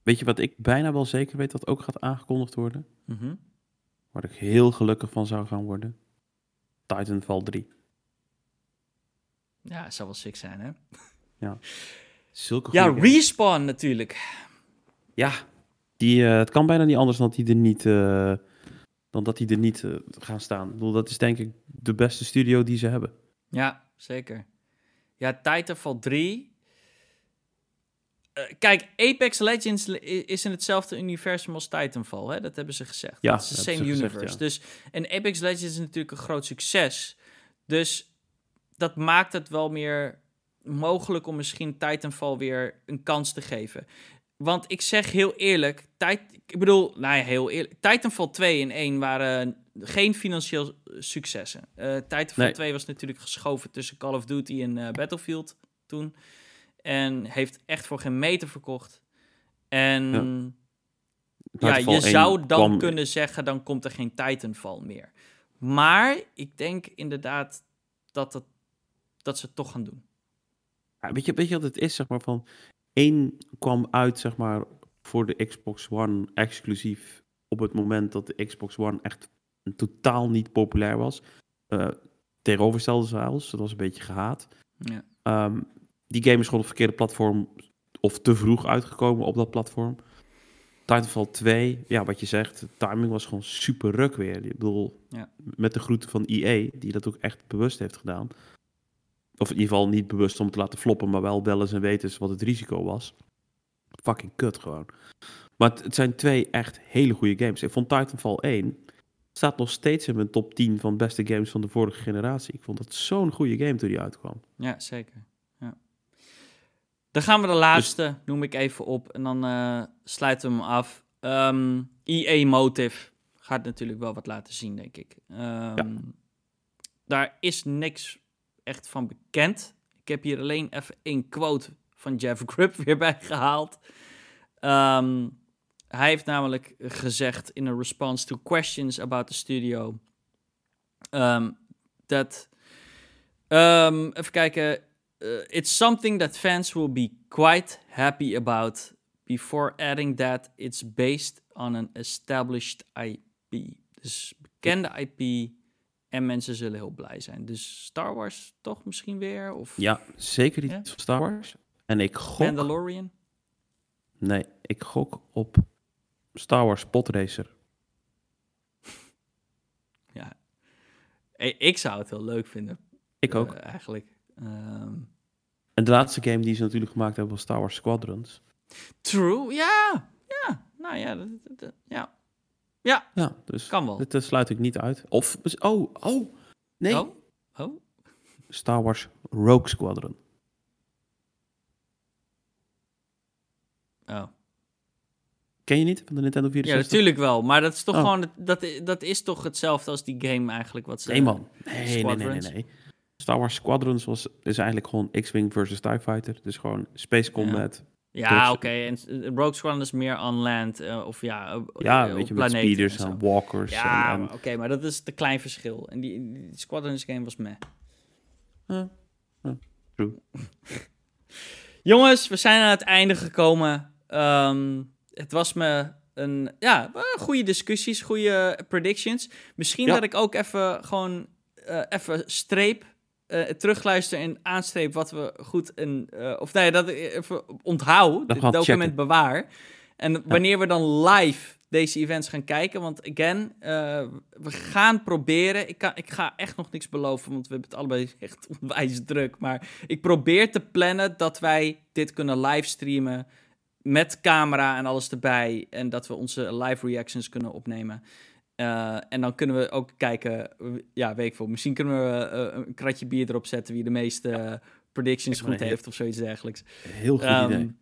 Weet je wat ik bijna wel zeker weet dat ook gaat aangekondigd worden? Mm Waar ik heel gelukkig van zou gaan worden? Titanfall 3. Ja, het zou wel sick zijn, hè? [LAUGHS] Ja. Zulke ja, Respawn natuurlijk. Ja, die, uh, het kan bijna niet anders dan dat die er niet, uh, dan dat die er niet uh, gaan staan. Ik bedoel, dat is denk ik de beste studio die ze hebben. Ja, zeker. Ja, Titanfall 3 eh, kijk, Apex Legends is in hetzelfde universum als Titanfall. Hè? Dat hebben ze gezegd. Ja, het is de same universe. Dus, en Apex Legends is natuurlijk een groot succes. Dus dat maakt het wel meer mogelijk om misschien Titanfall weer een kans te geven. Want ik zeg heel eerlijk, tijd, ik bedoel, nou ja, heel eerlijk. Titanfall 2 en 1 waren geen financieel successen. Uh, Titanfall 2 was natuurlijk geschoven tussen Call of Duty en uh, Battlefield toen. En heeft echt voor geen meter verkocht. En ja, ja je zou dan kunnen zeggen, dan komt er geen Titanfall meer. Maar ik denk inderdaad dat, het, dat ze het toch gaan doen. Ja, weet, je, weet je wat het is, zeg maar, van... één kwam uit, zeg maar, voor de Xbox One exclusief op het moment dat de Xbox One echt totaal niet populair was. Uh, tegenovergestelde zelfs, dat was een beetje gehaat. Ja. Ehm, die game is gewoon op verkeerde platform of te vroeg uitgekomen op dat platform. Titanfall 2, ja, wat je zegt, de timing was gewoon super ruk weer. Ik bedoel, ja. met de groeten van EA, die dat ook echt bewust heeft gedaan. Of in ieder geval niet bewust om te laten floppen, maar wel wel eens en weten wat het risico was. Fucking kut gewoon. Maar het, zijn twee echt hele goede games. Ik vond Titanfall 1 staat nog steeds in mijn top 10 van beste games van de vorige generatie. Ik vond dat zo'n goede game toen die uitkwam. Ja, zeker. Ja. Dan gaan we de laatste, dus- noem ik even op. En dan uh, sluiten we hem af. Um, ehm, EA Motive gaat natuurlijk wel wat laten zien, denk ik. Um, Daar is niks echt van bekend. Ik heb hier alleen even één quote van Jeff Grubb [LAUGHS] weer bij gehaald. Um, hij heeft namelijk gezegd in a response to questions about the studio um, dat um, even kijken. Uh, it's something that fans will be quite happy about. Before adding that, it's based on an established IP. Dus bekende IP en mensen zullen heel blij zijn. Dus Star Wars toch misschien weer? Of... Ja, zeker niet Star Wars. En ik gok... Mandalorian? Nee, ik gok op Star Wars Podracer. [LAUGHS] ja, ik zou het heel leuk vinden. Ik ook. Uh, eigenlijk. Um... En de laatste game die ze natuurlijk gemaakt hebben was Star Wars Squadrons. True, ja. Ja, nou ja, dat, dat, ja. Ja, ja dus kan wel. Dit sluit ik niet uit. Of, oh, oh, nee. Oh, oh. Star Wars Rogue Squadron. Oh. Ken je niet van de Nintendo 64? Ja, natuurlijk wel. Maar dat is toch oh. gewoon... Dat, dat is toch hetzelfde als die game eigenlijk wat ze... Nee man. Nee, nee, nee, nee, nee. Star Wars Squadrons was, is eigenlijk gewoon X-Wing versus TIE Fighter. Dus gewoon Space Combat. Ja, oké. En Rogue Squadron is meer on land. Uh, of ja, uh, ja weet je, met speeders en, walkers. Ja, oké. maar dat is te klein verschil. En die, die Squadrons game was meh. True. [LAUGHS] Jongens, we zijn aan het einde gekomen. Um, het was me een, ja, goede discussies, goede predictions. Misschien dat ik ook even gewoon uh, even streep, uh, terugluister en aanstreep wat we goed en, uh, of nee, dat even onthoud, het document checken. bewaar. En wanneer we dan live deze events gaan kijken, want again, we gaan proberen, ik, kan, ik ga echt nog niks beloven, want we hebben het allebei [LAUGHS] echt onwijs druk, maar ik probeer te plannen dat wij dit kunnen livestreamen met camera en alles erbij. En dat we onze live reactions kunnen opnemen. Uh, en dan kunnen we ook kijken, ja, weet ik veel. Misschien kunnen we uh, een kratje bier erop zetten wie de meeste predictions goed heeft of zoiets dergelijks. Heel goed um, idee.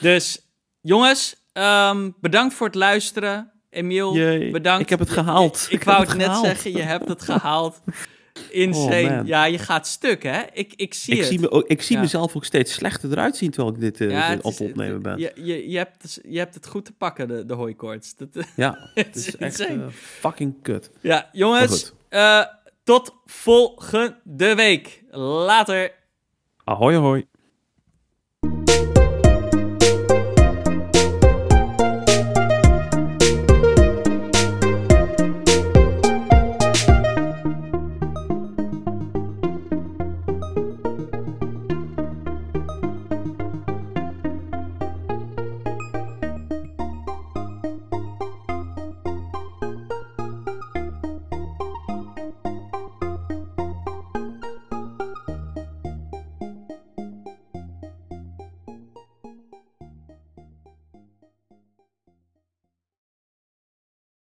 Dus jongens, um, bedankt voor het luisteren. Emiel, bedankt. Ik heb het gehaald. Ik, ik, ik wou het, het net zeggen, je hebt het gehaald. [LAUGHS] Insane. Oh, ja, je gaat stuk, hè? Ik, ik zie ik het. Zie me ik zie mezelf ook steeds slechter eruit zien terwijl ik dit, uh, ja, op opnemen ben. Je, je, je, hebt, je hebt het goed te pakken, de, de hooikoorts. Dat, ja, [LAUGHS] het is echt uh, fucking kut. Ja, jongens. Uh, tot volgende week. Later. Ahoy, ahoy.